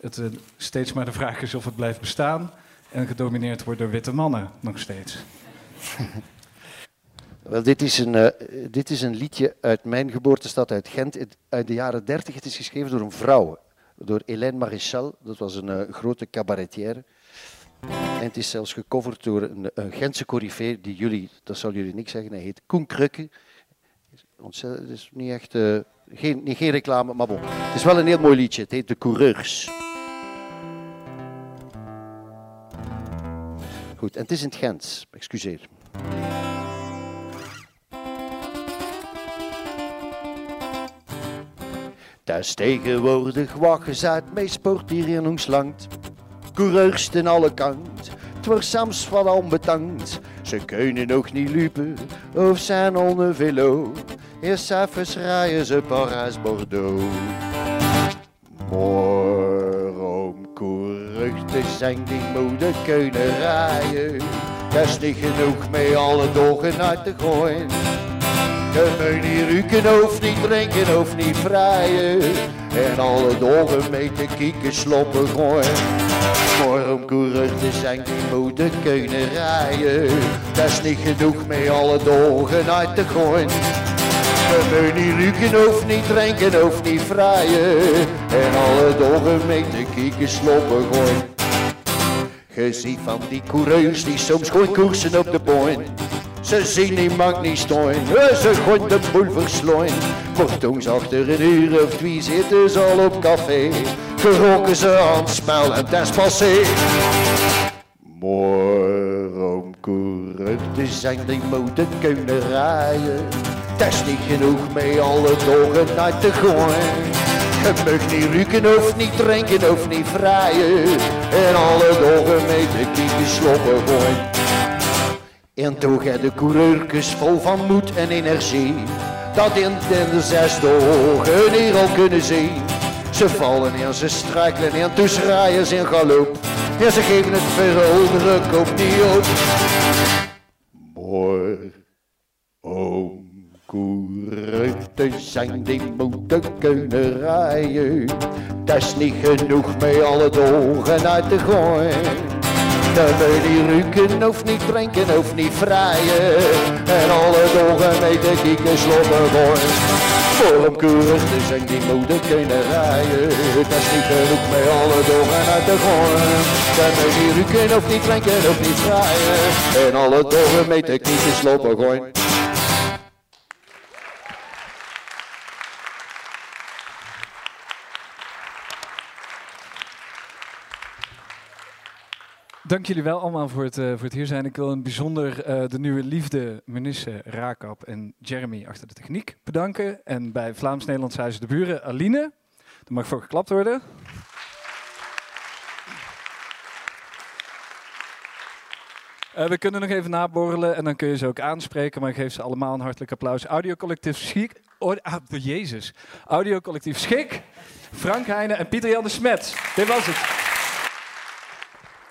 het uh, steeds maar de vraag is of het blijft bestaan. En gedomineerd wordt door witte mannen nog steeds. Wel, dit, is een, dit is een liedje uit mijn geboortestad, uit Gent, uit de jaren 30. Het is geschreven door een vrouw, door Hélène Maréchal. Dat was een grote cabaretière. En het is zelfs gecoverd door een, een Gentse corifee, die jullie, dat zal jullie niks zeggen, hij heet Koen Krukke. Het is niet echt, uh, geen, geen reclame, maar bon. Het is wel een heel mooi liedje, het heet De Coureurs. Goed, en het is in het Gent, excuseer. Dat is tegenwoordig wat gezet met sport hier in ons land. Coureurs in alle kant, het wordt soms wat onbetankt. Ze kunnen nog niet lopen of zijn onder velo. Eerst even rijden ze Parijs-Bordeaux. Maar om coureurs te zijn die moeten kunnen rijden. Dat is niet genoeg met alle dagen uit te gooien. Je moet niet ruiken of niet drinken of niet vrijen. En alle dagen mee te kieken sloppen gooien. Maar om coureur te zijn die moeten kunnen rijden. Dat is niet genoeg met alle dagen uit te gooien. Je moet niet ruiken of niet drinken of niet vrijen. En alle dagen mee te kieken sloppen gooien. Je ziet van die coureurs die soms gewoon koersen op de point. Ze zien niemand niet staan, ze gooien de boel verslooien. Kortoms achter een uur of twee zitten ze al op café. Geroken ze aan spel en is passé. Maar om te zijn, die moeten kunnen rijden. Is niet genoeg mee alle dagen uit te gooien. Je mag niet ruiken of niet drinken of niet vrijen. En alle dagen mee de kieken sloppen gooien. En toen gaat de coureurtjes vol van moed en energie. Dat in de zes dagen hier al kunnen zien. Ze vallen en ze struikelen en toen schrijden ze in galop. En ze geven het verouderen opnieuw op. Mooi, oom te zijn die moeten kunnen rijden. Dat is niet genoeg mee alle dagen uit te gooien. Dan je niet ruiken of niet drinken of niet vrijen. En alle dagen mee de kieken sloppen gooien. Voor om keurig te zijn die moeten kunnen rijden. Dat is niet genoeg mee alle dagen uit te gooien. Dan je niet ruiken of niet drinken of niet vrijen. En alle dagen mee de kieken sloppen gooien. Dank jullie wel allemaal voor het, uh, voor het hier zijn. Ik wil een bijzonder uh, de nieuwe liefde, Munisse, Raakap en Jeremy achter de techniek bedanken. En bij Vlaams-Nederlands Huis de Buren, Aline. Daar mag voor geklapt worden. Uh, we kunnen nog even naborrelen en dan kun je ze ook aanspreken, maar ik geef ze allemaal een hartelijk applaus. Audiocollectief Schik, oh, ah, Jezus. Audiocollectief Schik, Frank Heijnen en Pieter Jan de Smet. Dit was het.